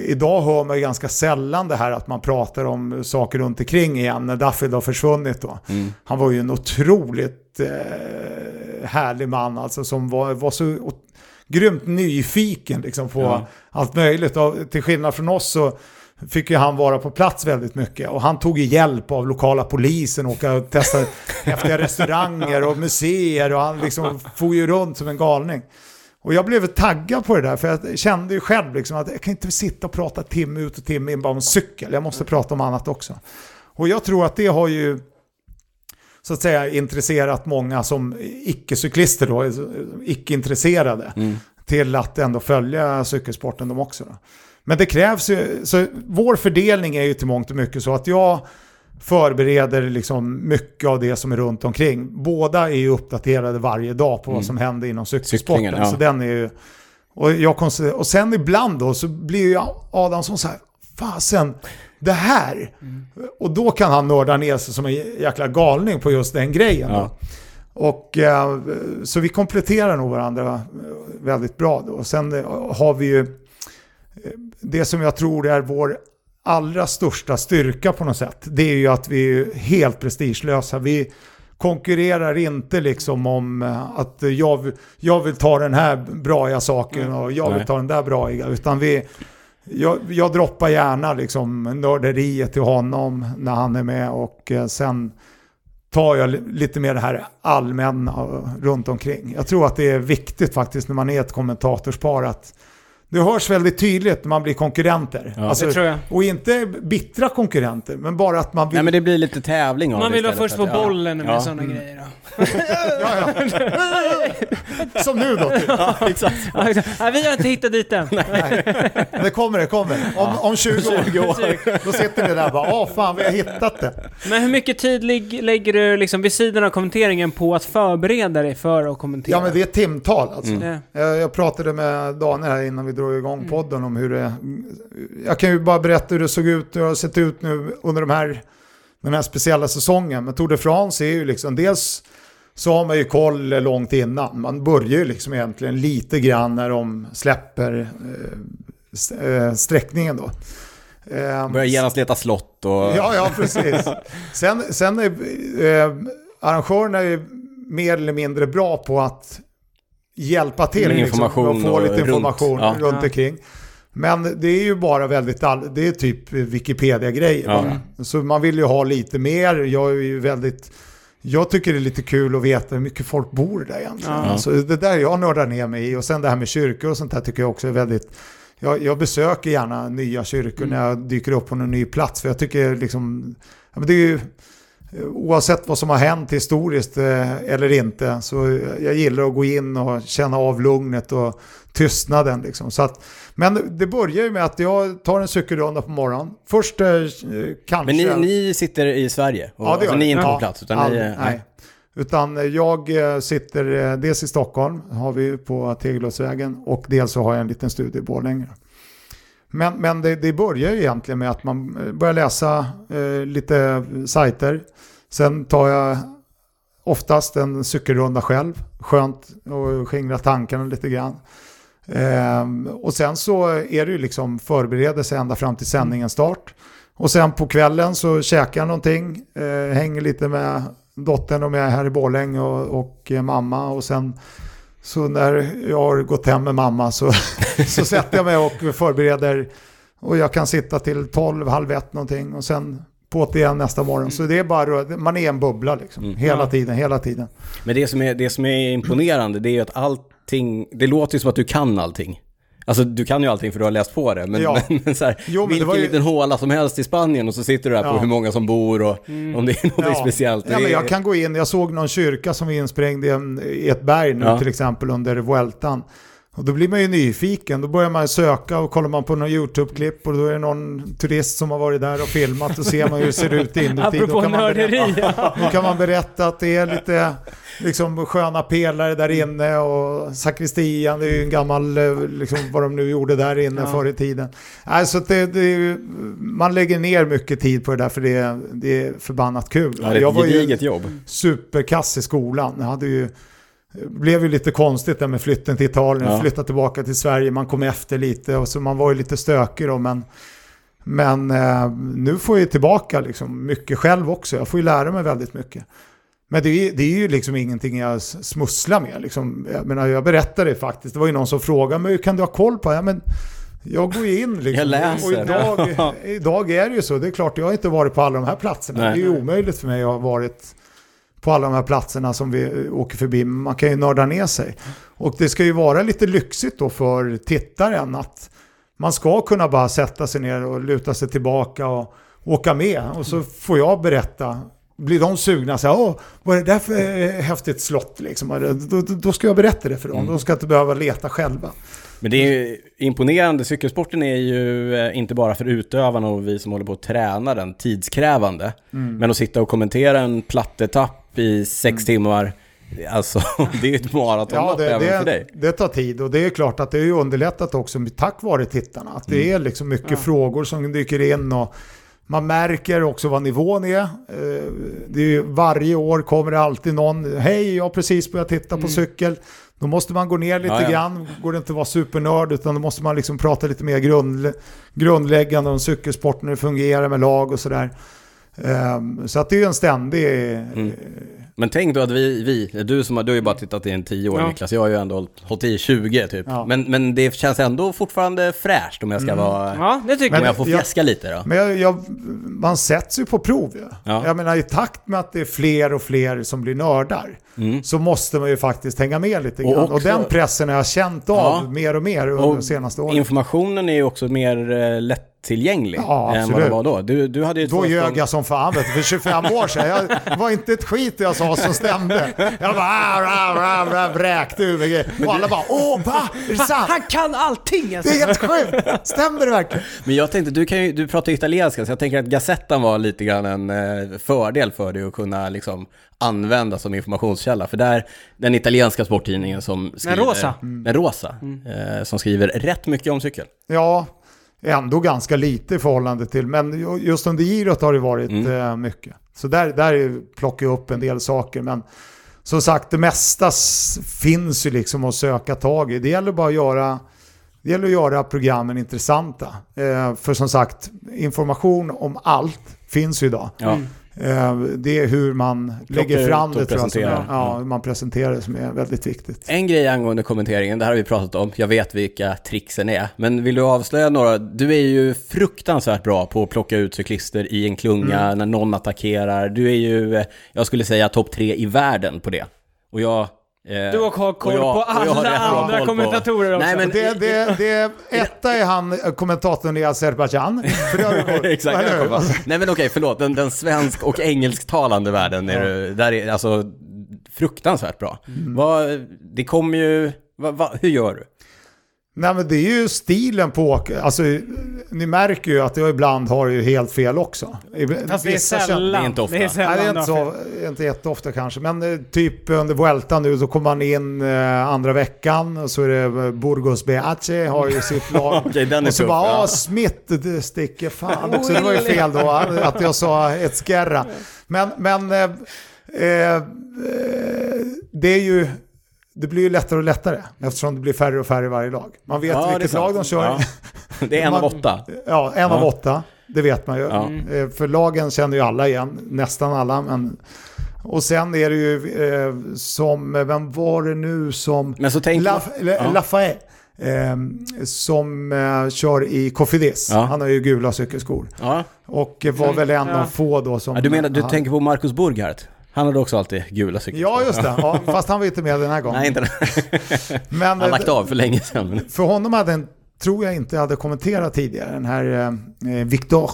idag hör man ju ganska sällan det här att man pratar om saker runt omkring igen när Duffield har försvunnit då. Han var ju en otroligt eh, härlig man alltså som var, var så grymt nyfiken liksom på
Ja.
allt möjligt. Och till skillnad från oss så fick ju han vara på plats väldigt mycket. Och han tog ju hjälp av lokala polisen och åka och testa <laughs> häftiga restauranger och museer. Och han liksom for ju runt som en galning. Och jag blev taggad på det där, för jag kände ju själv liksom att jag kan inte sitta och prata timme ut och timme in bara om cykel. Jag måste prata om annat också. Och jag tror att det har ju så att säga intresserat många som icke-cyklister då, icke-intresserade, till att ändå följa cykelsporten de också. Då. Men det krävs ju, så vår fördelning är ju till mångt och mycket så att jag förbereder liksom mycket av det som är runt omkring. Båda är ju uppdaterade varje dag på vad som händer inom cykelsporten.
Cyklingen, ja.
Så den är ju... Och, jag och sen ibland då så blir ju Adamsson så här, fasen, det här. Och då kan han nörda ner sig som en jäkla galning på just den grejen.
Ja.
Och, eh, så vi kompletterar nog varandra väldigt bra. Då. Och sen har vi ju det som jag tror är vår allra största styrka på något sätt. Det är ju att vi är helt prestigelösa. Vi konkurrerar inte liksom om eh, att jag, jag vill ta den här braiga saken och jag vill ta den där braiga. Utan vi, jag, jag droppar gärna liksom nörderiet till honom när han är med och eh, sen tar jag li- lite mer det här allmänna runt omkring. Jag tror att det är viktigt faktiskt när man är ett kommentatorspar att det hörs väldigt tydligt när man blir konkurrenter.
Ja.
Alltså,
Det tror jag.
Och inte bittra konkurrenter, men bara att man vill...
Nej men det blir lite tävling av
Man vill vara först på
att- ja.
bollen med
Ja.
sådana grejer då. <laughs>
ja, ja. <laughs> Som nu då. Typ.
Ja, exakt.
Ja, exakt. Nej, vi har inte hittat dit än.
Men det kommer, det kommer. Om, om 20 år, då sitter ni där och bara, åh fan vi har hittat det.
Men hur mycket tid lägger du liksom vid sidan av kommenteringen på att förbereda dig för att kommentera?
Ja men det är timtal alltså.
Ja.
Jag, jag pratade med Daniel här innan vi drog igång podden om hur det... Jag kan ju bara berätta hur det såg ut, det har sett ut nu under de här, den här speciella säsongen. Men Tour de France är ju liksom, dels så har man ju koll långt innan. Man börjar ju liksom egentligen lite grann när de släpper eh, eh, sträckningen då. Ehm,
Börjar genast leta slott och...
Ja, ja, precis. Sen, sen är eh, arrangörerna är mer eller mindre bra på att hjälpa till.
Med
liksom,
information
och få lite
runt,
information
ja.
runt
Ja.
omkring. Men det är ju bara väldigt, all, det är typ Wikipedia-grejer.
Ja.
Så man vill ju ha lite mer. Jag är ju väldigt, jag tycker det är lite kul att veta hur mycket folk bor där egentligen.
Ja.
Alltså, det där jag nördar ner mig i. Och sen det här med kyrkor och sånt där tycker jag också är väldigt jag, jag besöker gärna nya kyrkor när jag dyker upp på någon ny plats. För jag tycker liksom, ja, men det är ju, oavsett vad som har hänt historiskt eh, eller inte, så jag gillar att gå in och känna av lugnet och tystnaden. Liksom. Så att, men det börjar ju med att jag tar en cykelrunda på morgonen. Först eh, kanske...
Men ni, ni sitter i Sverige? Och,
Ja, det gör
alltså, ni är inte på plats? Utan
aldrig,
ni, är-
nej. Utan jag eh, sitter eh, dels i Stockholm, har vi på Tegeluddsvägen, och dels så har jag en liten studie i Borlänge. Men, men det, det börjar ju egentligen med att man eh, börjar läsa eh, lite sajter. Sen tar jag oftast en cykelrunda själv. Skönt att skingra tankarna lite grann. Eh, och sen så är det ju liksom förberedelse ända fram till sändningens start. Och sen på kvällen så käkar jag någonting, eh, hänger lite med dottern och med här i Borlänge och, och mamma. Och sen så när jag har gått hem med mamma så, <laughs> så sätter jag mig och förbereder. Och jag kan sitta till 12, halv ett någonting och sen på det igen nästa morgon. Så det är bara, man är en bubbla liksom.
Mm.
Hela tiden, hela tiden.
Men det som, är, det som är imponerande det är ju att allting, det låter ju som att du kan allting. Alltså du kan ju allting för du har läst på det, men,
Ja.
men, <laughs> men så här,
Jo, men
vilken
ju-
liten håla som helst i Spanien och så sitter du där på
Ja.
hur många som bor och om det är <laughs> något speciellt.
Ja, men jag kan gå in, jag såg någon kyrka som var insprängd i, en, i ett berg nu
Ja.
till exempel under Vueltan. Och då blir man ju nyfiken, då börjar man söka och kollar man på någon YouTube-klipp och då är det någon turist som har varit där och filmat och ser man hur det ser ut inuti.
Apropå
då, kan man
nörderi.
berätta, <laughs> då kan man berätta att det är lite liksom, sköna pelare där inne och sakristian, det är ju en gammal, liksom, vad de nu gjorde där inne
Ja.
förr i tiden. Alltså det, det, är ju- man lägger ner mycket tid på det där för det, är- det är förbannat kul.
Ja, det är
jag
ett
var ju
jobb.
superkass i skolan. Jag hade ju, blev ju lite konstigt där med flytten till Italien,
Ja.
flytta tillbaka till Sverige, man kom efter lite och så man var ju lite stökig då men men eh, nu får jag tillbaka liksom mycket själv också. Jag får ju lära mig väldigt mycket. Men det är, det är ju liksom ingenting jag smusslar med. Liksom. Jag, menar, jag berättade det faktiskt. Det var ju någon som frågade mig, hur kan du ha koll på det? Ja, men jag går ju in liksom.
Jag läser.
Och idag, <laughs> idag är det ju så. Det är klart, jag har inte varit på alla de här platserna.
Nej.
Det är ju omöjligt för mig att ha varit på alla de här platserna som vi eh, åker förbi. Man kan ju nörda ner sig. Och det ska ju vara lite lyxigt då för tittaren att man ska kunna bara sätta sig ner och luta sig tillbaka och åka med. Och så får jag berätta. Blir de sugna så här, åh, vad är det där för eh, häftigt slott liksom? Då, då, då ska jag berätta det för dem. De ska inte behöva leta själva.
Men det är ju imponerande. Cykelsporten är ju eh, inte bara för utövarna och vi som håller på att träna den tidskrävande.
Mm.
Men att sitta och kommentera en plattetapp i sex timmar, alltså <laughs> det är ju ett maratonlopp
Ja, det,
även för
det,
dig.
det tar tid och det är klart att det är underlättat också tack vare tittarna. Att det är liksom mycket frågor som dyker in och man märker också vad nivån är. Eh, Det är ju, varje år kommer det alltid någon, hej jag har precis börjat titta på cykel. Då måste man gå ner lite
Ja,
grann, går det inte att vara supernörd utan då måste man liksom prata lite mer grund, grundläggande om cykelsporten, hur det fungerar med lag och sådär. Ehm, Så att det är en ständig...
Mm. Men tänk då att vi, vi du som har, du har ju bara tittat i en tio år
Ja.
Niklas, jag har ju ändå hållit- i 20 typ.
Ja.
Men, men det känns ändå fortfarande fräscht om jag ska vara,
Ja, det tycker
om
Men-
jag får
jag-
fjäska lite då.
Men jag, jag, man sätts ju på prov ju.
Ja.
Jag menar i takt med att det är fler och fler som blir nördar
Mm.
så måste man ju faktiskt hänga med lite
Och
grann. Och,
också-
den pressen har jag känt av
Ja.
mer och mer under
Och
de senaste åren.
Informationen är ju också mer eh, lättillgänglig
Ja,
än vad det var då. Du, du hade ju
Då
två
ljög jag som fan vet för 25 år sedan. Jag, det var inte ett skit jag sa som stämde. Jag bara ah, ah, ah, vräkte ur mig. Och alla bara åh va? Är det sant?
Han kan allting!
Det
Alltså.
är helt sjukt! Stämmer det verkligen?
Men jag tänkte, du, kan ju, du pratar italienska, så jag tänker att Gazettan var lite grann en eh, fördel för dig att kunna liksom använda som informationskälla. För där, den italienska sporttidningen som skriver...
rosa.
Den rosa. Eh, som skriver rätt mycket om cykel.
Ja, ändå ganska lite i förhållande till, men ju- just under girot har det varit
Mm.
eh, mycket. Så där, där är- plockar jag upp en del saker, men som sagt det mesta finns ju liksom att söka tag i. Det gäller bara att göra, Det gäller att göra programmen intressanta. Eh, för som sagt, information om allt finns ju idag.
Ja.
Eh, det är hur man lägger fram det tror jag, som är, ja, hur man presenterar det som är väldigt viktigt.
En grej angående kommenteringen, det här har vi pratat om, jag vet vilka tricksen är. Men vill du avslöja några? Du är ju fruktansvärt bra på att plocka ut cyklister i en klunga
Mm.
när någon attackerar. Du är ju, eh, jag skulle säga topp tre i världen på det. Och jag... eh,
Du har koll
och jag-
på alla andra
koll på-
kommentatorer också.
Nej men...
Det, det, det, etta är han, eh, kommentatorn i Azerbajdzjan. <laughs>
Exakt. Nej men okej, förlåt. Den, den svensk och engelsktalande världen är du, där är alltså fruktansvärt bra.
Mm.
Vad, det kommer ju, vad, vad, hur gör du?
Nej men det är ju stilen på åk- Alltså ni märker ju att jag ibland har ju helt fel också.
Fast det är sällan.
Det är inte ofta.
Det är sällan
Nej, det är inte, så, inte jätteofta kanske. Men eh, typ under Vuelta nu så kommer man in eh, andra veckan och så är det eh, Burgos Beace har ju sitt <laughs> lag.
Okej, den är
och så
tuff,
bara,
ja.
Smith, det sticker fan också. Det var ju fel då att jag sa ett skärra. Men, men eh, eh, eh, det är ju, det blir ju lättare och lättare eftersom det blir färre och färre varje lag. Man vet
Ja,
vilket lag de kör.
Ja. Det är en av
Man-
åtta.
Ja, en av
Ja.
åtta. Det vet man ju.
Ja.
Eh, För lagen känner ju alla igen, nästan alla. Men... Och sen är det ju eh, som, vem var det nu som...
Men så tänker
La,
ja.
Lafayette. Eh, som eh, kör i Cofidis.
Ja.
Han har ju gula cykelskor.
Ja.
Och var väl en
Ja.
av få då som...
ja, du menar, du
han,
tänker på Marcus Burghardt? Han hade också alltid gula cyklar.
Ja, just det. Ja, <laughs> fast han var inte med den här gången.
Nej, inte. <laughs>
Men,
Han
eh,
lagt av för länge sedan.
För honom hade en, tror jag inte jag hade kommenterat tidigare, den här eh, Victor.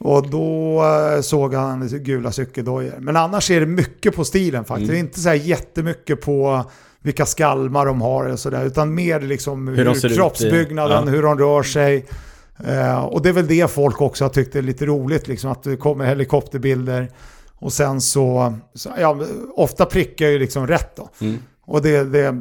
Och då eh, såg han gula cykeldojor. Men annars är det mycket på stilen faktiskt.
Mm.
Det är inte så här jättemycket på vilka skalmar de har och sådär. Utan mer liksom hur,
i-
kroppsbyggnaden,
ja.
hur de rör sig. Eh, och det är väl det folk också har tyckt är lite roligt, liksom, att det kommer helikopterbilder. Och sen så, så ja, ofta prickar ju liksom rätt då.
Mm.
Och det, det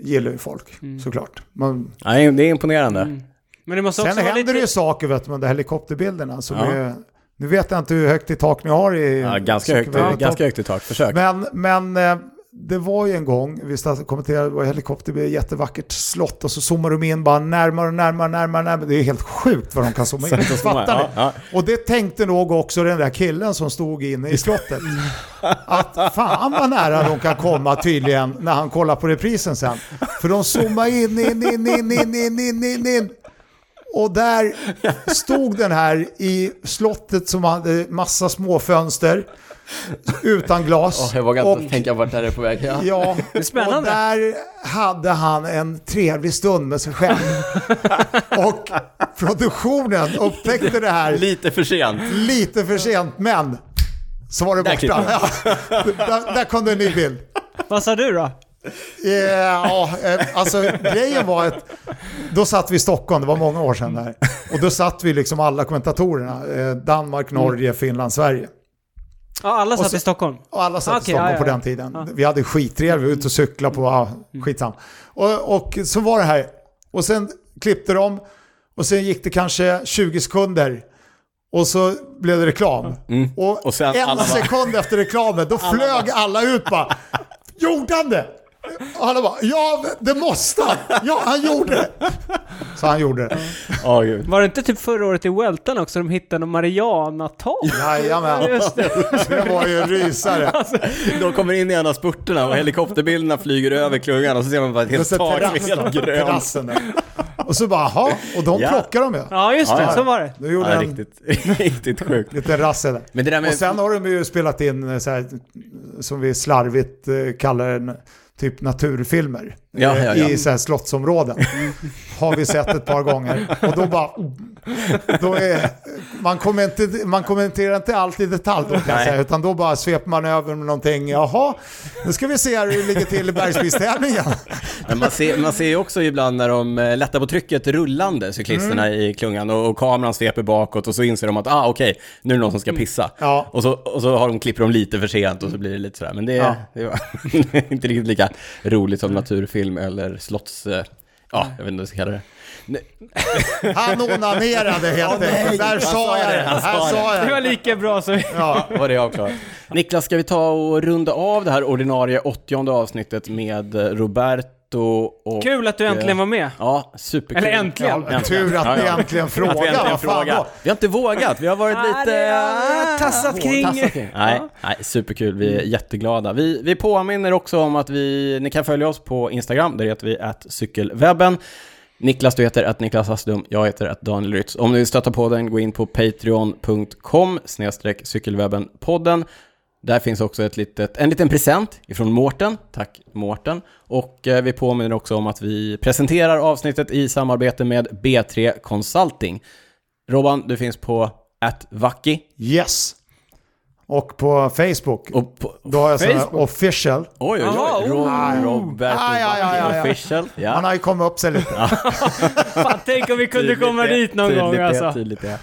gillar ju folk såklart. Man,
Nej, det är imponerande.
Mm. Men det måste
sen
också
händer
lite...
det ju saker vet du, med de helikopterbilderna. Som
Ja.
är, nu vet jag inte hur högt i tak ni har i...
Ja, ganska högt, ganska högt i tak. Försök.
Men, men eh, det var ju en gång, vi kommenterade, det var helikopterbil, jättevackert slott och så zoomar de in bara närmare och närmare, närmare, närmare. Det är helt sjukt vad de kan <laughs> zooma in. Fattar ni?
Ja, ja.
Och det tänkte nog också den där killen som stod inne i slottet. Att fan vad nära de kan komma tydligen när han kollar på reprisen sen. För de zoomar in, in, in, in, in, in, in, in, in. Och där stod den här i slottet som hade massa små fönster utan glas.
Åh, jag vågar inte
Och-
tänka vart det här är på väg. Ja.
Ja,
är spännande.
och där hade han en trevlig stund med sig själv. <laughs> och produktionen upptäckte det här
Lite för sent.
lite för sent, men så var det
Där
borta. Ja, där, där kom det en ny bild.
Vad sa du då?
Ja, alltså grejen var att då satt vi i Stockholm, det var många år sedan där. Och då satt vi liksom alla kommentatorerna, eh, Danmark, Norge, Finland, Sverige.
Ja, alla satt
så-
i Stockholm.
Och alla satt
Okej,
i Stockholm
ja, ja,
på den tiden. Vi hade skittrevligt, vi var ute och cyklade på, ja, skitsam. Och, och så var det här. Och sen klippte de och sen gick det kanske 20 sekunder. Och så blev det reklam. Och,
Mm. Och sen
en
alla bara-
sekund efter reklamen, då <laughs> flög alla ut bara. <laughs> Gjorde han det? Och alla bara, ja det måste han. Ja, han gjorde det. Så han gjorde det.
Gud.
Var det inte typ förra året i Weltan också de hittade någon Mariana-tal?
Jajamän.
Just det.
Det var ju en rysare.
De kommer in i en av spurterna och helikopterbilderna flyger över klungan och så ser man bara ett helt tak helt grönt.
Och så bara, jaha, och de
Ja.
plockar de ju.
Ja, just det.
Ja, ja.
Så var det.
Då gjorde
Ja,
en
riktigt, <laughs> riktigt sjukt.
liten rassel där.
Men det där med...
Och sen har de ju spelat in eh, så här, som vi slarvigt eh, kallar en typ naturfilmer.
Ja, ja, ja.
I så här slottsområden. har vi sett ett par gånger. Och då bara... Då är, man, kommenter, man kommenterar inte allt i detalj då kan jag säga, utan då bara sveper man över med någonting. Jaha, nu ska vi se hur det ligger till i bergsprisstävlingen.
Man ser, man ser ju också ibland när de eh, lättar på trycket rullande, cyklisterna
Mm.
i klungan, och, och kameran sveper bakåt och så inser de att ah okej, nu är det någon som ska pissa.
Mm. Ja.
Och, så, och så har de, klipper de lite för sent och så blir det lite sådär. Men det det är <laughs> inte riktigt lika roligt som naturfilm eller slotts... eh, Ja, jag vet inte vad jag ska kalla det. Nej, <laughs>
Han onanerade helt enkelt. Där sa jag det.
han
Här
sa
Det
jag
var
det.
lika bra som...
Ja. <laughs>
var det avklarat. Niklas, ska vi ta och runda av det här ordinarie åttionde avsnittet med eh, Roberto och...
Kul att du äntligen var med.
Ja, superkul.
Eller äntligen.
Ja, tur att ni äntligen frågar. <laughs>
Att vi äntligen frågar. Vi har inte vågat, vi har varit
Ah,
lite...
har tassat kring.
Tassat kring. Nej, nej, superkul. Vi är jätteglada. Vi, vi påminner också om att vi, ni kan följa oss på Instagram, där heter vi att cykelwebben. Niklas, du heter att Niklas Hasslum, jag heter att Daniel Rytz. Om ni vill stötta på den, gå in på patreon.com cykelwebben-podden. Där finns också ett litet, en liten present ifrån Mårten. Tack Mårten. Och eh, vi påminner också om att vi presenterar avsnittet i samarbete med B3 Consulting. Robban, du finns på @vacki
Yes. Och på Facebook,
och på,
då har jag sån
Facebook?
official.
Oj, oj, oj.
Oh.
Roberto
Aj, aj, aj, aj,
official.
Man
Ja.
har ju kommit upp sig lite. <laughs>
Fan, tänk om vi kunde
Tydligt
komma
det,
dit någon gång
det,
alltså.
Tydligt det.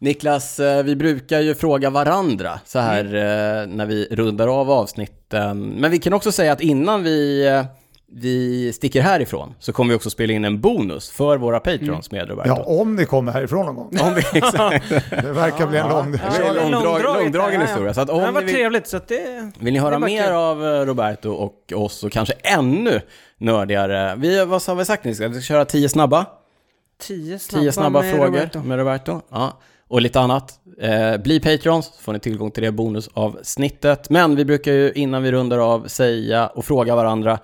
Niklas, eh, vi brukar ju fråga varandra så här
Mm.
eh, när vi rundar av avsnitten. Men vi kan också säga att innan vi, eh, vi sticker härifrån så kommer vi också spela in en bonus för våra patrons med Roberto.
Ja, om ni kommer härifrån någon gång. <laughs>
Om vi, exakt. <laughs>
Det verkar bli en lång...
är en långdrag- långdragen historia, så att om
det var
ni vill-
trevligt, så att det...
Vill ni höra mer
kul.
av Roberto och oss och kanske ännu nördigare? Vi, vad har vi sagt? Vi ska köra tio snabba?
Tio snabba,
Tio snabba
med
frågor
Roberto.
med Roberto. Ja. Och lite annat. Eh, bli Patrons, så får ni tillgång till det bonusavsnittet. Men vi brukar ju innan vi rundar av säga och fråga varandra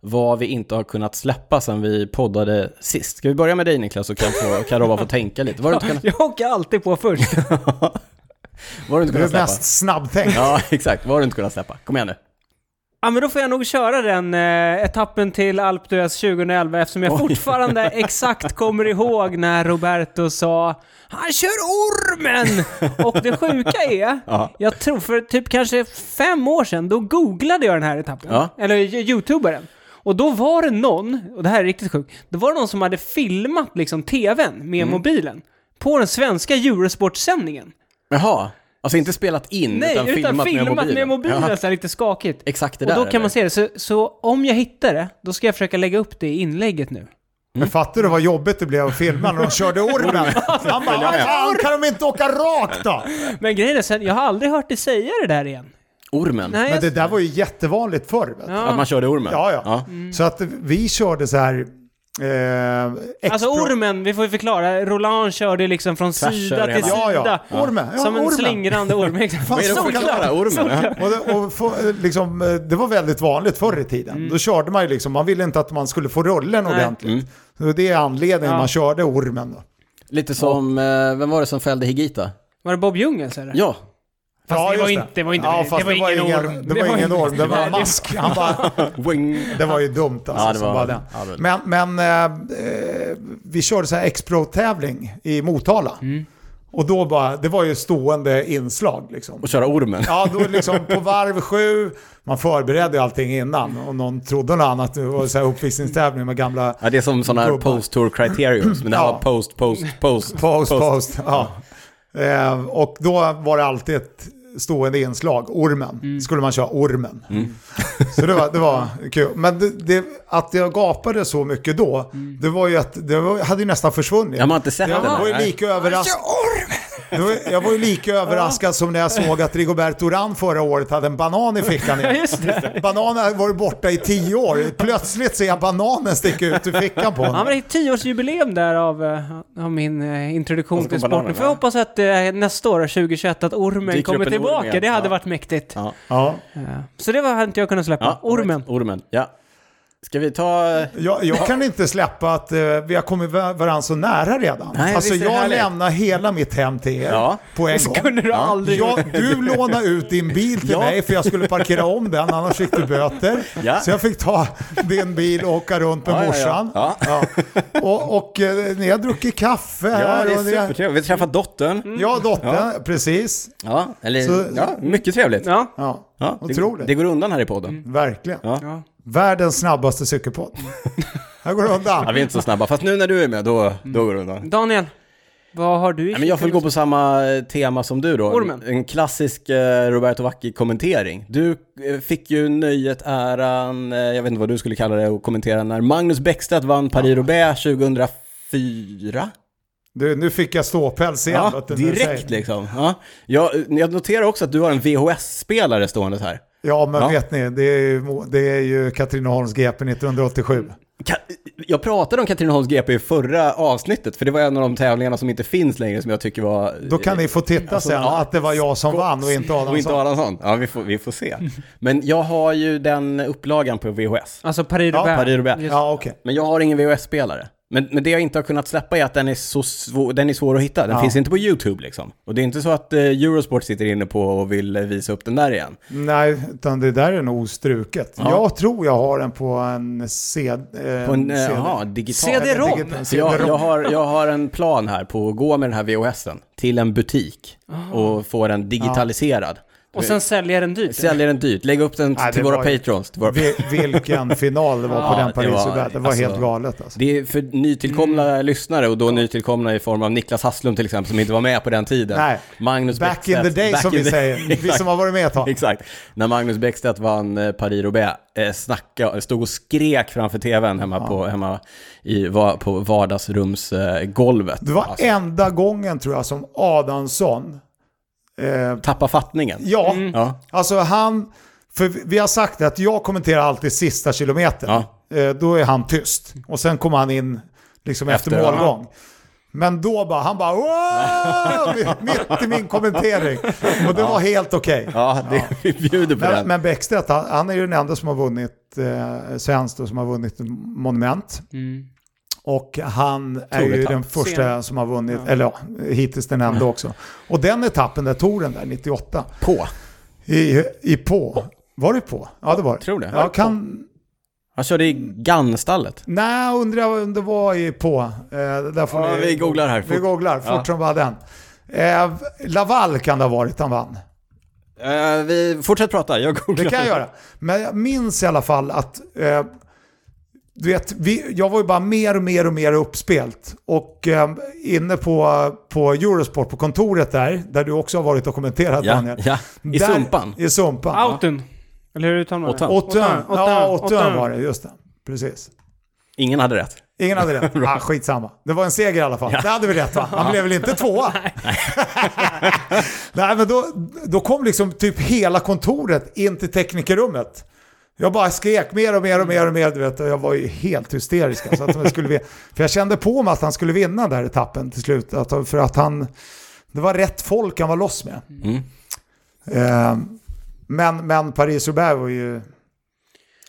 vad vi inte har kunnat släppa sen vi poddade sist. Ska vi börja med dig Niklas så kan, få, kan Robban få tänka lite. Vad har du inte <laughs> kunnat,
Jag åker alltid på först. <laughs>
vad har du inte
Du är
kunnat släppa?
mest snabbtänkt.
Ja, <laughs> exakt. Vad har du inte kunnat släppa? Kom igen nu.
Ja men då får jag nog köra den eh, etappen till d'Huez 2011 eftersom jag
Oj.
fortfarande <laughs> exakt kommer ihåg när Roberto sa Han kör ormen! Och det sjuka är,
Ja.
jag tror för typ kanske fem år sedan, då googlade jag den här etappen.
Ja.
Eller youtubaren. Och då var det någon, och det här är riktigt sjukt, då var det någon som hade filmat liksom tvn med
Mm.
mobilen. På den svenska Eurosport-sändningen.
Jaha, alltså inte spelat in
Nej,
utan, filmat, med mobilen.
med mobilen
Jaha,
så här lite skakigt.
exakt det
Och
där.
då kan man se det. Så, så om jag hittar det, då ska jag försöka lägga upp det i inlägget nu.
Men fattar du vad jobbigt det blev att filma när de körde <laughs> ormen? Han bara, fan kan de inte åka rakt då?
Men grejen är sen, jag har aldrig hört dig säga det där igen.
Ormen.
Nej,
Men det där var ju jättevanligt förr.
Ja.
Att man körde ormen?
Ja, ja. Så att vi körde så här... Eh,
Alltså ormen, vi får ju förklara. Roland körde liksom från
Tvärs
sida till
hela.
sida.
Ja, ja. Ormen. Ja,
som en
ormen.
slingrande orm. <laughs> exakt.
Vad är det för
Solklart.
förklara? Ormen? Ja.
Och, det, och få, liksom, eh, det var väldigt vanligt förr i tiden.
Mm.
Då körde man ju liksom, man ville inte att man skulle få rullen
Nej.
ordentligt.
Mm.
Så det är anledningen
Ja.
man körde ormen. Då.
Lite som, eh, vem var det som fällde Higita?
Var det Bob Jungels eller?
Ja,
Fast det,
just
var inte, det var inte,
ja,
det
fast
var ingen orm.
Det var ingen orm, det var en mask. Han bara, <laughs> det var ju dumt alltså.
Ja, det var-
bara
ja, det var-
Men, men eh, vi körde så här X-Pro-tävling i Motala.
Mm.
Och då bara, det var ju stående inslag liksom.
Och köra ormen.
Ja, då <laughs> liksom på varv sju, man förberedde ju allting innan. Och någon trodde något annat, det var så här uppvisningstävling med gamla
Ja, det är som sådana här post-tour criteriums, men det här
Ja.
var post, post, post.
Post, post. Ja. Eh, och då var det alltid ett stående inslag, ormen.
Mm.
Skulle man köra ormen.
Mm. <laughs>
Så det var, det var kul. Men det, det, att jag gapade så mycket då,
Mm.
det var ju att det var, hade ju nästan försvunnit.
Jag har inte sett
jag
den.
var ju lika överraskad. Var- Jag var ju lika överraskad som när jag såg att Rigoberto Urán förra året hade en banan i fickan.
Ja,
igen.
just det.
Bananen hade varit borta i tio år. Plötsligt ser jag bananen sticka ut ur fickan på
Ja, men
honom.
det är tioårsjubileum där av, eh, av min eh, introduktion till sporten.
bananen,
Får jag
ja.
hoppas att eh, nästa år, 2021, att ormen kommer
orm
tillbaka.
igen.
Det hade
Ja.
varit mäktigt.
Ja.
Ja.
Ja. Så det var, hade inte jag kunnat släppa.
Ja,
Ormen.
Ormen, ja. Ska vi ta...
Jag, jag kan inte släppa att eh, vi har kommit va- varandra så nära redan.
Nej,
alltså jag
härligt.
lämnar hela mitt hem till er
Ja.
på en gång.
skulle du aldrig
Ja, du lånade ut din bil till
Ja.
mig för jag skulle parkera om den, annars fick du böter.
Ja.
Så jag fick ta din bil och åka runt med
Ja, ja, ja.
morsan.
Ja.
Ja. Och, och eh, ni har druckit kaffe
Ja,
här.
det är
och ni har-
supertrevligt. Vi har träffat dottern.
Ja, dottern, precis.
Ja, eller...
Så-
ja, mycket trevligt.
Ja.
Ja,
Ja, det,
Otroligt.
det går undan här i podden.
verkligen.
Ja.
ja.
Världens snabbaste cykelpodd. Här går det
Ja,
undan.
vi är inte så snabba. Fast nu när du är med, då, då går det undan.
Daniel, vad har du i
Ja, men jag får gå på samma eh, tema som du då.
Ormen.
En klassisk eh, Roberto Vacchi-kommentering. Du eh, fick ju nöjet, äran, eh, jag vet inte vad du skulle kalla det, att kommentera när Magnus Bäckstedt vann Paris-Roubaix 2004.
Du, nu fick jag ståpäls igen.
Ja, direkt liksom. Ja. Jag, jag noterar också att du har en VHS-spelare stående här.
Ja, men
Ja.
vet ni, det är ju, det är ju Katrineholms GP 1987.
Ka- Jag pratade om Katrineholms GP i förra avsnittet, för det var en av de tävlingarna som inte finns längre som jag tycker var...
Då kan ni få titta
Alltså,
sen
ja.
att det var jag som vann och inte
Och inte
Adamsson.
Adamsson. Ja, vi får, vi får se. Men jag har ju den upplagan på VHS.
Alltså Paris-Roubaix.
Paris-Roubaix.
Just-
Ja, okej.
Men jag har ingen VHS-spelare. Men, men det jag inte har kunnat släppa är att den är så svår, den är svår att hitta. Den
Ja.
finns inte på YouTube liksom. Och det är inte så att eh, Eurosport sitter inne på och vill eh, visa upp den där igen.
Nej, utan det där är nog struket.
Ja.
Jag tror jag har den på en C, eh,
På en, eh,
CD.
jaha, digital.
CD-ROM.
Jag, jag, har, jag har en plan här på att gå med den här VHSen till en butik och få den digitaliserad.
Och sen säljer den dyrt.
Sälja den dyrt, lägga upp den
Nej,
till
det
våra
ju-
patrons. Till våra...
Vi- Vilken <laughs> final det var på
Ja,
den
det
paris
var-
det, det var
alltså-
helt galet alltså.
Det är för nytillkomna lyssnare och då nytillkomna i form av Niklas Hasslum till exempel som inte var med på den tiden.
Nej.
Magnus
Back in the day som vi säger. Vi <laughs> som har varit med ett tag.
Exakt. När Magnus Bäckstedt vann eh, Paris-Roubaix, eh, snacka, stod och skrek framför tvn hemma, på, hemma i, va, på vardagsrumsgolvet.
Det var
Alltså,
enda gången tror jag som Adamsson, eh,
Tappa fattningen.
ja,
Ja.
alltså han, för vi- har sagt att jag kommenterar alltid sista kilometern.
Ja.
Eh, då är han tyst. Och sen kommer han in liksom efter,
Efter, ja.
målgång. Men då bara, han bara wow! <laughs> mitt i min kommentering. Och det var helt okej.
Ja, det, vi bjuder på
Men,
den.
men Bäckstedt, han, han är ju den enda som har vunnit eh, svenskt och som har vunnit monument.
Mm.
Och han är ju den första
Sen.
som har vunnit, eller ja, hittills den enda också. Och den etappen där tog den där, 98,
På.
i, i på. Var det på? Ja, det var det.
Tror det.
Ja, kan...
Han körde i Gannstallet.
Nej, undrar om det var i på. Eh, där får
Ja,
ni,
vi googlar här.
Vi
Fort.
googlar, fort
Ja.
som bara den. Eh, Laval kan det ha varit han vann.
Eh, vi fortsätter prata, jag googlar.
Det kan jag göra. Men jag minns i alla fall att eh, du vet, vi, jag var ju bara mer och mer och mer uppspelt. Och eh, inne på, på Eurosport, på kontoret där, där du också har varit och kommenterat
Ja,
Daniel.
ja. I
Där-
Sumpan.
I Sumpan.
Auten. Eller hur uttalar man det?
Åttön. Ja, åttön var det, just det. Precis.
Ingen hade rätt.
Ingen hade rätt. <laughs> ah, skitsamma. Det var en seger i alla fall. Det hade vi rätt va? Han blev väl inte tvåa? <laughs> <laughs> Nej, men då, då kom liksom typ hela kontoret in till teknikerrummet. Jag bara skrek mer och mer och mer och mer, du vet. Och jag var ju helt hysterisk. Alltså, att jag skulle, för jag kände på mig att han skulle vinna den där etappen till slut. Att, för att han, det var rätt folk han var loss med.
Mm.
Eh, men, men Paris-Roubaix var ju...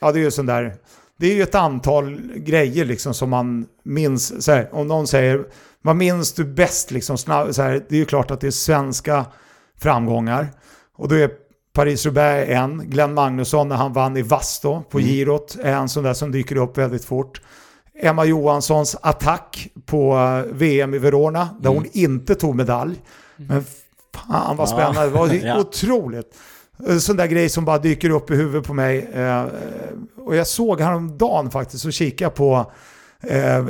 Ja, det är ju sån där... Det är ju ett antal grejer liksom som man minns. Så här, om någon säger, vad minns du bäst? Liksom, snabb, så här, det är ju klart att det är svenska framgångar. Och då är Paris-Roubaix en. Glenn Magnusson när han vann i Vasto på girot är en sån där som dyker upp väldigt fort. Emma Johanssons attack på eh, VM i Verona där hon inte tog medalj. Men fan vad spännande, det var <laughs>
Ja.
otroligt. En sån där grej som bara dyker upp i huvudet på mig. Eh, och jag såg häromdagen faktiskt och kikade på eh,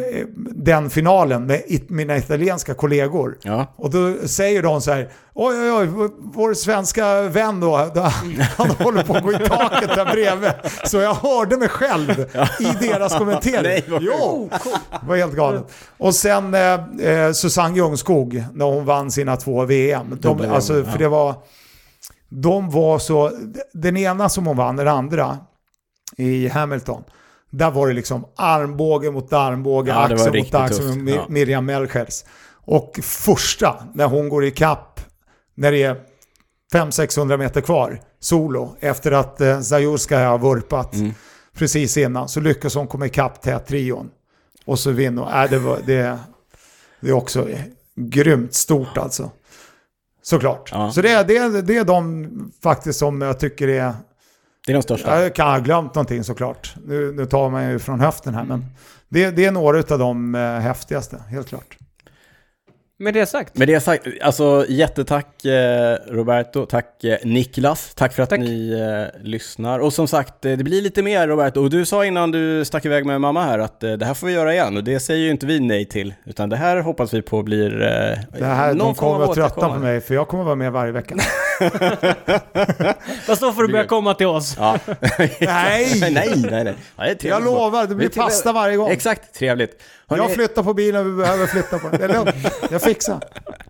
den finalen med it- mina italienska kollegor.
Ja.
Och då säger de så här, oj oj oj, vår svenska vän då, då han <laughs> håller på att gå i taket där bredvid. Så jag hörde mig själv i deras kommentering.
Nej, vad
jo, det var helt galet. Och sen eh, eh, Susanne Ljungskog, när hon vann sina två VM. De, alltså, för det var, de var så, den ena som hon vann, den andra i Hamilton. Där var det liksom armbåge mot armbåge,
Ja,
axel mot axel
tufft.
med
Ja.
Miriam Melchers. Och första, när hon går i kapp när det är 500-600 meter kvar, solo, efter att eh, Zajurska har vurpat
Mm.
precis innan, så lyckas hon komma ikapp trion. Och så vinner hon. Äh, det, var, det, det är också grymt stort alltså. Såklart.
Ja.
Så det, det, det är de faktiskt som jag tycker är...
Det är de största.
Jag kan ha glömt någonting såklart. Nu, nu tar man ju från höften här, men det, det är några av de eh, häftigaste, helt klart.
Med det sagt.
Med det sagt, alltså jättetack eh, Roberto, tack eh, Niklas, tack för att
Tack.
ni eh, lyssnar. Och som sagt, eh, det blir lite mer Roberto. Och du sa innan du stack iväg med mamma här att eh, det här får vi göra igen. Och det säger ju inte vi nej till, utan det här hoppas vi på blir eh,
Det här,
någon
de kommer att tröttna på mig, för jag kommer vara med varje vecka. <laughs> <laughs>
Fast då får du börja komma till oss.
Ja. <laughs>
Nej!
nej, nej, nej. Ja, det är trevligt.
Jag lovar, det blir
Det
pasta varje gång.
Exakt, trevligt. Hörrni,
Jag flyttar på bilen vi behöver flytta på den. Det är lugnt. Jag fixar.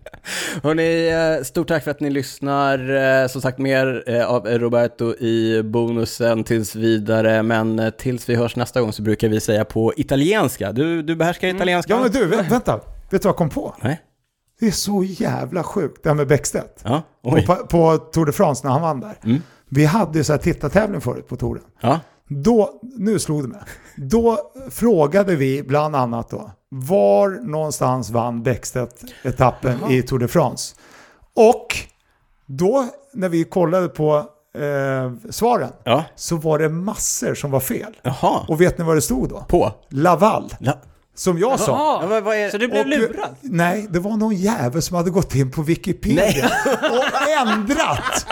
<laughs>
Hörrni, eh, stort tack för att ni lyssnar. Eh, Som sagt, mer eh, av Roberto i bonusen tills vidare. Men tills vi hörs nästa gång så brukar vi säga på italienska. Du, du behärskar italienska?
Ja men du, vä- vänta. Vet du vad jag kom på?
Nej?
Det är så jävla sjukt det här med Bäckstedt.
Ja.
På, på Tour de France när han vann där.
Mm.
Vi hade ju så här tittartävling förut på touren.
Ja,
Då, nu slog det mig. Då frågade vi bland annat då, var någonstans vann Bäckstedt etappen i Tour de France? Och då när vi kollade på eh, svaren
ja.
så var det massor som var fel.
Jaha.
Och vet ni vad det stod då?
På?
Laval,
La...
som jag sa.
Jaha,
Ja, vad är-
så du blev
Och-
lurad?
Nej, det var någon jävel som hade gått in på Wikipedia <laughs> och ändrat.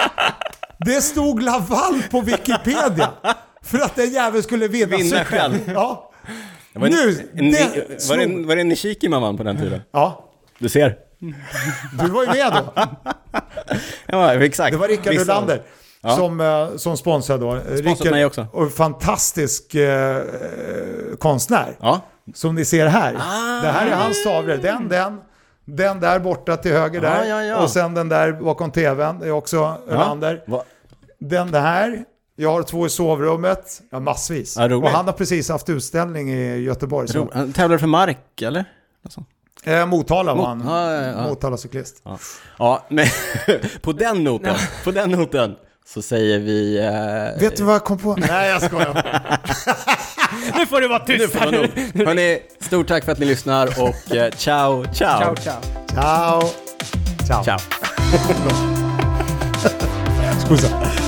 Det stod Laval på Wikipedia. För att den jäveln skulle vinna,
Vinna
cykeln.
själv.
Ja.
Var,
Nu,
en,
det
var, det, var det Nishiki man vann på den tiden?
ja,
Du ser.
du var ju med då. <laughs>
Ja, exakt.
Det var Rickard Ulander
Ja.
som, eh, som sponsrade då. Rickard,
mig också.
Och fantastisk eh, konstnär.
Ja.
Som ni ser här.
Ah.
Det här är hans tavlor. Den, den. Den där borta till höger där.
ja, ja.
Och sen den där bakom tvn. Det är också Ölander.
Va?
Den här. Jag har två i sovrummet. Ja, massvis.
Ja,
och han har precis haft utställning i Göteborg. Så.
Han tävlar för mark, eller? Sånt.
Eh, Motala var
Mot-
han.
ja, ja, ja.
Motala cyklist.
Ja, ja men <laughs> på den noten, på den noten så säger vi... Eh,
Vet du vad jag kom på? <laughs> Nej, jag skojar. <laughs> <laughs>
Nu får du vara
nu
tyst
får man nog. Hörni, stort tack för att ni lyssnar och eh, ciao, ciao.
Ciao, ciao.
Ciao. Ciao.
ciao.
Scusa.